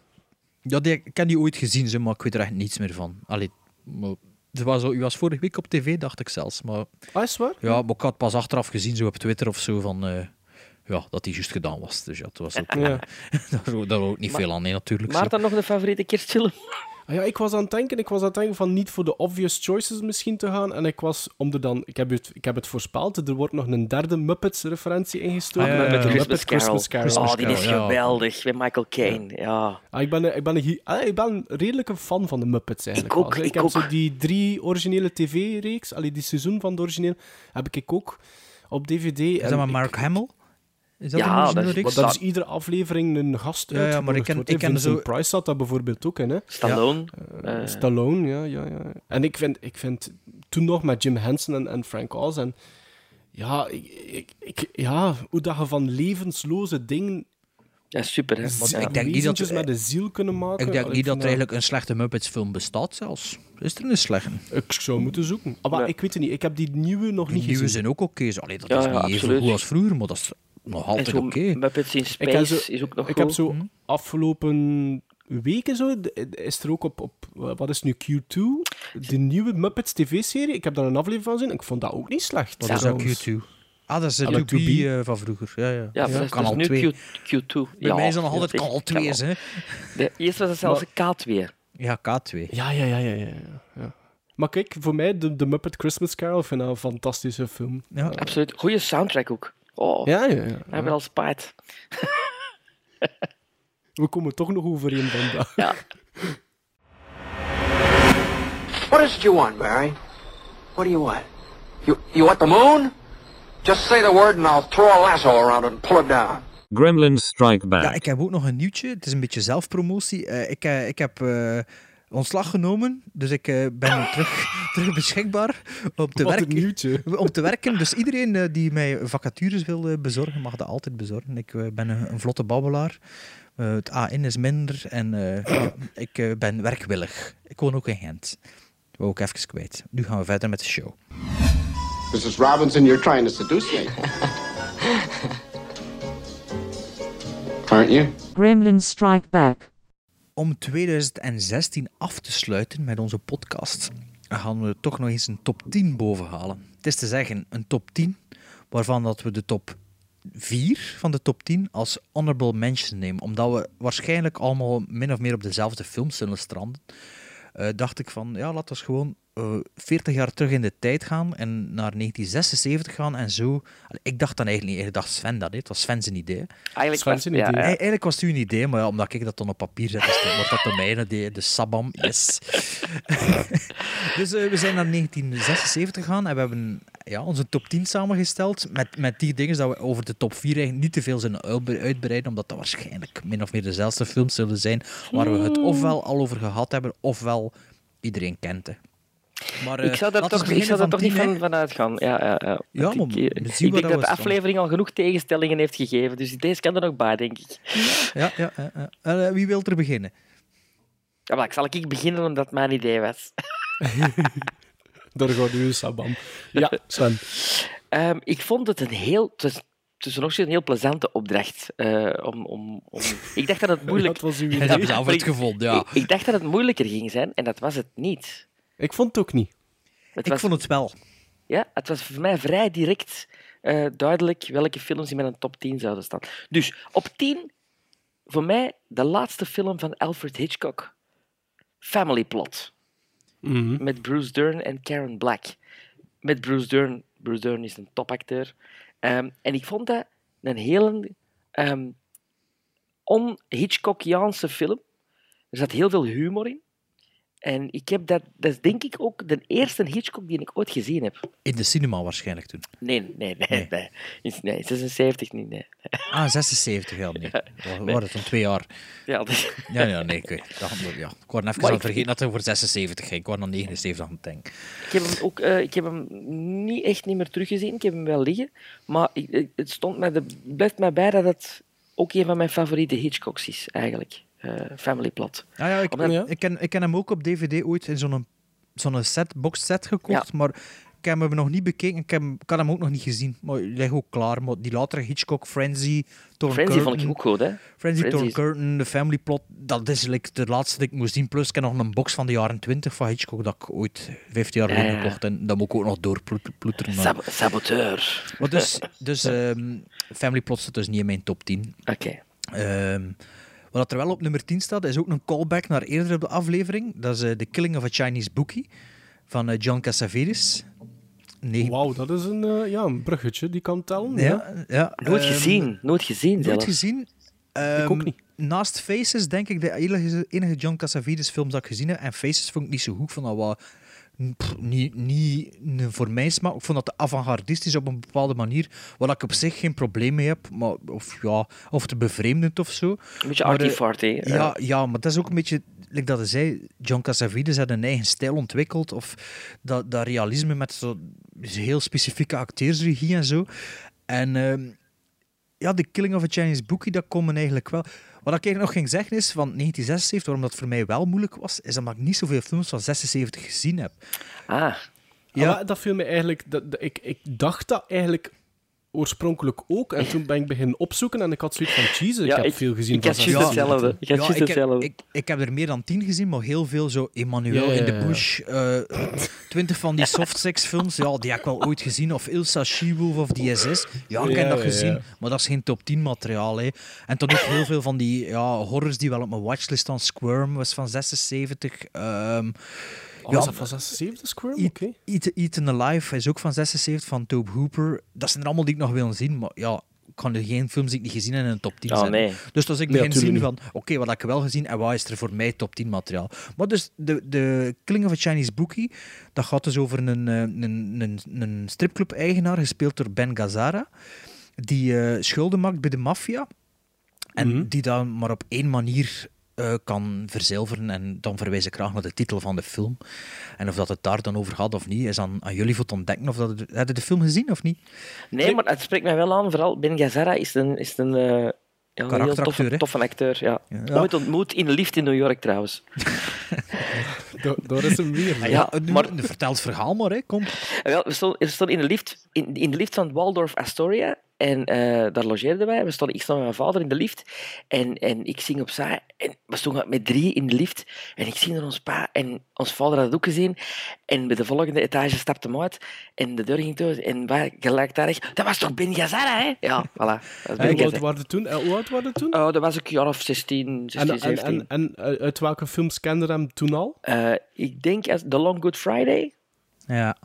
[SPEAKER 2] Ja, die, ik heb die ooit gezien, maar ik weet er echt niets meer van. Allee, maar, het was, zo- u was vorige week op tv, dacht ik zelfs. Maar
[SPEAKER 3] Ah, is waar?
[SPEAKER 2] ja, maar ik had pas achteraf gezien, zo op Twitter of zo, van... eh, ja, dat die juist gedaan was. Dus ja, het was ook,
[SPEAKER 3] Ja.
[SPEAKER 2] daar, daar ook niet
[SPEAKER 1] Maar-
[SPEAKER 2] veel aan, nee, natuurlijk. zo.
[SPEAKER 1] Maarten, nog een favoriete kerstfilm?
[SPEAKER 3] Ah ja, ik was aan het denken, ik was aan het denken van niet voor de obvious choices misschien te gaan. En ik was om er dan, ik heb het, ik heb het voorspeld, er wordt nog een derde Muppets-referentie ingestoken.
[SPEAKER 2] Ah, ja, ja, ja.
[SPEAKER 3] de
[SPEAKER 1] Christmas
[SPEAKER 3] Muppet
[SPEAKER 1] Carol.
[SPEAKER 3] Christmas Carol.
[SPEAKER 2] Christmas
[SPEAKER 1] oh, die is geweldig, met Michael Caine. Ja.
[SPEAKER 3] Ah, ik, ben, ik, ben een, gi- ah, ik ben een redelijke fan van de Muppets eigenlijk.
[SPEAKER 1] Ik ook, ik
[SPEAKER 3] heb
[SPEAKER 1] ook.
[SPEAKER 3] zo die drie originele tv-reeks, die seizoen van de origineel, heb ik ook op DVD.
[SPEAKER 2] Is
[SPEAKER 3] En
[SPEAKER 2] dat
[SPEAKER 3] ik-
[SPEAKER 2] Mark Hamill? Is dat
[SPEAKER 1] Ja, dat is-
[SPEAKER 3] dat iedere aflevering een gast
[SPEAKER 2] Ja, ja, maar ik
[SPEAKER 3] uitgenodigd
[SPEAKER 2] ken- ik ken zo-
[SPEAKER 3] Price zat dat bijvoorbeeld ook in, hè.
[SPEAKER 1] Stallone.
[SPEAKER 3] Eh,
[SPEAKER 1] eh,
[SPEAKER 3] Stallone, ja, ja, ja. En ik vind, ik vind toen nog met Jim Henson en, en Frank Oz en ja, ik, ik, ik- ja, hoe dat je van levensloze dingen
[SPEAKER 1] ja, super, hè.
[SPEAKER 3] z-
[SPEAKER 1] Ja.
[SPEAKER 2] ik denk niet dat-
[SPEAKER 3] wezentjes met de ziel kunnen maken.
[SPEAKER 2] Ik denk niet dat er eigenlijk een slechte Muppets-film bestaat zelfs. Is er een slechte?
[SPEAKER 3] Ik zou moeten zoeken. Ah, maar
[SPEAKER 1] Ja.
[SPEAKER 3] ik weet het niet. Ik heb die nieuwe nog
[SPEAKER 2] Die
[SPEAKER 3] niet
[SPEAKER 2] nieuwe
[SPEAKER 3] gezien.
[SPEAKER 2] zijn ook oké. zo. Allee, dat
[SPEAKER 1] Ja,
[SPEAKER 2] is
[SPEAKER 1] ja,
[SPEAKER 2] niet even goed als vroeger, maar dat is nog altijd oké.
[SPEAKER 1] Muppets in Space
[SPEAKER 3] zo-
[SPEAKER 1] is ook nog
[SPEAKER 3] Ik
[SPEAKER 1] goed.
[SPEAKER 3] heb zo
[SPEAKER 2] Hm?
[SPEAKER 3] afgelopen weken zo, is er ook op, op wat is nu, Q2, de nieuwe Muppets tv-serie. Ik heb daar een aflevering van gezien. Ik vond dat ook niet slecht.
[SPEAKER 2] Dat is ook
[SPEAKER 3] trouwens.
[SPEAKER 2] Q2. Ah, dat is de
[SPEAKER 3] dat
[SPEAKER 2] 2B
[SPEAKER 3] 2B.
[SPEAKER 2] eh, van vroeger. Ja, ja.
[SPEAKER 1] Ja, dat is,
[SPEAKER 2] kan
[SPEAKER 1] dat
[SPEAKER 2] al
[SPEAKER 1] is nu
[SPEAKER 2] twee.
[SPEAKER 1] Q, Q2.
[SPEAKER 2] Bij
[SPEAKER 1] ja,
[SPEAKER 2] mij is dat nog
[SPEAKER 1] ja,
[SPEAKER 2] altijd
[SPEAKER 1] dat
[SPEAKER 2] al
[SPEAKER 1] is-
[SPEAKER 2] twee,
[SPEAKER 1] kan
[SPEAKER 2] hè.
[SPEAKER 1] De, eerst was het zelfs een K2.
[SPEAKER 2] Ja, K2.
[SPEAKER 3] Ja, ja, ja, ja, ja, ja, ja. Maar kijk, voor mij, de, de Muppet Christmas Carol, vind ik een fantastische film.
[SPEAKER 2] Ja.
[SPEAKER 1] Absoluut. Goede soundtrack ook. Oh,
[SPEAKER 3] Ja, ja, ja.
[SPEAKER 1] ik ben al spijt.
[SPEAKER 3] We komen toch nog overeen vandaag.
[SPEAKER 1] Ja.
[SPEAKER 15] What is it you want, Barry? What do you want? You you want the moon? Just say the word and I'll throw a lasso around it and pull it down.
[SPEAKER 7] Gremlins Strike Back.
[SPEAKER 2] Ja, ik heb ook nog een nieuwtje. Het is een beetje zelfpromotie. Eh, ik, eh, ik heb eh, ontslag genomen, dus ik eh, ben terug, terug beschikbaar om te, werken, om te werken. Dus iedereen eh, die mij vacatures wil bezorgen, mag dat altijd bezorgen. Ik eh, ben een, een vlotte babbelaar. Eh, het A-in is minder en eh, ja, ik ben werkwillig. Ik woon ook in Gent. Dat wou ik even kwijt. Nu gaan we verder met de show.
[SPEAKER 16] Mrs. Robinson, you're trying to seduce me. Aren't you?
[SPEAKER 17] Gremlins Strike Back.
[SPEAKER 2] Om 2016 af te sluiten met onze podcast, gaan we toch nog eens een top 10 bovenhalen. Het is te zeggen, een top 10 waarvan dat we de top 4 van de top 10 als honorable mention nemen. Omdat we waarschijnlijk allemaal min of meer op dezelfde films zullen stranden. eh, dacht ik van, ja, laten we gewoon eh 40 jaar terug in de tijd gaan en naar 1976 gaan en zo. Ik dacht dan eigenlijk niet, ik dacht Sven dat, het was Sven zijn idee.
[SPEAKER 1] Eigenlijk
[SPEAKER 3] Sven zijn idee.
[SPEAKER 1] ja.
[SPEAKER 2] Eigenlijk was het uw idee, maar ja, omdat ik dat dan op papier zet, het- wordt dat de mijne, de, de Sabam, yes. dus eh, we zijn naar 1976 gegaan en we hebben ja, onze top 10 samengesteld met, met die dingen dat we over de top 4 eigenlijk niet te veel zijn uitbreiden, omdat dat waarschijnlijk min of meer dezelfde films zullen zijn waar we het ofwel al over gehad hebben, ofwel iedereen kent. Hè. Maar, eh,
[SPEAKER 1] ik zou daar toch, ik zou daar
[SPEAKER 2] beginnen
[SPEAKER 1] toch niet
[SPEAKER 2] 10, hè.
[SPEAKER 1] van, van uitgaan. Ja, ja, ja.
[SPEAKER 2] Ja,
[SPEAKER 1] Want
[SPEAKER 2] maar
[SPEAKER 1] ik, eh, ik denk
[SPEAKER 2] dat
[SPEAKER 1] dat de
[SPEAKER 2] staan.
[SPEAKER 1] aflevering al genoeg tegenstellingen heeft gegeven. Dus deze kan er nog bij, denk ik.
[SPEAKER 2] Ja, ja, ja, ja. Eh, wie wil er beginnen?
[SPEAKER 1] Ja, maar ik zal ik beginnen omdat het mijn idee was.
[SPEAKER 3] Daar gaat u Sabam. Ja, Sven.
[SPEAKER 1] Ehm, ik vond het een heel... Het was tussen nog een heel plezante opdracht. eh, om, om, om... Ik dacht dat het moeilijk...
[SPEAKER 3] Dat was uw
[SPEAKER 2] zelf uitgevonden, ja.
[SPEAKER 1] Ik, ik dacht dat het moeilijker ging zijn, en dat was het niet.
[SPEAKER 3] Ik vond het ook niet.
[SPEAKER 1] Het
[SPEAKER 2] Ik
[SPEAKER 1] was,
[SPEAKER 2] vond het wel.
[SPEAKER 1] ja, het was voor mij vrij direct eh, duidelijk welke films in mijn top 10 zouden staan. Dus op 10, voor mij, de laatste film van Alfred Hitchcock. Family Plot.
[SPEAKER 3] Mhm.
[SPEAKER 1] Met Bruce Dern en Karen Black. Met Bruce Dern. Bruce Dern is een topacteur. Ehm, en ik vond dat een hele ehm on-Hitchcockiaanse film. Er zat heel veel humor in. En ik heb dat, dat is denk ik ook de eerste Hitchcock die ik ooit gezien heb.
[SPEAKER 2] In de cinema waarschijnlijk toen.
[SPEAKER 1] Nee, nee, nee.
[SPEAKER 2] Nee.
[SPEAKER 1] Nee, nee. nee 76 niet, nee.
[SPEAKER 2] Ah, 76 jaar, nee. Was het, dan twee jaar?
[SPEAKER 1] Ja,
[SPEAKER 2] Ja, ja, nee, ik, dat, ja. ik word even aan het vergeten dat hij voor 76 ging. Ik was aan 79 aan het denken.
[SPEAKER 1] Ik heb hem ook ik heb hem niet echt niet meer teruggezien. Ik heb hem wel liggen. Maar het stond mij, het blijft mij bij dat het ook een van mijn favoriete Hitchcocks is, eigenlijk. Eh, Family Plot.
[SPEAKER 2] Ja, ja, ik,
[SPEAKER 1] Omdat-
[SPEAKER 2] ik, ken, ik ken hem ook op DVD ooit in zo'n zo'n set, box set gekocht, maar ik heb hem nog niet bekeken. Ik, heb, ik had hem ook nog niet gezien, maar ligt ook klaar. Maar die latere Hitchcock, Frenzy, Torn
[SPEAKER 1] Frenzy vond
[SPEAKER 2] Curtain,
[SPEAKER 1] ik ook goed, hè?
[SPEAKER 2] Frenzy,
[SPEAKER 1] Frenzy
[SPEAKER 2] Torn
[SPEAKER 1] is-
[SPEAKER 2] Curtain, The Family Plot, dat is like, de laatste die ik moest zien. Plus, ik heb nog een box van de jaren 20 van Hitchcock dat ik ooit 15 jaar
[SPEAKER 1] Ja,
[SPEAKER 2] geleden
[SPEAKER 1] ja.
[SPEAKER 2] gekocht. En dat moet ik ook nog doorploeteren.
[SPEAKER 1] Sab- saboteur.
[SPEAKER 2] Maar dus, dus ehm, Family Plot zit dus niet in mijn top 10.
[SPEAKER 1] Oké.
[SPEAKER 2] Ehm, wat er wel op nummer 10 staat, is ook een callback naar eerder op de aflevering. Dat is eh, The Killing of a Chinese Bookie van eh, John Cassavetes. Nee,
[SPEAKER 3] Wauw, dat is een, eh, ja, een bruggetje die kan tellen.
[SPEAKER 2] ja, ja,
[SPEAKER 1] Nooit
[SPEAKER 2] ehm,
[SPEAKER 1] gezien. Nooit gezien
[SPEAKER 2] Nooit gezien. Ehm,
[SPEAKER 3] ook niet.
[SPEAKER 2] Naast Faces denk ik de enige, enige John Cassavetes film dat ik gezien heb. En Faces vond ik niet zo goed. Ik vond dat wat, niet, niet voor mij smaak. Ik vond dat te avant-gardistisch op een bepaalde manier. Waar ik op zich geen probleem mee heb. Maar, of, ja, of te bevreemdend of zo.
[SPEAKER 1] Een beetje
[SPEAKER 2] eh,
[SPEAKER 1] arty-farty. hè.
[SPEAKER 2] Ja, ja, maar dat is ook een beetje, like dat zei, John Cassavetes had een eigen stijl ontwikkeld. Of dat, dat realisme met zo heel specifieke acteursregie en zo. En ehm, ja, The Killing of a Chinese Bookie, dat kon me eigenlijk wel. Wat ik eigenlijk nog ging zeggen is, van 1976, waarom dat voor mij wel moeilijk was, is omdat ik niet zoveel films van 76 gezien heb.
[SPEAKER 1] Ah,
[SPEAKER 3] Ja. Maar dat viel me eigenlijk... Dat, dat- ik, ik dacht dat eigenlijk oorspronkelijk ook. En toen ben ik beginnen opzoeken en ik had zoiets van, Jesus, ik
[SPEAKER 1] Ja,
[SPEAKER 3] heb
[SPEAKER 1] ik-
[SPEAKER 3] veel gezien
[SPEAKER 1] ik
[SPEAKER 3] van
[SPEAKER 1] had juist
[SPEAKER 3] 76.
[SPEAKER 1] hetzelfde. Ik had juist
[SPEAKER 2] ik, heb,
[SPEAKER 1] hetzelfde.
[SPEAKER 2] ik, ik heb er meer dan tien gezien, maar heel veel zo Emmanuel
[SPEAKER 3] Ja, ja,
[SPEAKER 2] in de
[SPEAKER 3] ja.
[SPEAKER 2] Bush. eh, twintig van die softsex films, ja, die heb ik wel ooit gezien. Of Ilsa She-Wolf of die SS. Ja, ik heb
[SPEAKER 3] Ja,
[SPEAKER 2] dat
[SPEAKER 3] ja,
[SPEAKER 2] gezien,
[SPEAKER 3] ja.
[SPEAKER 2] maar dat is geen top 10 materiaal. Hè. En dan ook heel veel van die ja, horrors die wel op mijn watchlist staan. Squirm was van 76. ehm
[SPEAKER 3] Oh, was dat van 76 Squirm?
[SPEAKER 2] Eat,
[SPEAKER 3] Oké.
[SPEAKER 2] Eat- Eaten Alive is ook van 76 van Tobe Hooper. Dat zijn er allemaal die ik nog wil zien, maar ja, ik kan er geen films die ik niet gezien heb in een top 10
[SPEAKER 1] Oh,
[SPEAKER 2] zetten.
[SPEAKER 1] nee.
[SPEAKER 2] Dus als ik begin zien van, oké, wat heb ik wel gezien en wat is er voor mij top 10 materiaal. Maar dus de, de Killing of a Chinese Bookie, dat gaat dus over een, eh, een, een, een stripclub-eigenaar, gespeeld door Ben Gazzara, die eh, schulden maakt bij de maffia. En
[SPEAKER 3] Mhm.
[SPEAKER 2] die dan maar op één manier eh, kan verzilveren. En dan verwijs ik graag naar de titel van de film. En of dat het daar dan over gaat of niet, is aan, aan jullie voor te ontdekken. Of dat het, heb je de film gezien of niet?
[SPEAKER 1] Nee, maar het spreekt mij wel aan. Vooral Ben Gazzara is een, is een, eh, ja, een heel toffe, toffe acteur. Ja.
[SPEAKER 2] Ja.
[SPEAKER 1] Ooit ontmoet in een lift in New York trouwens.
[SPEAKER 3] Daar, is hem weer.
[SPEAKER 1] Ja,
[SPEAKER 2] nu,
[SPEAKER 1] maar-
[SPEAKER 2] vertel het verhaal maar, hè. kom.
[SPEAKER 1] Wel, we stonden, in, de lift, in, in de lift van Waldorf Astoria En eh, daar logeerden wij. We stonden, ik stond met mijn vader in de lift. En, en ik zing opzij. En we stonden met drie in de lift. En ik zie naar ons pa. En ons vader had het ook gezien. En bij de volgende etage stapte hem uit. En de deur ging toe. En wij gelijktijdig... Dat was toch Ben Gazzara, hè? Ja, voilà. Dat Ben
[SPEAKER 3] Hoe oud waren we toen? Hoe oud waren we toen?
[SPEAKER 1] Oh, dat was ik een jaar of 16, 16
[SPEAKER 3] En, en,
[SPEAKER 1] 17.
[SPEAKER 3] en, en eh, uit welke films kende hem toen al?
[SPEAKER 1] Eh, ik denk als The Long Good Friday.
[SPEAKER 2] Ja.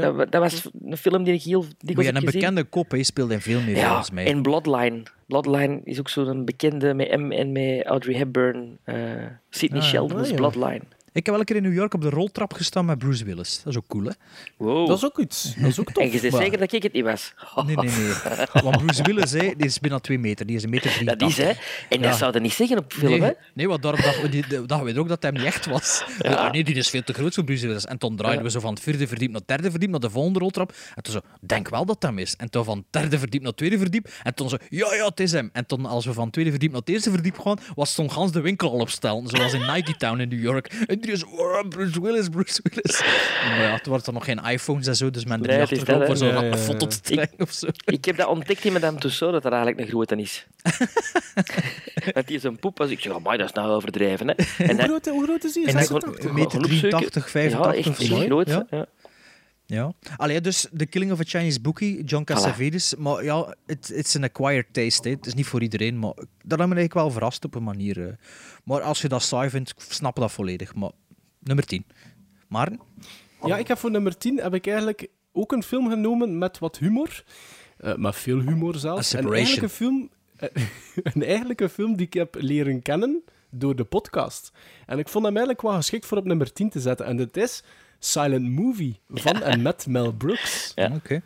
[SPEAKER 1] Dat, wa- dat was een film die ik heel
[SPEAKER 2] Maar
[SPEAKER 1] dikwijls
[SPEAKER 2] je
[SPEAKER 1] heb
[SPEAKER 2] een
[SPEAKER 1] gezien.
[SPEAKER 2] bekende kop, hij speelde in veel meer
[SPEAKER 1] Ja,
[SPEAKER 2] volgens mij.
[SPEAKER 1] en Bloodline. Bloodline is ook zo'n bekende met M en met Audrey Hepburn. eh Sidney
[SPEAKER 2] Ah, ja.
[SPEAKER 1] Sheldon is
[SPEAKER 2] Ah, ja.
[SPEAKER 1] Bloodline.
[SPEAKER 2] Ik heb wel een keer in New York op de roltrap gestaan met Bruce Willis. Dat is ook cool, hè?
[SPEAKER 1] Wow.
[SPEAKER 3] Dat is ook iets. Dat is ook tof.
[SPEAKER 1] En je bent
[SPEAKER 2] Waar?
[SPEAKER 1] zeker dat ik het niet was?
[SPEAKER 2] Nee, nee, nee. Want Bruce Willis, hè, die is bijna twee meter. Die is een meter
[SPEAKER 1] Dat
[SPEAKER 2] 83.
[SPEAKER 1] is, hè. En dat
[SPEAKER 2] Ja.
[SPEAKER 1] zou je niet zeggen op film,
[SPEAKER 2] nee,
[SPEAKER 1] hè.
[SPEAKER 2] Nee, want daarom dachten we, we ook dat hij niet echt was.
[SPEAKER 1] Ja.
[SPEAKER 2] Ja. nee, die is veel te groot voor Bruce Willis. En toen draaiden
[SPEAKER 1] Ja.
[SPEAKER 2] we zo van het vierde verdiep naar het derde verdiep, naar de volgende roltrap. En toen zo, denk wel dat dat hem is. En toen van het derde verdiep naar het tweede verdiep. En toen zo, ja, ja, het is hem. En toen als we van het tweede verdiep naar het eerste verdiep gaan, was toen gans de winkel al op stel. Zoals in Nike Town in New York. Oh, Bruce Willis, Bruce Willis. Maar ja, toen waren er nog geen iPhones en zo, dus men er
[SPEAKER 1] Nee,
[SPEAKER 2] niet
[SPEAKER 1] dat,
[SPEAKER 2] voor zo'n
[SPEAKER 3] Ja, ja, ja.
[SPEAKER 2] foto te trekken of zo.
[SPEAKER 1] Ik heb dat ontdekt in Madame Tussauds, dat er eigenlijk een grote is. Want die is een poep. Als ik zeg, amai, dat is nou overdreven, hè. En
[SPEAKER 3] Hoe
[SPEAKER 1] dat-
[SPEAKER 3] groot, hoe groot is die?
[SPEAKER 1] en
[SPEAKER 3] Is
[SPEAKER 1] dat
[SPEAKER 3] dat
[SPEAKER 1] gewoon-
[SPEAKER 2] Een meter
[SPEAKER 1] gewoon opzoeken.
[SPEAKER 2] 83, 85
[SPEAKER 1] Ja, echt, groot.
[SPEAKER 2] Ja.
[SPEAKER 1] Ja.
[SPEAKER 2] Allee, dus The Killing of a Chinese Bookie, John Cassavetes. Maar ja, het is een acquired taste. hè. Het is niet voor iedereen, maar dat heb me eigenlijk wel verrast op een manier. eh. Maar als je dat saai vindt, ik snap dat volledig. Maar nummer 10. Maarten?
[SPEAKER 3] Ja, ik heb voor nummer 10 heb ik eigenlijk ook een film genomen met wat humor. Eh met veel humor zelfs. En
[SPEAKER 2] Separation.
[SPEAKER 3] eigenlijk een film, eh, een eigenlijke film die ik heb leren kennen door de podcast. En ik vond hem eigenlijk wel geschikt voor op nummer 10 te zetten. En dat is Silent Movie van en met Mel Brooks.
[SPEAKER 1] Ja.
[SPEAKER 2] Oké.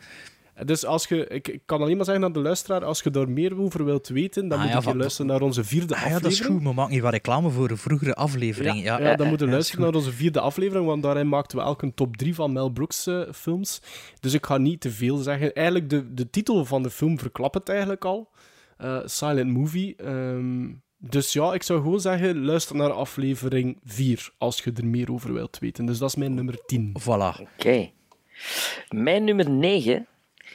[SPEAKER 3] Dus als je, ik, ik kan alleen maar zeggen aan de luisteraar, als je daar meer over wilt weten, dan
[SPEAKER 2] Ah,
[SPEAKER 3] moet
[SPEAKER 2] ja,
[SPEAKER 3] je
[SPEAKER 2] van-
[SPEAKER 3] luisteren naar onze vierde
[SPEAKER 2] Ah, ja, dat is
[SPEAKER 3] aflevering.
[SPEAKER 2] goed. We maken hier wat reclame voor een vroegere aflevering. Ja,
[SPEAKER 3] Ja, dan moeten we
[SPEAKER 2] ja, dat is
[SPEAKER 3] luisteren naar onze vierde aflevering, want daarin maakten we elk een top 3 van Mel Brooks eh, films. Dus ik ga niet te veel zeggen. Eigenlijk, de, de titel van de film verklapt het eigenlijk al. Eh, Silent Movie. Ehm, dus ja, ik zou gewoon zeggen, luister naar aflevering 4, als je er meer over wilt weten. Dus dat is mijn nummer 10.
[SPEAKER 2] Voilà.
[SPEAKER 1] Oké. Mijn nummer 9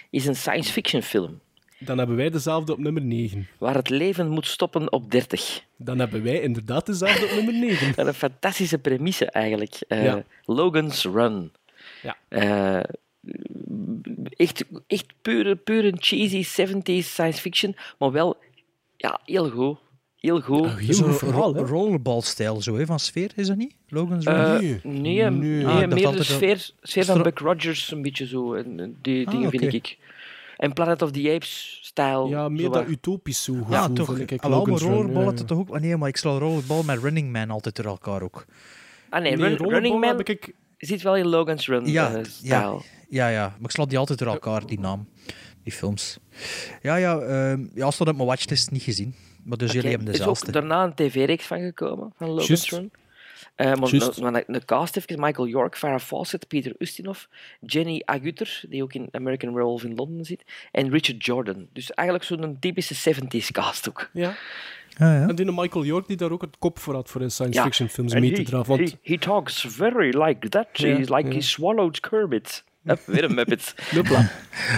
[SPEAKER 1] is een science fiction film.
[SPEAKER 3] Dan hebben wij dezelfde op nummer 9.
[SPEAKER 1] Waar het leven moet stoppen op 30.
[SPEAKER 3] Dan hebben wij inderdaad dezelfde op nummer 9.
[SPEAKER 1] Wat een fantastische premisse eigenlijk. Eh,
[SPEAKER 3] Ja.
[SPEAKER 1] Logan's Run.
[SPEAKER 3] Ja.
[SPEAKER 1] Eh, echt, echt pure, pure cheesy 70s science fiction, maar wel ja, heel goed. Heel goed.
[SPEAKER 2] Zo'n ro- rollerball-stijl zo, hè, van sfeer, is dat niet? Logan's Run?
[SPEAKER 1] Eh, nee, nee,
[SPEAKER 2] Ah,
[SPEAKER 1] meer de
[SPEAKER 2] dat-
[SPEAKER 1] sfeer, sfeer van Buck Rogers, een beetje zo. En, en die
[SPEAKER 2] Ah,
[SPEAKER 1] dingen vind ik. En Planet of the Apes-stijl.
[SPEAKER 3] Ja, meer
[SPEAKER 1] zo
[SPEAKER 3] dat utopisch zo gevoel,
[SPEAKER 2] Ja, toch.
[SPEAKER 3] ik.
[SPEAKER 2] Al maar
[SPEAKER 3] Logan's Run,
[SPEAKER 2] rollerball
[SPEAKER 3] ja,
[SPEAKER 2] had het toch ook... Ah, Nee, maar ik sla rollerball met Running Man altijd door elkaar ook.
[SPEAKER 1] Ah nee,
[SPEAKER 3] Nee,
[SPEAKER 1] Run-
[SPEAKER 3] rollerball
[SPEAKER 1] Running Man
[SPEAKER 3] ik-
[SPEAKER 1] zit wel in Logan's Run
[SPEAKER 2] Ja,
[SPEAKER 1] eh,
[SPEAKER 2] ja,
[SPEAKER 1] stijl.
[SPEAKER 2] ja, ja. Maar ik sla die altijd door elkaar, die naam. Die films. Ja, ja. ehm ja, stond op mijn watchlist niet gezien. Maar dus jullie hebben
[SPEAKER 1] Er is
[SPEAKER 2] dezelfde.
[SPEAKER 1] ook daarna een tv-reeks van gekomen, van maar
[SPEAKER 2] Juist.
[SPEAKER 1] maar de cast even, Michael York, Farrah Fawcett, Peter Ustinov, Jenny Agutter, die ook in American Werewolf in Londen zit, en Richard Jordan. Dus eigenlijk zo'n typische 70s cast ook.
[SPEAKER 3] Ja.
[SPEAKER 2] Ah,
[SPEAKER 3] En die Michael York die daar ook het kop voor had voor in science
[SPEAKER 1] Ja.
[SPEAKER 3] fiction films mee
[SPEAKER 1] he-
[SPEAKER 3] te dragen. Want
[SPEAKER 1] He, he talks very like that.
[SPEAKER 3] Ja,
[SPEAKER 1] He's like
[SPEAKER 3] ja.
[SPEAKER 1] he swallowed Kermit. Hup, weer een Muppet.
[SPEAKER 3] Hopla.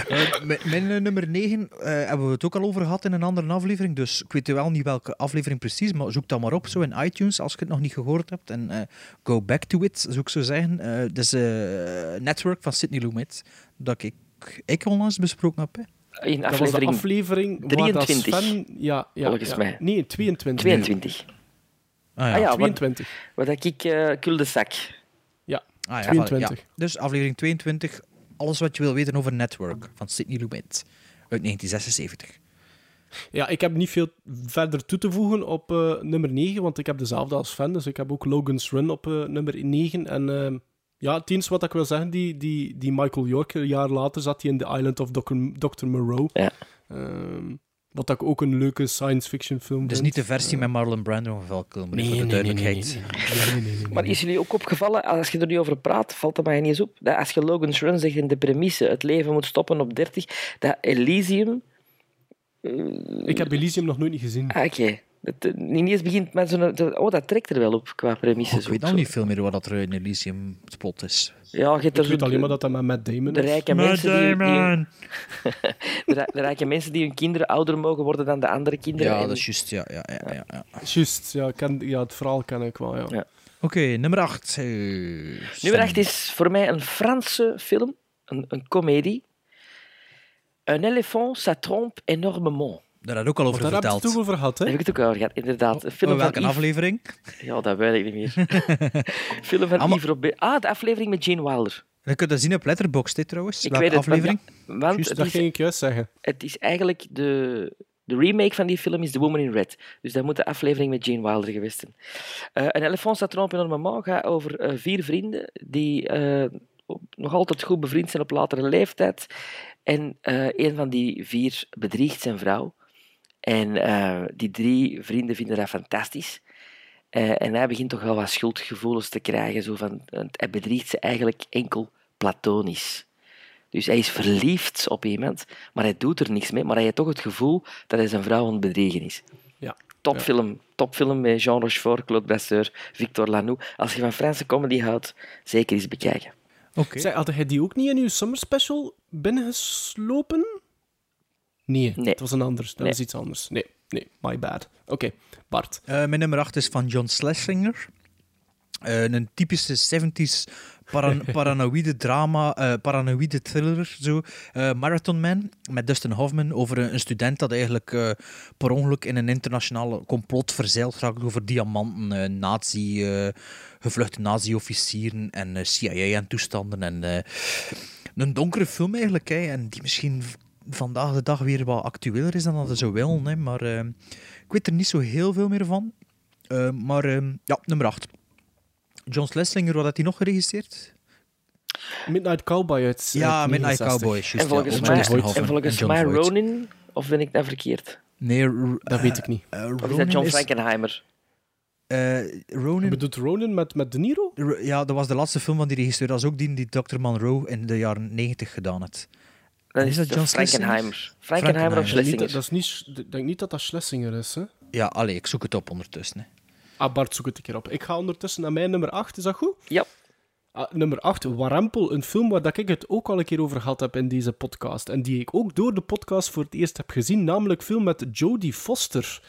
[SPEAKER 2] Eh, mijn mijn, eh, nummer 9 hebben we het ook al over gehad in een andere aflevering. Dus ik weet wel niet welke aflevering precies, maar zoek dat maar op zo in iTunes als je het nog niet gehoord hebt. En eh, go back to it, zou ik zo zeggen. Eh dat is eh Network van Sidney Lumet, dat ik, ik onlangs besproken heb. hè.
[SPEAKER 1] In
[SPEAKER 3] dat was de
[SPEAKER 1] aflevering
[SPEAKER 3] aflevering waar dat
[SPEAKER 1] 23.
[SPEAKER 3] Sven... Ja, ja,
[SPEAKER 1] Volgens
[SPEAKER 3] ja.
[SPEAKER 1] mij.
[SPEAKER 3] Nee, 22.
[SPEAKER 1] 22.
[SPEAKER 2] Ah ja,
[SPEAKER 1] Ah ja, wat-
[SPEAKER 3] 22.
[SPEAKER 1] Wat ik uh, cul-de-sac.
[SPEAKER 3] Ja,
[SPEAKER 2] Ah, ja,
[SPEAKER 3] 22.
[SPEAKER 2] voilà, ja. Dus aflevering 22, alles wat je wil weten over Network van Sidney Lumet uit 1976.
[SPEAKER 3] Ja, ik heb niet veel verder toe te voegen op eh, nummer 9, want ik heb dezelfde als fan. Dus ik heb ook Logan's Run op eh, nummer 9. En ehm, ja, het wat ik wil zeggen, die, die, die Michael York, een jaar later zat hij in The Island of Dr. Dr. Moreau.
[SPEAKER 1] Ja.
[SPEAKER 3] Ehm, wat ik ook een leuke science fiction film
[SPEAKER 2] Dus
[SPEAKER 3] vind.
[SPEAKER 2] niet de versie met Marlon Brando of Val Kilmer,
[SPEAKER 3] Nee,
[SPEAKER 2] voor de
[SPEAKER 3] nee, nee,
[SPEAKER 2] duidelijkheid.
[SPEAKER 1] Maar is jullie ook opgevallen, als je er nu over praat, valt het mij niet eens op, dat als je Logan's Run zegt in de premisse, het leven moet stoppen op 30, dat Elysium...
[SPEAKER 3] Ik heb Elysium nog nooit niet gezien.
[SPEAKER 1] Ah, Oké. Het, eh, ineens begint met zo'n... Oh, dat trekt er wel op qua premisses.
[SPEAKER 2] Ik weet
[SPEAKER 1] ook
[SPEAKER 2] nog niet veel meer wat dat er in Elysium spot is.
[SPEAKER 1] Ja, je hebt er
[SPEAKER 3] Ik weet alleen maar dat dat met Matt Damon
[SPEAKER 1] de
[SPEAKER 3] is.
[SPEAKER 1] rijke
[SPEAKER 2] Matt
[SPEAKER 1] mensen die, die
[SPEAKER 2] Damon.
[SPEAKER 1] de, rij- de rijke mensen die hun kinderen ouder mogen worden dan de andere kinderen.
[SPEAKER 2] Ja,
[SPEAKER 1] en-
[SPEAKER 2] dat is juist. Ja, ja, ja, ja, ja.
[SPEAKER 3] Juist, ja, ik ken, ja, het verhaal ken ik wel, ja.
[SPEAKER 1] Ja.
[SPEAKER 2] Oké, nummer 8.
[SPEAKER 1] Nummer 8 is voor mij een Franse film, een, een komedie. Un éléphant, ça trompe énormément.
[SPEAKER 2] Daar had ik ook al over
[SPEAKER 3] Daar heb je
[SPEAKER 2] verteld.
[SPEAKER 3] het ook over gehad, hè?
[SPEAKER 1] Daar heb ik het ook over gehad, inderdaad. Film
[SPEAKER 2] Oh, welke
[SPEAKER 1] Yves-
[SPEAKER 2] aflevering?
[SPEAKER 1] Ja, dat weet ik niet meer. film van
[SPEAKER 2] Allemaal-
[SPEAKER 1] Yves Robert. Ah, de aflevering met Gene Wilder.
[SPEAKER 2] Je kunt dat zien op Letterboxd, dit trouwens.
[SPEAKER 1] Ik
[SPEAKER 2] welke
[SPEAKER 1] weet het, want-
[SPEAKER 2] aflevering?
[SPEAKER 1] ja, want
[SPEAKER 3] Juist,
[SPEAKER 1] het
[SPEAKER 3] dat
[SPEAKER 1] is,
[SPEAKER 3] ging ik juist zeggen.
[SPEAKER 1] het is eigenlijk de, de remake van die film is The Woman in Red. Dus dat moet de aflevering met Gene Wilder geweest zijn. Eh, een Elephant staat trompe enormément gaat over eh, vier vrienden die eh, nog altijd goed bevriend zijn op latere leeftijd. En eh, een van die vier bedriegt zijn vrouw. En eh, die drie vrienden vinden dat fantastisch. Eh, en hij begint toch wel wat schuldgevoelens te krijgen. Zo van, hij bedriegt ze eigenlijk enkel platonisch. Dus hij is verliefd op iemand, maar hij doet er niks mee. Maar hij heeft toch het gevoel dat hij zijn vrouw aan het bedriegen is.
[SPEAKER 3] Ja.
[SPEAKER 1] Topfilm, topfilm met Jean Rochefort, Claude Brasseur, Victor Lanoux. Als je van Franse comedy houdt, zeker eens bekijken.
[SPEAKER 2] Oké.
[SPEAKER 3] Zeg, had hij die ook niet in uw summer special binnengeslopen? Nee,
[SPEAKER 1] Nee.
[SPEAKER 3] het was een anders. Dat
[SPEAKER 1] Nee.
[SPEAKER 3] was iets anders. Nee, nee, my bad. Oké, Bart.
[SPEAKER 2] Eh, mijn nummer 8 is van John Schlesinger. Eh, een typische 70s paran paranoïde drama, eh, paranoïde thriller, zo. Eh, Marathon Man, met Dustin Hoffman, over een, een student dat eigenlijk eh, per ongeluk in een internationale complot verzeild raakt over diamanten, eh, nazi, eh, gevluchte nazi-officieren en eh, CIA en toestanden. En, eh, een donkere film eigenlijk, hè, en die misschien vandaag de dag weer wat actueler is dan dat ze zou willen. Hè, maar eh, ik weet er niet zo heel veel meer van. Eh, maar eh, ja, nummer 8. John Schlesinger, wat had hij nog geregisseerd?
[SPEAKER 3] Midnight Cowboy uit eh,
[SPEAKER 2] Ja, Midnight
[SPEAKER 3] 69.
[SPEAKER 2] Cowboy.
[SPEAKER 1] En volgens
[SPEAKER 2] ja,
[SPEAKER 1] mij, en volgens mij. Ronin, of ben ik dat verkeerd?
[SPEAKER 2] Nee,
[SPEAKER 3] Dat weet ik niet.
[SPEAKER 2] eh,
[SPEAKER 1] Of is
[SPEAKER 2] Ronin
[SPEAKER 1] dat John
[SPEAKER 2] is-
[SPEAKER 1] Frankenheimer?
[SPEAKER 2] eh,
[SPEAKER 3] Je
[SPEAKER 2] Ronin,
[SPEAKER 3] bedoelt Ronin met, met De Niro?
[SPEAKER 2] Ja, dat was de laatste film van die regisseur. Dat is ook die die Dr. Monroe in de jaren 90 gedaan had.
[SPEAKER 1] Dan
[SPEAKER 2] Is
[SPEAKER 1] is
[SPEAKER 2] dat John Schlesinger?
[SPEAKER 1] Frankenheimer. Frankenheimer of
[SPEAKER 2] Frankenheimer.
[SPEAKER 3] Niet dat,
[SPEAKER 1] Schlesinger?
[SPEAKER 3] dat is niet, ik denk niet dat dat Schlesinger is, hè?
[SPEAKER 2] Ja, allee, ik zoek het op ondertussen. Hè.
[SPEAKER 3] Ah, Bart, zoek het een keer op. Ik ga ondertussen naar mijn nummer 8, is dat goed?
[SPEAKER 1] Ja.
[SPEAKER 3] Ah, nummer 8, Warempel, een film waar dat ik het ook al een keer over gehad heb in deze podcast. En die ik ook door de podcast voor het eerst heb gezien, namelijk film met Jodie Foster.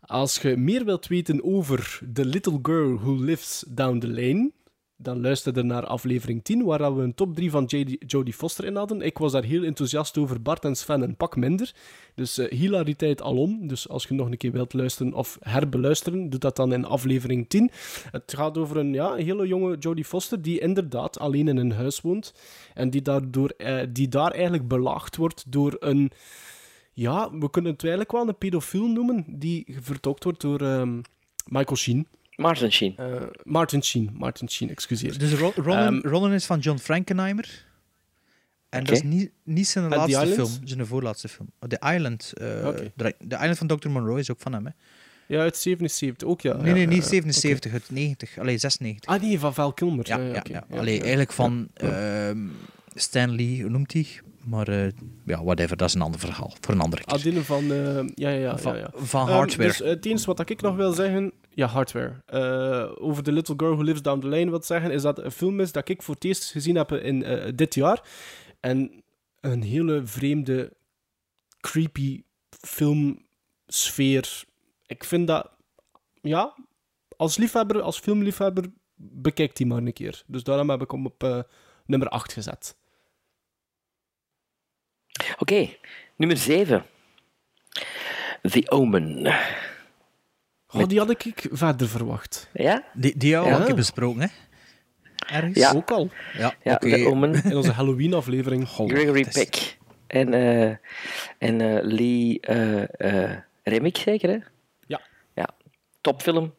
[SPEAKER 3] Als je meer wilt weten over The Little Girl Who Lives Down the Lane, dan luister er naar aflevering 10, waar we een top 3 van Jodie Foster in hadden. Ik was daar heel enthousiast over, Bart en Sven een pak minder. Dus eh, hilariteit alom. Dus als je nog een keer wilt luisteren of herbeluisteren, doe dat dan in aflevering 10. Het gaat over een ja, hele jonge Jodie Foster die inderdaad alleen in een huis woont. En die, daardoor, eh, die daar eigenlijk belaagd wordt door een... Ja, we kunnen het eigenlijk wel een pedofiel noemen, die vertolkt wordt door ehm, Michael Sheen.
[SPEAKER 1] Martin Sheen.
[SPEAKER 3] Eh, Martin Sheen, Martin Sheen, excuseer.
[SPEAKER 2] Dus Ro-
[SPEAKER 3] Ehm,
[SPEAKER 2] Ronin is van John Frankenheimer. En dat is niet, niet zijn laatste
[SPEAKER 3] Island?
[SPEAKER 2] film, zijn voorlaatste film. Oh, The Island. eh,
[SPEAKER 3] Oké.
[SPEAKER 2] de, The Island van Dr. Monroe is ook van hem. Hè.
[SPEAKER 3] Ja, uit 77 ook, ja.
[SPEAKER 2] nee,
[SPEAKER 3] ja,
[SPEAKER 2] nee, niet
[SPEAKER 3] ja,
[SPEAKER 2] 77, het 90. Allee, 96.
[SPEAKER 3] oké. Ah, nee, van Val Kilmer.
[SPEAKER 2] Ja,
[SPEAKER 3] Ja,
[SPEAKER 2] ja, Allee, eigenlijk van ehm Stanley, hoe noemt hij? Maar eh, ja, whatever, dat is een ander verhaal. Voor een andere keer.
[SPEAKER 3] Adine van... eh, ja, ja, ja.
[SPEAKER 2] Van-
[SPEAKER 3] ja, ja.
[SPEAKER 2] van
[SPEAKER 3] Ehm,
[SPEAKER 2] Hardware.
[SPEAKER 3] dus eh, het enige wat ik nog wil zeggen... Ja, Hardware. Eh, over The Little Girl Who Lives Down the Lane wil zeggen, is dat een film is dat ik voor het eerst gezien heb in eh, dit jaar. En een hele vreemde, creepy filmsfeer. Ik vind dat... Ja, als liefhebber, als filmliefhebber, bekijk die maar een keer. Dus daarom heb ik hem op eh, nummer 8 gezet.
[SPEAKER 1] Oké, nummer 7. The Omen.
[SPEAKER 3] Oh, die had ik verder verwacht.
[SPEAKER 1] Ja?
[SPEAKER 2] Die, die al
[SPEAKER 3] Ja.
[SPEAKER 2] een keer besproken, hè? Ergens?
[SPEAKER 1] Ja.
[SPEAKER 3] Ook al.
[SPEAKER 2] Ja,
[SPEAKER 1] Ja, Omen.
[SPEAKER 3] In onze Halloween-aflevering.
[SPEAKER 1] Gregory Peck. En, eh, en eh, Lee eh eh Remick, zeker, hè?
[SPEAKER 3] Ja.
[SPEAKER 1] Ja. Topfilm.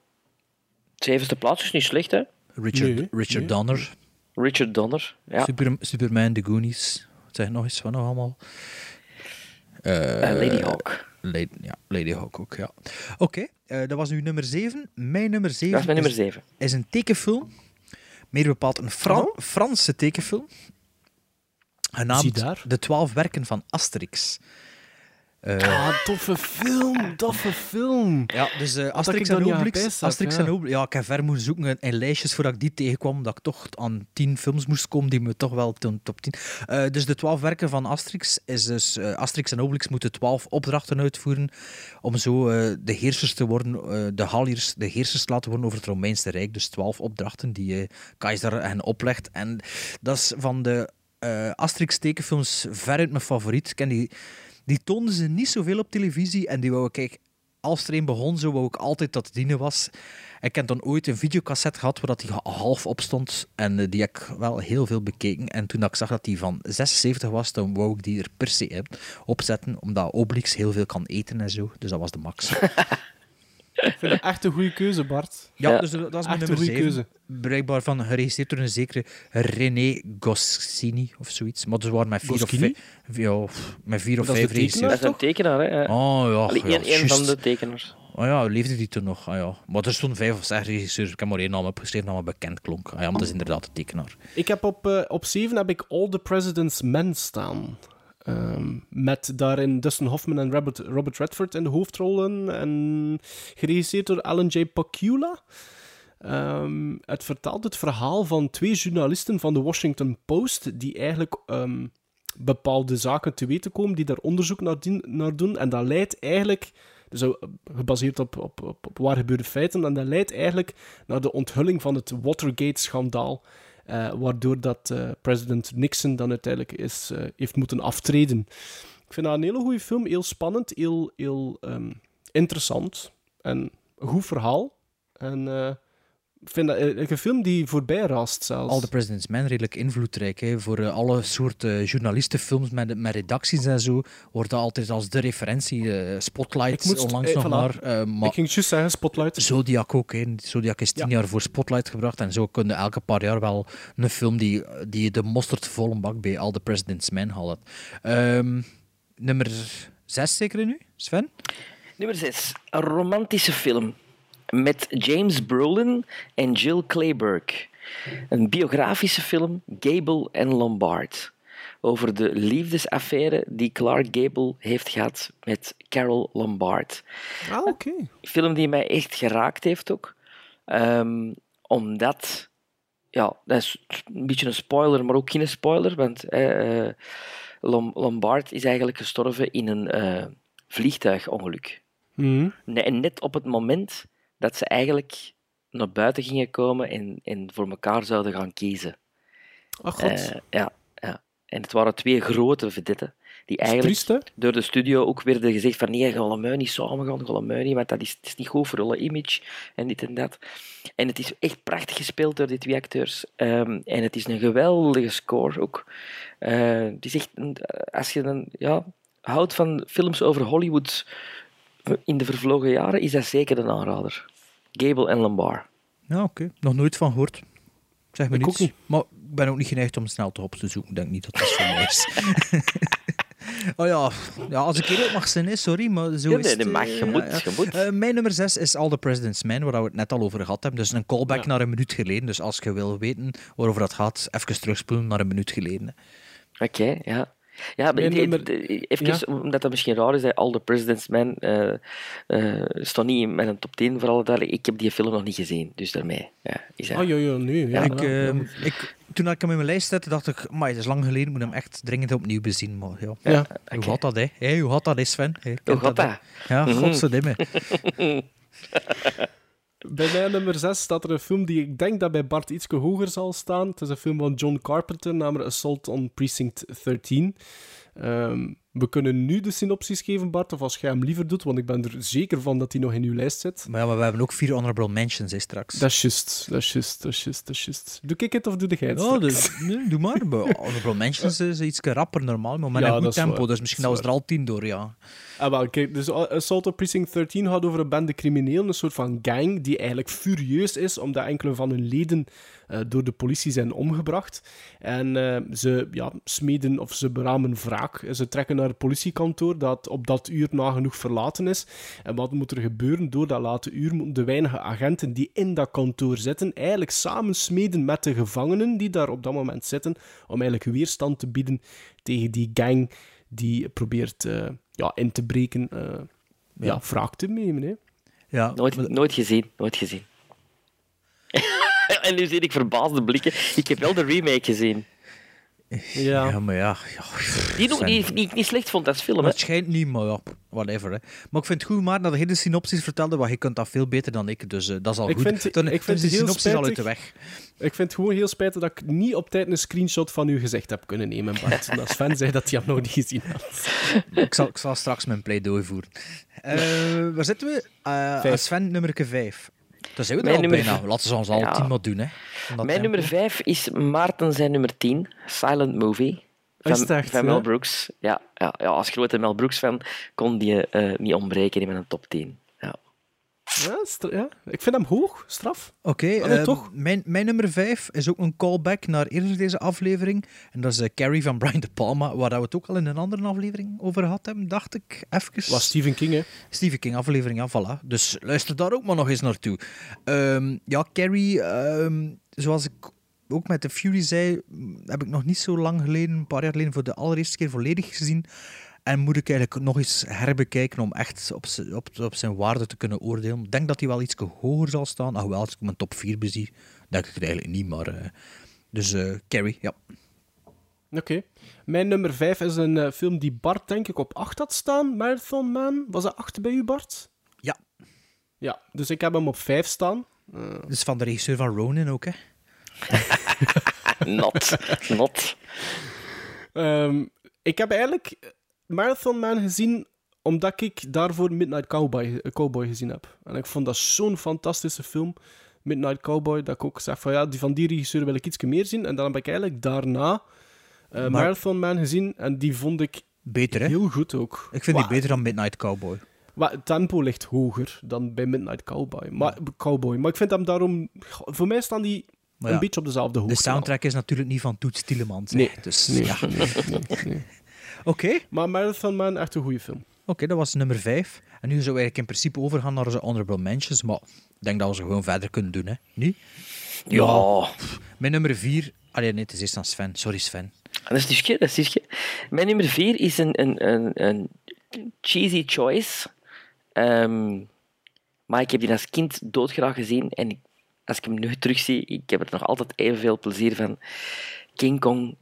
[SPEAKER 1] Zevende plaats is niet slecht, hè?
[SPEAKER 2] Richard,
[SPEAKER 3] Nee,
[SPEAKER 2] Richard
[SPEAKER 3] nee.
[SPEAKER 2] Donner.
[SPEAKER 1] Richard Donner. Ja.
[SPEAKER 2] Super, Superman, The Goonies. Wat zeg nog eens van nog allemaal?
[SPEAKER 1] Eh, Lady Hawk.
[SPEAKER 2] Lady, ja, Lady Hawk ook, ja. Oké, eh, dat was uw nummer 7. Mijn nummer 7
[SPEAKER 1] Dat is mijn nummer
[SPEAKER 2] is,
[SPEAKER 1] 7.
[SPEAKER 2] is een tekenfilm. Meer bepaald een Fra-
[SPEAKER 3] Oh.
[SPEAKER 2] Franse tekenfilm.
[SPEAKER 3] Zie
[SPEAKER 2] Genaamd
[SPEAKER 3] daar.
[SPEAKER 2] De Twaalf Werken van Asterix. Eh,
[SPEAKER 3] Ah, toffe film, toffe film.
[SPEAKER 2] Ja, dus
[SPEAKER 3] Had
[SPEAKER 2] Asterix en Obelix. Asterix
[SPEAKER 3] ja.
[SPEAKER 2] en Obelix. Ja, ik heb ver moeten zoeken in, lijstjes voordat ik die tegenkwam, dat ik toch aan tien films moest komen die me toch wel top 10. Eh, dus de twaalf werken van Asterix is dus Asterix en Obelix moeten twaalf opdrachten uitvoeren om zo de heersers te worden, de Galliërs de heersers te laten worden over het Romeinse Rijk. Dus twaalf opdrachten die Keizer hen oplegt. En dat is van de Asterix tekenfilms veruit mijn favoriet. Ik ken die, die toonden ze niet zoveel op televisie en die wou ik eigenlijk als er een begon, zo wou ik altijd dat het dienen was. Ik heb dan ooit een videocassette gehad waar die half op stond. En eh, die heb ik wel heel veel bekeken. En toen ik zag dat die van 76 was, dan wou ik die er per se op- opzetten. Omdat Obelix heel veel kan eten en zo. Dus dat was de max.
[SPEAKER 3] Ik vind dat echt een goede keuze, Bart.
[SPEAKER 2] Ja, dus dat is mijn
[SPEAKER 3] Echt een
[SPEAKER 2] nummer
[SPEAKER 3] goede
[SPEAKER 2] 7.
[SPEAKER 3] keuze.
[SPEAKER 2] Bereikbaar van, geregisseerd door een zekere René Goscinny of zoiets. Maar dus waren met vier of
[SPEAKER 3] Goscinny?
[SPEAKER 2] vijf, ja, met vier of
[SPEAKER 3] Dat is
[SPEAKER 2] vijf
[SPEAKER 1] Dat is een tekenaar, hè? Ja.
[SPEAKER 2] Oh ja,
[SPEAKER 1] Allee,
[SPEAKER 2] ja,
[SPEAKER 1] een, een van de tekenaars.
[SPEAKER 2] Oh ja, leefde die toen nog? Ah ja. Maar er stonden vijf of zes regisseurs. Ik heb maar één naam opgeschreven dat me bekend klonk. Ah ja, maar dat is inderdaad de tekenaar.
[SPEAKER 3] Ik heb op, eh, op 7 heb ik All the President's Men staan. Ehm, met daarin Dustin Hoffman en Robert, Robert Redford in de hoofdrollen. En geregisseerd door Alan J. Pakula. Ehm, het vertelt het verhaal van twee journalisten van de Washington Post. die eigenlijk ehm, bepaalde zaken te weten komen. die daar onderzoek naar, naar doen. En dat leidt eigenlijk. Dus eh, gebaseerd op, op, op, op waar gebeurde feiten. En dat leidt eigenlijk naar de onthulling van het Watergate-schandaal. Eh, waardoor dat eh, president Nixon dan uiteindelijk is, eh, heeft moeten aftreden. Ik vind dat een hele goede film. Heel spannend, heel, heel ehm, interessant. En een goed verhaal. En vind dat eh, een film die voorbij raast zelfs.
[SPEAKER 2] All the President's Men, redelijk invloedrijk. Hè. Voor eh, alle soorten journalistenfilms met, met redacties en zo, wordt dat altijd als de referentie. eh, Spotlight,
[SPEAKER 3] Ik moet-
[SPEAKER 2] onlangs
[SPEAKER 3] eh,
[SPEAKER 2] nog
[SPEAKER 3] voilà.
[SPEAKER 2] maar. maar
[SPEAKER 3] Ik ging juist zeggen, Spotlight.
[SPEAKER 2] Zodiac ook. Hè. Zodiac is tien jaar voor Spotlight gebracht. En zo kun je elke paar jaar wel een film die, die de mosterd volle bak bij All the President's Men haalt. Ehm, nummer zes zeker nu, Sven?
[SPEAKER 1] Nummer 6. Een romantische film. Met James Brolin en Jill Clayburgh. Een biografische film, Gable en Lombard. Over de liefdesaffaire die Clark Gable heeft gehad met Carol Lombard.
[SPEAKER 3] Ah, oké.
[SPEAKER 1] Een film die mij echt geraakt heeft ook. Ehm, omdat... Ja, dat is een beetje een spoiler, maar ook geen spoiler. Want Lom- Lombard is eigenlijk gestorven in een eh, vliegtuigongeluk. Nee, en net op het moment dat ze eigenlijk naar buiten gingen komen en, en voor elkaar zouden gaan kiezen.
[SPEAKER 3] Ach, god.
[SPEAKER 1] Eh, ja, ja. En het waren twee grote vedetten die eigenlijk
[SPEAKER 3] triest,
[SPEAKER 1] door de studio ook werden gezegd van nee, gaan we niet samen gaan, gaan we niet, want dat is, het is niet goed voor alle image en dit en dat. En het is echt prachtig gespeeld door die twee acteurs. Ehm, en het is een geweldige score ook. Eh, het is echt, een- als je dan, ja, houdt van films over Hollywood in de vervlogen jaren, is dat zeker een aanrader. Gable en Lombard.
[SPEAKER 2] Ja, oké. Nog nooit van gehoord. Zeg me
[SPEAKER 3] Ik
[SPEAKER 2] niets.
[SPEAKER 3] ook niet.
[SPEAKER 2] Maar ik ben ook niet geneigd om snel te op te zoeken. Ik denk niet dat dat voor mij is. oh ja. ja, als ik eerlijk mag zijn, sorry, maar zo
[SPEAKER 1] Ja,
[SPEAKER 2] is het.
[SPEAKER 1] mag.
[SPEAKER 2] eh,
[SPEAKER 1] Je
[SPEAKER 2] ja,
[SPEAKER 1] moet,
[SPEAKER 2] ja.
[SPEAKER 1] je moet.
[SPEAKER 2] Eh, mijn nummer 6 is All the President's Men, waar we het net al over gehad hebben. Dus een callback naar een minuut geleden. Dus als je wil weten waarover dat gaat, even terugspoelen naar een minuut geleden.
[SPEAKER 1] Oké, ja. Ja, maar
[SPEAKER 3] nummer-
[SPEAKER 1] even,
[SPEAKER 3] Ja.
[SPEAKER 1] omdat dat misschien raar is, dat All the President's Men eh eh, staat niet in mijn top 10 voor alle duidelijk. Ik heb die film nog niet gezien, dus daarmee ja, is dat...
[SPEAKER 3] Oh, ja, ja, nu. Ja,
[SPEAKER 2] ik, eh, ik, toen ik hem in mijn lijst zette, dacht ik, maar het is lang geleden, ik moet hem echt dringend opnieuw bezien. Maar ja,
[SPEAKER 3] Ja,
[SPEAKER 2] hoe gaat dat, hè? Hey, hoe gaat dat, hè, Sven? Hey,
[SPEAKER 1] Hoe gaat
[SPEAKER 2] hè?
[SPEAKER 1] dat?
[SPEAKER 2] Ja, godverdomme.
[SPEAKER 3] Bij mij nummer 6 staat er een film die ik denk dat bij Bart iets hoger zal staan. Het is een film van John Carpenter, namelijk Assault on Precinct 13. Ehm, we kunnen nu de synopsis geven, Bart, of als jij hem liever doet, want ik ben er zeker van dat hij nog in uw lijst zit.
[SPEAKER 2] Maar ja, maar we hebben ook vier honorable mentions hè, straks.
[SPEAKER 3] Dat is juist, dat is juist, dat is juist, dat is juist. Doe ik het of doe jij het straks?
[SPEAKER 2] dus, nee, doe maar. Honorable mentions is iets rapper normaal, maar met
[SPEAKER 3] Ja,
[SPEAKER 2] een goed tempo.
[SPEAKER 3] waar.
[SPEAKER 2] Dus misschien we er al tien door, ja.
[SPEAKER 3] Ah, wel, kijk, dus Assault on Precinct 13 gaat over een bende criminelen, een soort van gang, die eigenlijk furieus is omdat enkele van hun leden eh, door de politie zijn omgebracht. En eh, ze ja, smeden of ze beramen wraak. Ze trekken naar het politiekantoor dat op dat uur nagenoeg verlaten is. En wat moet er gebeuren? Door dat late uur moeten de weinige agenten die in dat kantoor zitten eigenlijk samen smeden met de gevangenen die daar op dat moment zitten, om eigenlijk weerstand te bieden tegen die gang die probeert eh, ja, in te breken, eh ja.
[SPEAKER 2] Ja.
[SPEAKER 3] wraak te nemen. Hè.
[SPEAKER 2] Ja,
[SPEAKER 1] Nooit, nooit gezien, nooit gezien. en nu zie ik verbaasde blikken. Ik heb wel de remake gezien.
[SPEAKER 3] Ja.
[SPEAKER 2] ja, maar ja. ja
[SPEAKER 1] Die, nog,
[SPEAKER 2] Sven.
[SPEAKER 1] die, die ik niet slecht vond als film. Hè.
[SPEAKER 2] Het schijnt niet, maar ja, whatever. Hè. Maar ik vind het goed, maar dat je hele synopsis vertelde, want je kunt dat veel beter dan ik, dus eh, dat is al
[SPEAKER 3] Ik
[SPEAKER 2] goed.
[SPEAKER 3] vind-
[SPEAKER 2] Dan
[SPEAKER 3] ik vind
[SPEAKER 2] de synopsis al uit de weg.
[SPEAKER 3] Ik vind het gewoon heel spijtig dat ik niet op tijd een screenshot van u gezegd heb kunnen nemen, Bart. Als fan zei dat hij hem nog niet gezien had.
[SPEAKER 2] ik, zal, ik zal straks mijn pleidooi voeren. Eh, waar zitten we? Eh
[SPEAKER 3] Vijf.
[SPEAKER 2] Sven, nummer 5. Daar zijn we er
[SPEAKER 1] Mijn
[SPEAKER 2] al
[SPEAKER 1] nummer
[SPEAKER 2] bijna. Laten ze ons al
[SPEAKER 1] Ja.
[SPEAKER 2] tien maar doen. Hè.
[SPEAKER 1] Mijn
[SPEAKER 2] tempo.
[SPEAKER 1] nummer 5 is Maarten zijn nummer 10, Silent Movie.
[SPEAKER 3] Is
[SPEAKER 1] Van,
[SPEAKER 3] echt,
[SPEAKER 1] van Mel? Brooks. Ja, ja, ja, als grote Mel Brooks fan kon die eh, niet ontbreken in mijn top 10. Ja.
[SPEAKER 3] Ja, ik vind hem hoog, straf.
[SPEAKER 2] Oké,
[SPEAKER 3] Ah,
[SPEAKER 2] eh,
[SPEAKER 3] toch?
[SPEAKER 2] Mijn, mijn nummer 5 is ook een callback naar eerder deze aflevering. En dat is eh, Carrie van Brian De Palma, waar we het ook al in een andere aflevering over gehad hebben, dacht ik. Even.
[SPEAKER 3] Was Stephen King, hè?
[SPEAKER 2] Stephen King aflevering, ja, voilà. Dus luister daar ook maar nog eens naartoe. Ehm, ja, Carrie, ehm, zoals ik ook met The Fury zei, heb ik nog niet zo lang geleden, een paar jaar geleden, voor de allereerste keer volledig gezien. En moet ik eigenlijk nog eens herbekijken om echt op, op, op zijn waarde te kunnen oordelen. Ik denk dat hij wel iets hoger zal staan. Alhoewel, als ik mijn top 4 bezie, denk ik het eigenlijk niet. Maar, eh, dus eh, Carrie, ja.
[SPEAKER 3] Oké. Mijn nummer 5 is een eh, film die Bart, denk ik, op 8 had staan. Marathon Man. Was dat 8 bij u, Bart?
[SPEAKER 2] Ja.
[SPEAKER 3] Ja, dus ik heb hem op 5 staan.
[SPEAKER 2] Dus van de regisseur van Ronin ook, hè.
[SPEAKER 1] Not. Not.
[SPEAKER 3] Ehm, ik heb eigenlijk Marathon Man gezien omdat ik daarvoor Midnight Cowboy, eh, Cowboy gezien heb. En ik vond dat zo'n fantastische film, Midnight Cowboy, dat ik ook zeg van ja, die van die regisseur wil ik iets meer zien. En dan heb ik eigenlijk daarna eh, Marathon Man gezien en die vond ik
[SPEAKER 2] Beter, hè?
[SPEAKER 3] heel goed ook.
[SPEAKER 2] Ik vind die beter dan Midnight Cowboy.
[SPEAKER 3] Maar het tempo ligt hoger dan bij Midnight Cowboy. Maar, Cowboy. maar ik vind hem daarom... Voor mij staan die een beetje op dezelfde hoogte.
[SPEAKER 2] De soundtrack is natuurlijk niet van Toets Tielemans.
[SPEAKER 3] Nee.
[SPEAKER 2] Dus,
[SPEAKER 3] Nee,
[SPEAKER 2] ja.
[SPEAKER 3] nee, nee, nee.
[SPEAKER 2] Oké,
[SPEAKER 3] Maar Marathon Man, echt een goede film.
[SPEAKER 2] Oké, dat was nummer 5. En nu we eigenlijk in principe overgaan naar onze honorable mentions. Maar ik denk dat we ze gewoon verder kunnen doen, hè? Niet?
[SPEAKER 1] Ja.
[SPEAKER 2] Mijn nummer 4. Allee, nee, het is eerst aan Sven. Sorry, Sven.
[SPEAKER 1] Dat is Tischke, dat is. Mijn nummer 4 is een, een, een, een cheesy choice. Ehm, maar ik heb die als kind doodgraag gezien. En ik- als ik hem nu terugzie, ik heb er nog altijd evenveel plezier van. King Kong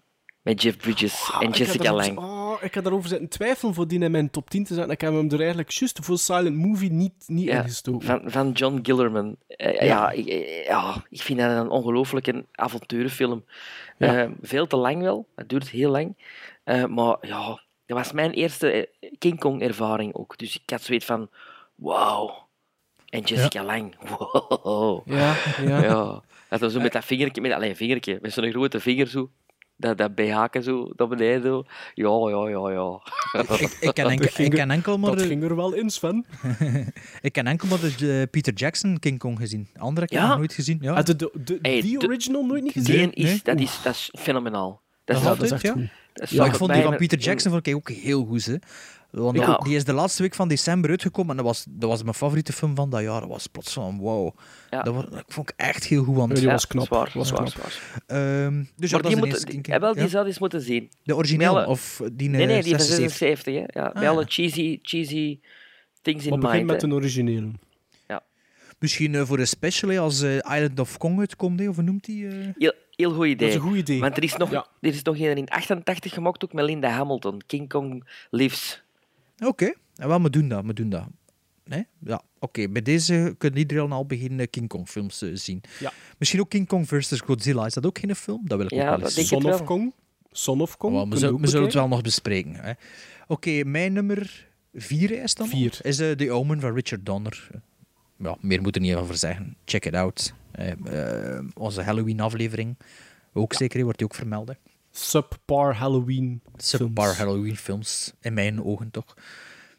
[SPEAKER 1] met Jeff Bridges en
[SPEAKER 3] Ah, heb
[SPEAKER 1] Jessica
[SPEAKER 3] daarover-
[SPEAKER 1] Lange.
[SPEAKER 3] Oh, ik heb daarover zitten twijfelen voor die in mijn top 10 te zetten. Ik heb hem er eigenlijk juist voor Silent Movie niet, niet
[SPEAKER 1] Ja,
[SPEAKER 3] ingestoken.
[SPEAKER 1] van, van John Gillerman. Eh,
[SPEAKER 3] Ja.
[SPEAKER 1] ja. ik, eh, ja, ik vind dat een ongelooflijke avonturenfilm.
[SPEAKER 3] Ja.
[SPEAKER 1] Eh, veel te lang wel, het duurt heel lang. Maar ja, dat was mijn eerste King Kong-ervaring ook. Dus ik had zoiets van, wauw. En Jessica Lange, wow.
[SPEAKER 3] Ja, ja.
[SPEAKER 1] ja. Dat was zo met dat vingertje, met, alleen vingertje, met zo'n grote vinger zo. Dat, dat BH'ken zo, naar beneden zo. Ja, ja, ja, ja.
[SPEAKER 2] Ik, ik, ken,
[SPEAKER 3] Dat
[SPEAKER 2] enkel,
[SPEAKER 3] ging
[SPEAKER 2] ik
[SPEAKER 3] er-
[SPEAKER 2] ken enkel maar
[SPEAKER 3] Dat
[SPEAKER 2] de,
[SPEAKER 3] ging er wel in, Sven.
[SPEAKER 2] ik ken enkel maar de eh, Peter Jackson King Kong gezien. Andere heb ik
[SPEAKER 1] Ja?
[SPEAKER 2] nog nooit gezien. Ja.
[SPEAKER 3] Ah, de, de, de,
[SPEAKER 1] Hey,
[SPEAKER 3] die
[SPEAKER 1] de-
[SPEAKER 3] original nooit niet gezien?
[SPEAKER 1] Die is,
[SPEAKER 2] nee.
[SPEAKER 1] dat, is, dat is fenomenaal. Dat is,
[SPEAKER 3] dat is
[SPEAKER 2] altijd,
[SPEAKER 3] echt
[SPEAKER 2] ja.
[SPEAKER 3] goed.
[SPEAKER 1] dat is
[SPEAKER 2] Ja, ik vond die van Peter Jackson vond ik ook heel goed. Hè. Want
[SPEAKER 1] Ja.
[SPEAKER 2] die is de laatste week van december uitgekomen en dat was, dat was mijn favoriete film van dat jaar. Dat was plots van wow.
[SPEAKER 1] Ja.
[SPEAKER 2] Dat, was, dat vond ik echt heel goed. Want,
[SPEAKER 3] Ja, die
[SPEAKER 1] Ja,
[SPEAKER 3] was knap.
[SPEAKER 1] zwaar,
[SPEAKER 3] was
[SPEAKER 1] zwaar,
[SPEAKER 3] knap.
[SPEAKER 1] zwaar.
[SPEAKER 2] Ehm, dus
[SPEAKER 1] Maar
[SPEAKER 2] dat
[SPEAKER 1] die
[SPEAKER 2] is de
[SPEAKER 1] moet, die, eh, wel, die zou eens moeten zien.
[SPEAKER 2] De origineel
[SPEAKER 1] Melle-
[SPEAKER 2] of die
[SPEAKER 1] Nee, nee,
[SPEAKER 2] eh,
[SPEAKER 1] die van
[SPEAKER 2] 76?
[SPEAKER 1] 76, hè. Ja, met
[SPEAKER 2] Ah.
[SPEAKER 1] alle cheesy, cheesy things in
[SPEAKER 3] Maar begin
[SPEAKER 1] mind.
[SPEAKER 3] met een originele.
[SPEAKER 2] Misschien eh, voor een special als eh, Island of Kong uitkomt, hè, of hoe noemt die? eh?
[SPEAKER 1] Heel, heel goed idee.
[SPEAKER 3] Dat is een goed idee.
[SPEAKER 1] Want er is nog,
[SPEAKER 3] Ja.
[SPEAKER 1] er is nog een in 88 gemaakt, ook met Linda Hamilton. King Kong Lives.
[SPEAKER 2] Oké, en wel, we doen dat, we doen dat. Nee? Ja, oké. Bij deze kunnen iedereen al beginnen King Kong films eh, zien.
[SPEAKER 3] Ja.
[SPEAKER 2] Misschien ook King Kong versus Godzilla. Is dat ook geen film? Dat wil ik
[SPEAKER 1] Ja,
[SPEAKER 2] ook wel eens
[SPEAKER 3] Son of. Kong. Son of Kong.
[SPEAKER 2] We, zullen- we zullen het wel nog bespreken. hè. Oké, mijn nummer vier is dan?
[SPEAKER 3] Vier.
[SPEAKER 2] Is eh, The Omen van Richard Donner. Ja, meer moet er niet over zeggen. Check it out. Eh, eh, onze Halloween-aflevering. Ook zeker, wordt die ook vermeld. hè.
[SPEAKER 3] Subpar Halloween
[SPEAKER 2] Subpar
[SPEAKER 3] films.
[SPEAKER 2] Halloween films. In mijn ogen toch.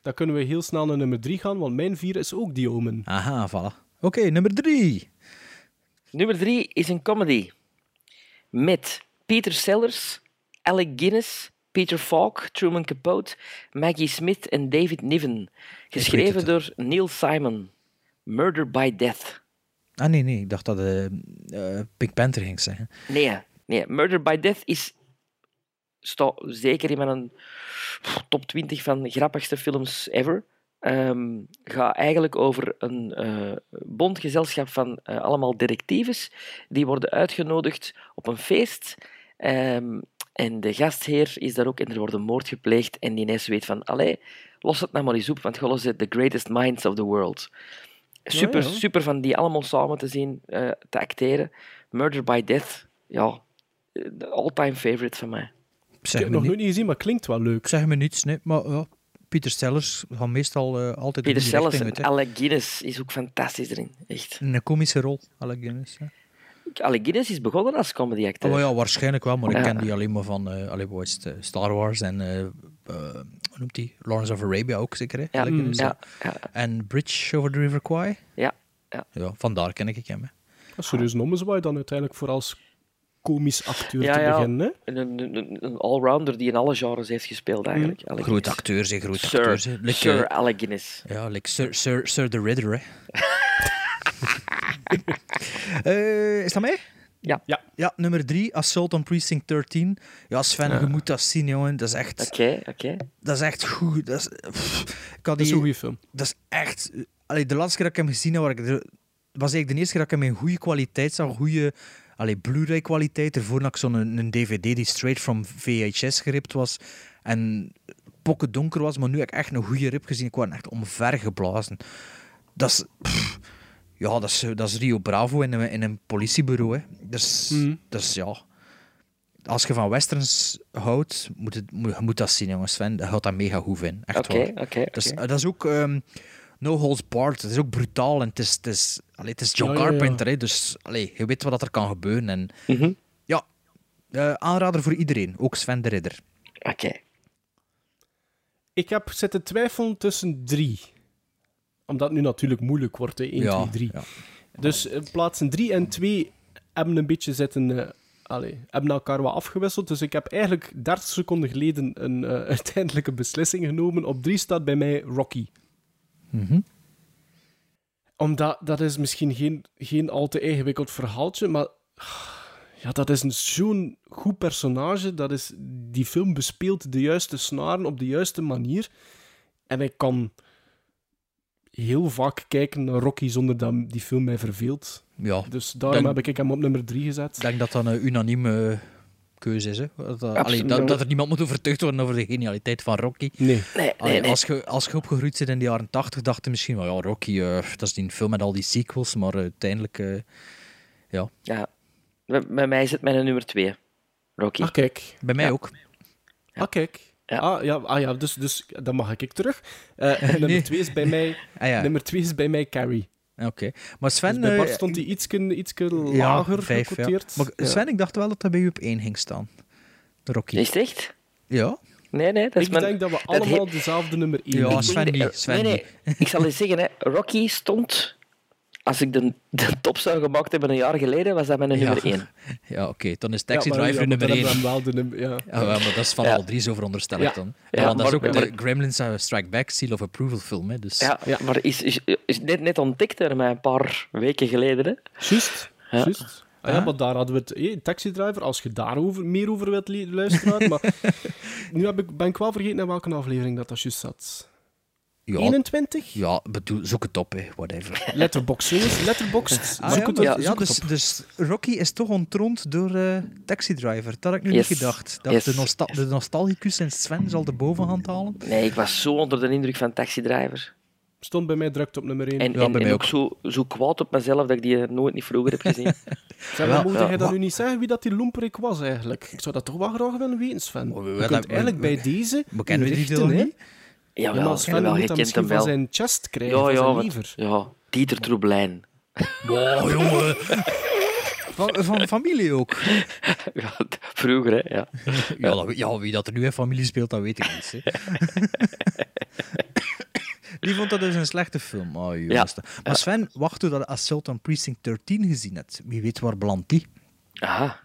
[SPEAKER 3] Dan kunnen we heel snel naar nummer 3 gaan, want mijn vier is ook die Omen.
[SPEAKER 2] Aha, voilà. Oké, nummer drie.
[SPEAKER 1] Nummer drie is een comedy. Met Peter Sellers, Alec Guinness, Peter Falk, Truman Capote, Maggie Smith en David Niven. Geschreven
[SPEAKER 2] het.
[SPEAKER 1] door Neil Simon. Murder by Death.
[SPEAKER 2] Ah, nee, nee. Ik dacht dat eh eh Pink Panther ging zeggen.
[SPEAKER 1] Nee, nee, Murder by Death is staat zeker in mijn top 20 van de grappigste films ever. Ehm gaat eigenlijk over een eh bondgezelschap van eh, allemaal detectives die worden uitgenodigd op een feest. Ehm, en de gastheer is daar ook en er wordt een moord gepleegd en die ineens weet van allee, los het nou maar eens op, want gewoon is the greatest minds of the world. Super,
[SPEAKER 3] ja.
[SPEAKER 1] super van die allemaal samen te zien, eh, te acteren. Murder by Death, ja, all-time favorite van mij.
[SPEAKER 3] Ik heb het nog nooit niet gezien, maar klinkt wel leuk.
[SPEAKER 2] Zeg me niets, nee. Maar ja, Pieter Sellers gaat meestal eh, altijd
[SPEAKER 1] Peter
[SPEAKER 2] in die
[SPEAKER 1] Sellers
[SPEAKER 2] richting
[SPEAKER 1] en. Alec Guinness is ook fantastisch erin, echt.
[SPEAKER 2] Een komische rol, Alec Guinness. Ja.
[SPEAKER 1] Alec Guinness is begonnen als comedy acteur.
[SPEAKER 2] Oh ja, waarschijnlijk wel, maar ik ken die alleen maar van eh allee, eh, Star Wars en hoe noemt die? Lawrence of Arabia ook zeker, hè?
[SPEAKER 1] Ja, ja,
[SPEAKER 2] En Bridge over the River Kwai?
[SPEAKER 1] Ja, ja.
[SPEAKER 2] Ja, vandaar ken ik hem. Hè.
[SPEAKER 3] Serieus Nommenswaai dan uiteindelijk voor als komisch acteur
[SPEAKER 1] Ja,
[SPEAKER 3] te
[SPEAKER 1] ja.
[SPEAKER 3] beginnen. hè?
[SPEAKER 1] Een, een, allrounder die in alle genres heeft gespeeld, eigenlijk. Alec
[SPEAKER 2] Groot acteur, zeg, groot
[SPEAKER 1] Sir,
[SPEAKER 2] acteur. zeg. Like,
[SPEAKER 1] Sir
[SPEAKER 2] eh,
[SPEAKER 1] Alec Guinness.
[SPEAKER 2] Ja, like Sir, Sir, Sir the Riddler, hè. Eh, is dat mij?
[SPEAKER 1] Ja.
[SPEAKER 3] ja.
[SPEAKER 2] Ja, nummer drie, Assault on Precinct 13. Ja, Sven,
[SPEAKER 1] Ja.
[SPEAKER 2] je moet dat zien, jongen. Dat is echt...
[SPEAKER 1] Oké, oké.
[SPEAKER 2] Dat is echt goed. Dat is, pff, ik had
[SPEAKER 3] Dat is
[SPEAKER 2] die-
[SPEAKER 3] een goede film.
[SPEAKER 2] Dat is echt... Allee, de laatste keer dat ik hem gezien heb, waar ik was eigenlijk de eerste keer dat ik hem in goede kwaliteit zag. Goede allee, Blu-ray kwaliteit. Ervoor had ik zo'n een, een DVD die straight from VHS geript was. En pokken donker was, maar nu heb ik echt een goede rip gezien. Ik was echt omvergeblazen. Dat is... pff, ja, dat is, dat is Rio Bravo in een, in een politiebureau. Hè. Dat, is, dat is, ja... Als je van westerns houdt, moet, het, moet, je moet dat zien, jongens. Sven, dat houdt dat mega goed in. Echt
[SPEAKER 1] Oké,
[SPEAKER 2] waar.
[SPEAKER 1] oké,
[SPEAKER 2] Dat is,
[SPEAKER 1] oké.
[SPEAKER 2] dat is ook ehm, no holds barred. Het is ook brutaal en het is, het is, allee, het is John
[SPEAKER 3] Ja, ja, ja.
[SPEAKER 2] Carpenter. Hè, dus allee, je weet wat er kan gebeuren. En,
[SPEAKER 1] Mhm.
[SPEAKER 2] Ja, eh, aanrader voor iedereen. Ook Sven de Ridder.
[SPEAKER 1] Oké.
[SPEAKER 3] Ik heb zitten twijfelen tussen drie. Omdat het nu natuurlijk moeilijk wordt, hè. 1,
[SPEAKER 2] Ja,
[SPEAKER 3] 2, 3.
[SPEAKER 2] ja.
[SPEAKER 3] Dus eh, plaatsen 3 en 2 hebben een beetje zitten... eh, allee, hebben elkaar wat afgewisseld. Dus ik heb eigenlijk 30 seconden geleden een uiteindelijke beslissing genomen. Op 3 staat bij mij Rocky.
[SPEAKER 2] Mhm.
[SPEAKER 3] Omdat, dat is misschien geen, geen al te ingewikkeld verhaaltje, maar ja, dat is een zo'n goed personage. Dat is, die film bespeelt de juiste snaren op de juiste manier. En ik kan heel vaak kijken naar Rocky zonder dat die film mij verveelt.
[SPEAKER 2] Ja,
[SPEAKER 3] Dus daarom
[SPEAKER 2] denk-
[SPEAKER 3] heb ik hem op nummer 3 gezet.
[SPEAKER 2] Ik denk dat dat een unanieme keuze is. Hè. Dat, dat- allee, dat, dat er niemand moet overtuigd worden over de genialiteit van Rocky.
[SPEAKER 3] Nee.
[SPEAKER 1] Nee,
[SPEAKER 2] Allee,
[SPEAKER 1] nee.
[SPEAKER 2] Als, je, als je opgegroeid zit in de jaren 80, dacht je misschien, wel, ja, Rocky, eh, dat is die film met al die sequels, maar uiteindelijk, eh, ja.
[SPEAKER 1] Ja. Bij, bij mij is het mijn nummer 2. Rocky.
[SPEAKER 3] Ah, kijk.
[SPEAKER 2] Bij mij ook.
[SPEAKER 3] Ah, kijk. Ah, ja, ah, ja dus, dus dan mag ik terug. Eh, nummer
[SPEAKER 2] Nee.
[SPEAKER 3] 2 is bij mij...
[SPEAKER 2] Ah, ja.
[SPEAKER 3] Nummer 2 is bij mij Carrie.
[SPEAKER 2] Oké. Maar Sven...
[SPEAKER 3] Dus bij Bart
[SPEAKER 2] eh,
[SPEAKER 3] stond hij ietske, ietske
[SPEAKER 2] ja,
[SPEAKER 3] lager
[SPEAKER 2] vijf. Maar
[SPEAKER 3] Ja.
[SPEAKER 2] Sven, ik dacht wel dat dat bij u op één ging staan. De Rocky.
[SPEAKER 1] Is het echt?
[SPEAKER 2] Ja.
[SPEAKER 1] Nee, nee. Dat is
[SPEAKER 3] Ik
[SPEAKER 1] mijn-
[SPEAKER 3] denk dat we
[SPEAKER 1] dat
[SPEAKER 3] allemaal dezelfde nummer 1
[SPEAKER 2] Ja,
[SPEAKER 3] hebben.
[SPEAKER 2] Sven niet, Sven
[SPEAKER 1] nee, nee. Ik zal eens zeggen, hè. Rocky stond... Als ik de, de top zou gemaakt hebben een jaar geleden, was dat mijn nummer 1.
[SPEAKER 2] Ja, oké. Dan is Taxi
[SPEAKER 3] Ja,
[SPEAKER 2] Driver
[SPEAKER 3] ja,
[SPEAKER 2] nummer
[SPEAKER 3] dan
[SPEAKER 2] één.
[SPEAKER 3] hebben we hem wel de nummer... Ja.
[SPEAKER 2] Maar dat is van
[SPEAKER 1] Ja.
[SPEAKER 2] al drie, zo veronderstel ik
[SPEAKER 3] Ja.
[SPEAKER 2] dan.
[SPEAKER 1] Ja,
[SPEAKER 2] Ja, want dat is ook de
[SPEAKER 1] maar-
[SPEAKER 2] Gremlins uh, Strike Back Seal of Approval film. Hè, dus...
[SPEAKER 1] Ja, maar is, is, is net, net ontdekt door mij een paar weken geleden. Hè.
[SPEAKER 3] Juist.
[SPEAKER 1] Ja.
[SPEAKER 3] Juist. Ah, ja, maar daar hadden we het... Hey, Taxi Driver, als je daar over, meer over wilt luisteren. maar nu heb ik, ben ik wel vergeten in welke aflevering dat dat juist zat.
[SPEAKER 2] Ja,
[SPEAKER 3] 21?
[SPEAKER 2] ja bedoel, zoek het op, hè, whatever.
[SPEAKER 3] Letterboxd, jongens. Letterboxd.
[SPEAKER 2] Ah,
[SPEAKER 3] zoek
[SPEAKER 2] ja,
[SPEAKER 3] het
[SPEAKER 2] ja,
[SPEAKER 3] zoek het
[SPEAKER 2] dus,
[SPEAKER 3] op.
[SPEAKER 2] dus Rocky is toch ontroond door eh, Taxi Driver. Dat had ik nu
[SPEAKER 1] Yes.
[SPEAKER 2] niet gedacht. Dat
[SPEAKER 1] Yes.
[SPEAKER 2] de, nostal de nostalgicus en Sven zal de bovenhand halen.
[SPEAKER 1] Nee, ik was zo onder de indruk van Taxi Driver.
[SPEAKER 3] Stond bij mij drukt op nummer 1.
[SPEAKER 1] En,
[SPEAKER 2] Ja,
[SPEAKER 1] en,
[SPEAKER 2] bij
[SPEAKER 1] en
[SPEAKER 2] mij
[SPEAKER 1] ook, Zo, zo kwaad op mezelf dat ik die nooit niet vroeger heb gezien.
[SPEAKER 3] Zeg, maar moet
[SPEAKER 1] ja.
[SPEAKER 3] jij dat nu niet zeggen wie dat die lomperik was eigenlijk? Ik zou dat toch wel graag willen weten, Sven.
[SPEAKER 2] Oh, we- we- we-
[SPEAKER 3] eigenlijk
[SPEAKER 2] we-
[SPEAKER 3] bij deze
[SPEAKER 2] We kennen die niet.
[SPEAKER 1] Ja,
[SPEAKER 3] maar Sven
[SPEAKER 1] wel,
[SPEAKER 3] moet
[SPEAKER 1] je
[SPEAKER 3] dat
[SPEAKER 1] kent
[SPEAKER 3] misschien
[SPEAKER 1] hem
[SPEAKER 3] van
[SPEAKER 1] wel.
[SPEAKER 3] zijn chest krijgen,
[SPEAKER 1] Ja,
[SPEAKER 3] van zijn
[SPEAKER 1] ja, want- ja, Dieter Troeblijn.
[SPEAKER 2] Wow, jongen. Van, van familie ook.
[SPEAKER 1] Ja, vroeger, hè. Ja.
[SPEAKER 2] Ja, dat- ja, wie dat er nu in familie speelt, dat weet ik niet. Hè. Die vond dat dus een slechte film. Oh, jongens. Maar Sven, wacht tot je Assault on Precinct 13 gezien hebt. Wie weet waar belandt die?
[SPEAKER 1] Aha.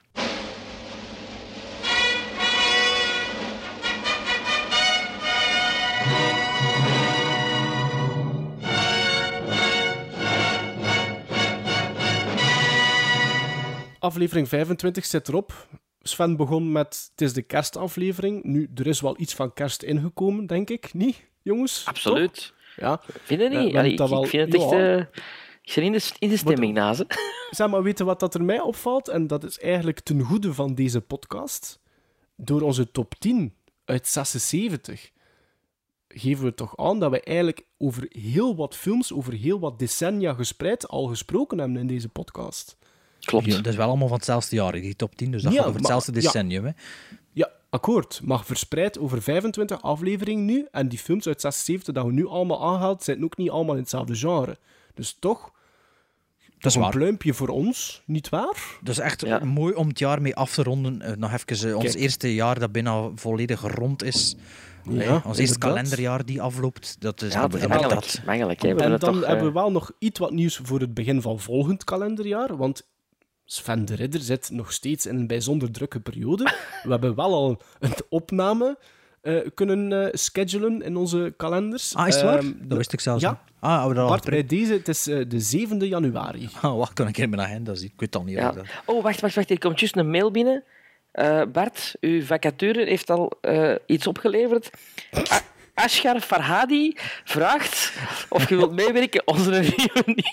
[SPEAKER 3] Aflevering 25 zit erop. Sven begon met, het is de kerstaflevering. Nu, er is wel iets van kerst ingekomen, denk ik. Niet, jongens?
[SPEAKER 1] Absoluut.
[SPEAKER 3] Toch? Ja.
[SPEAKER 1] Vind je
[SPEAKER 3] Eh,
[SPEAKER 1] niet? Allee, ik,
[SPEAKER 3] wel-
[SPEAKER 1] ik vind het echt...
[SPEAKER 3] ja.
[SPEAKER 1] eh, ik zit in de, in de stemming na ze.
[SPEAKER 3] Zeg maar, weten wat dat er mij opvalt? En dat is eigenlijk ten goede van deze podcast. Door onze top 10 uit 76 geven we toch aan dat we eigenlijk over heel wat films, over heel wat decennia gespreid al gesproken hebben in deze podcast.
[SPEAKER 1] Klopt.
[SPEAKER 2] Ja, dat is wel allemaal van hetzelfde jaar, die top 10, dus dat
[SPEAKER 3] Ja,
[SPEAKER 2] gaat over
[SPEAKER 3] maar-
[SPEAKER 2] hetzelfde
[SPEAKER 3] ja.
[SPEAKER 2] decennium. Hè.
[SPEAKER 3] Ja, akkoord. Maar verspreid over 25 afleveringen nu. En die films uit 76 dat we nu allemaal aanhaalt, zijn ook niet allemaal in hetzelfde genre. Dus toch,
[SPEAKER 2] Dat is
[SPEAKER 3] een
[SPEAKER 2] waar.
[SPEAKER 3] pluimpje voor ons, niet waar?
[SPEAKER 2] Dat is echt mooi om het jaar mee af te ronden. Eh, nog even eh, ons
[SPEAKER 3] Kijk.
[SPEAKER 2] eerste jaar dat bijna volledig rond is.
[SPEAKER 3] Ja,
[SPEAKER 2] Hè, ons eerste kalenderjaar die afloopt. Dat is
[SPEAKER 1] Ja, dat
[SPEAKER 3] en dan
[SPEAKER 1] toch,
[SPEAKER 3] hebben we
[SPEAKER 1] eh,
[SPEAKER 3] wel nog iets wat nieuws voor het begin van volgend kalenderjaar. Want Sven de Ridder zit nog steeds in een bijzonder drukke periode. We hebben wel al een opname eh, kunnen eh, schedulen in onze kalenders.
[SPEAKER 2] Ah, is het waar?
[SPEAKER 3] Ehm,
[SPEAKER 2] dat wist ik zelfs
[SPEAKER 3] ja.
[SPEAKER 2] niet. Ah, hebben we dat al
[SPEAKER 3] Bart, bij deze, het is eh, de 7e januari.
[SPEAKER 2] Ah, wacht, kan ik in mijn agenda zien. Ik weet het al niet.
[SPEAKER 1] Ja.
[SPEAKER 2] of dat-
[SPEAKER 1] Oh, wacht, wacht, wacht. Er komt juist een mail binnen. Eh, Bart, uw vacature heeft al eh, iets opgeleverd. Ashgar Farhadi vraagt of je wilt meewerken aan onze nieuwe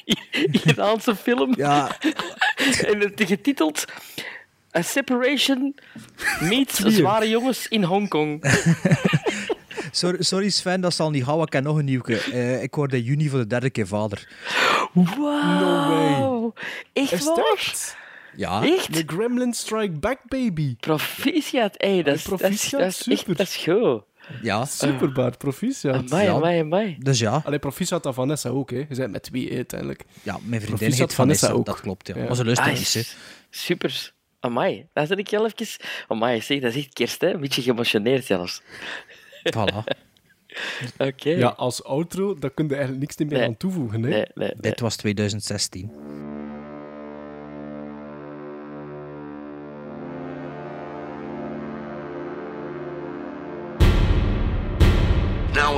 [SPEAKER 1] Iraanse film.
[SPEAKER 2] Ja.
[SPEAKER 1] en het getiteld A Separation meets zware jongens in Hongkong.
[SPEAKER 2] Sorry, sorry Sven, dat zal niet gaan. Ik heb nog een nieuwke. Eh, ik word in juni voor de derde keer vader.
[SPEAKER 1] Wow. Echt
[SPEAKER 3] Is het
[SPEAKER 1] waar?
[SPEAKER 3] echt?
[SPEAKER 2] Ja.
[SPEAKER 1] Echt?
[SPEAKER 3] The Gremlin Strike Back, baby.
[SPEAKER 1] Proficiat. Hey, dat, is, dat, is, dat, is echt,
[SPEAKER 3] super.
[SPEAKER 1] dat is goed.
[SPEAKER 2] Ja.
[SPEAKER 3] Super, Bart. Proficiat.
[SPEAKER 1] Amai,
[SPEAKER 3] Ja.
[SPEAKER 1] amai, amai.
[SPEAKER 2] Dus ja.
[SPEAKER 3] Allee, proficiat aan Vanessa ook, hè. Je bent met twee uiteindelijk.
[SPEAKER 2] Ja, mijn vriendin
[SPEAKER 3] Proficiat
[SPEAKER 2] heet Vanessa,
[SPEAKER 3] ook.
[SPEAKER 2] dat klopt. Ja.
[SPEAKER 3] Ja.
[SPEAKER 2] Maar ze luistert
[SPEAKER 1] Ah,
[SPEAKER 2] niet, hè.
[SPEAKER 1] Super. Amai, daar zit ik heel even... Amai, zeg, dat is echt kerst, hè? Een beetje geëmotioneerd zelfs.
[SPEAKER 2] Voilà.
[SPEAKER 1] Oké.
[SPEAKER 3] Ja, als outro, daar kun je eigenlijk niks meer
[SPEAKER 1] Nee.
[SPEAKER 3] aan toevoegen, hè.
[SPEAKER 1] Nee, nee, nee.
[SPEAKER 2] Dit was 2016.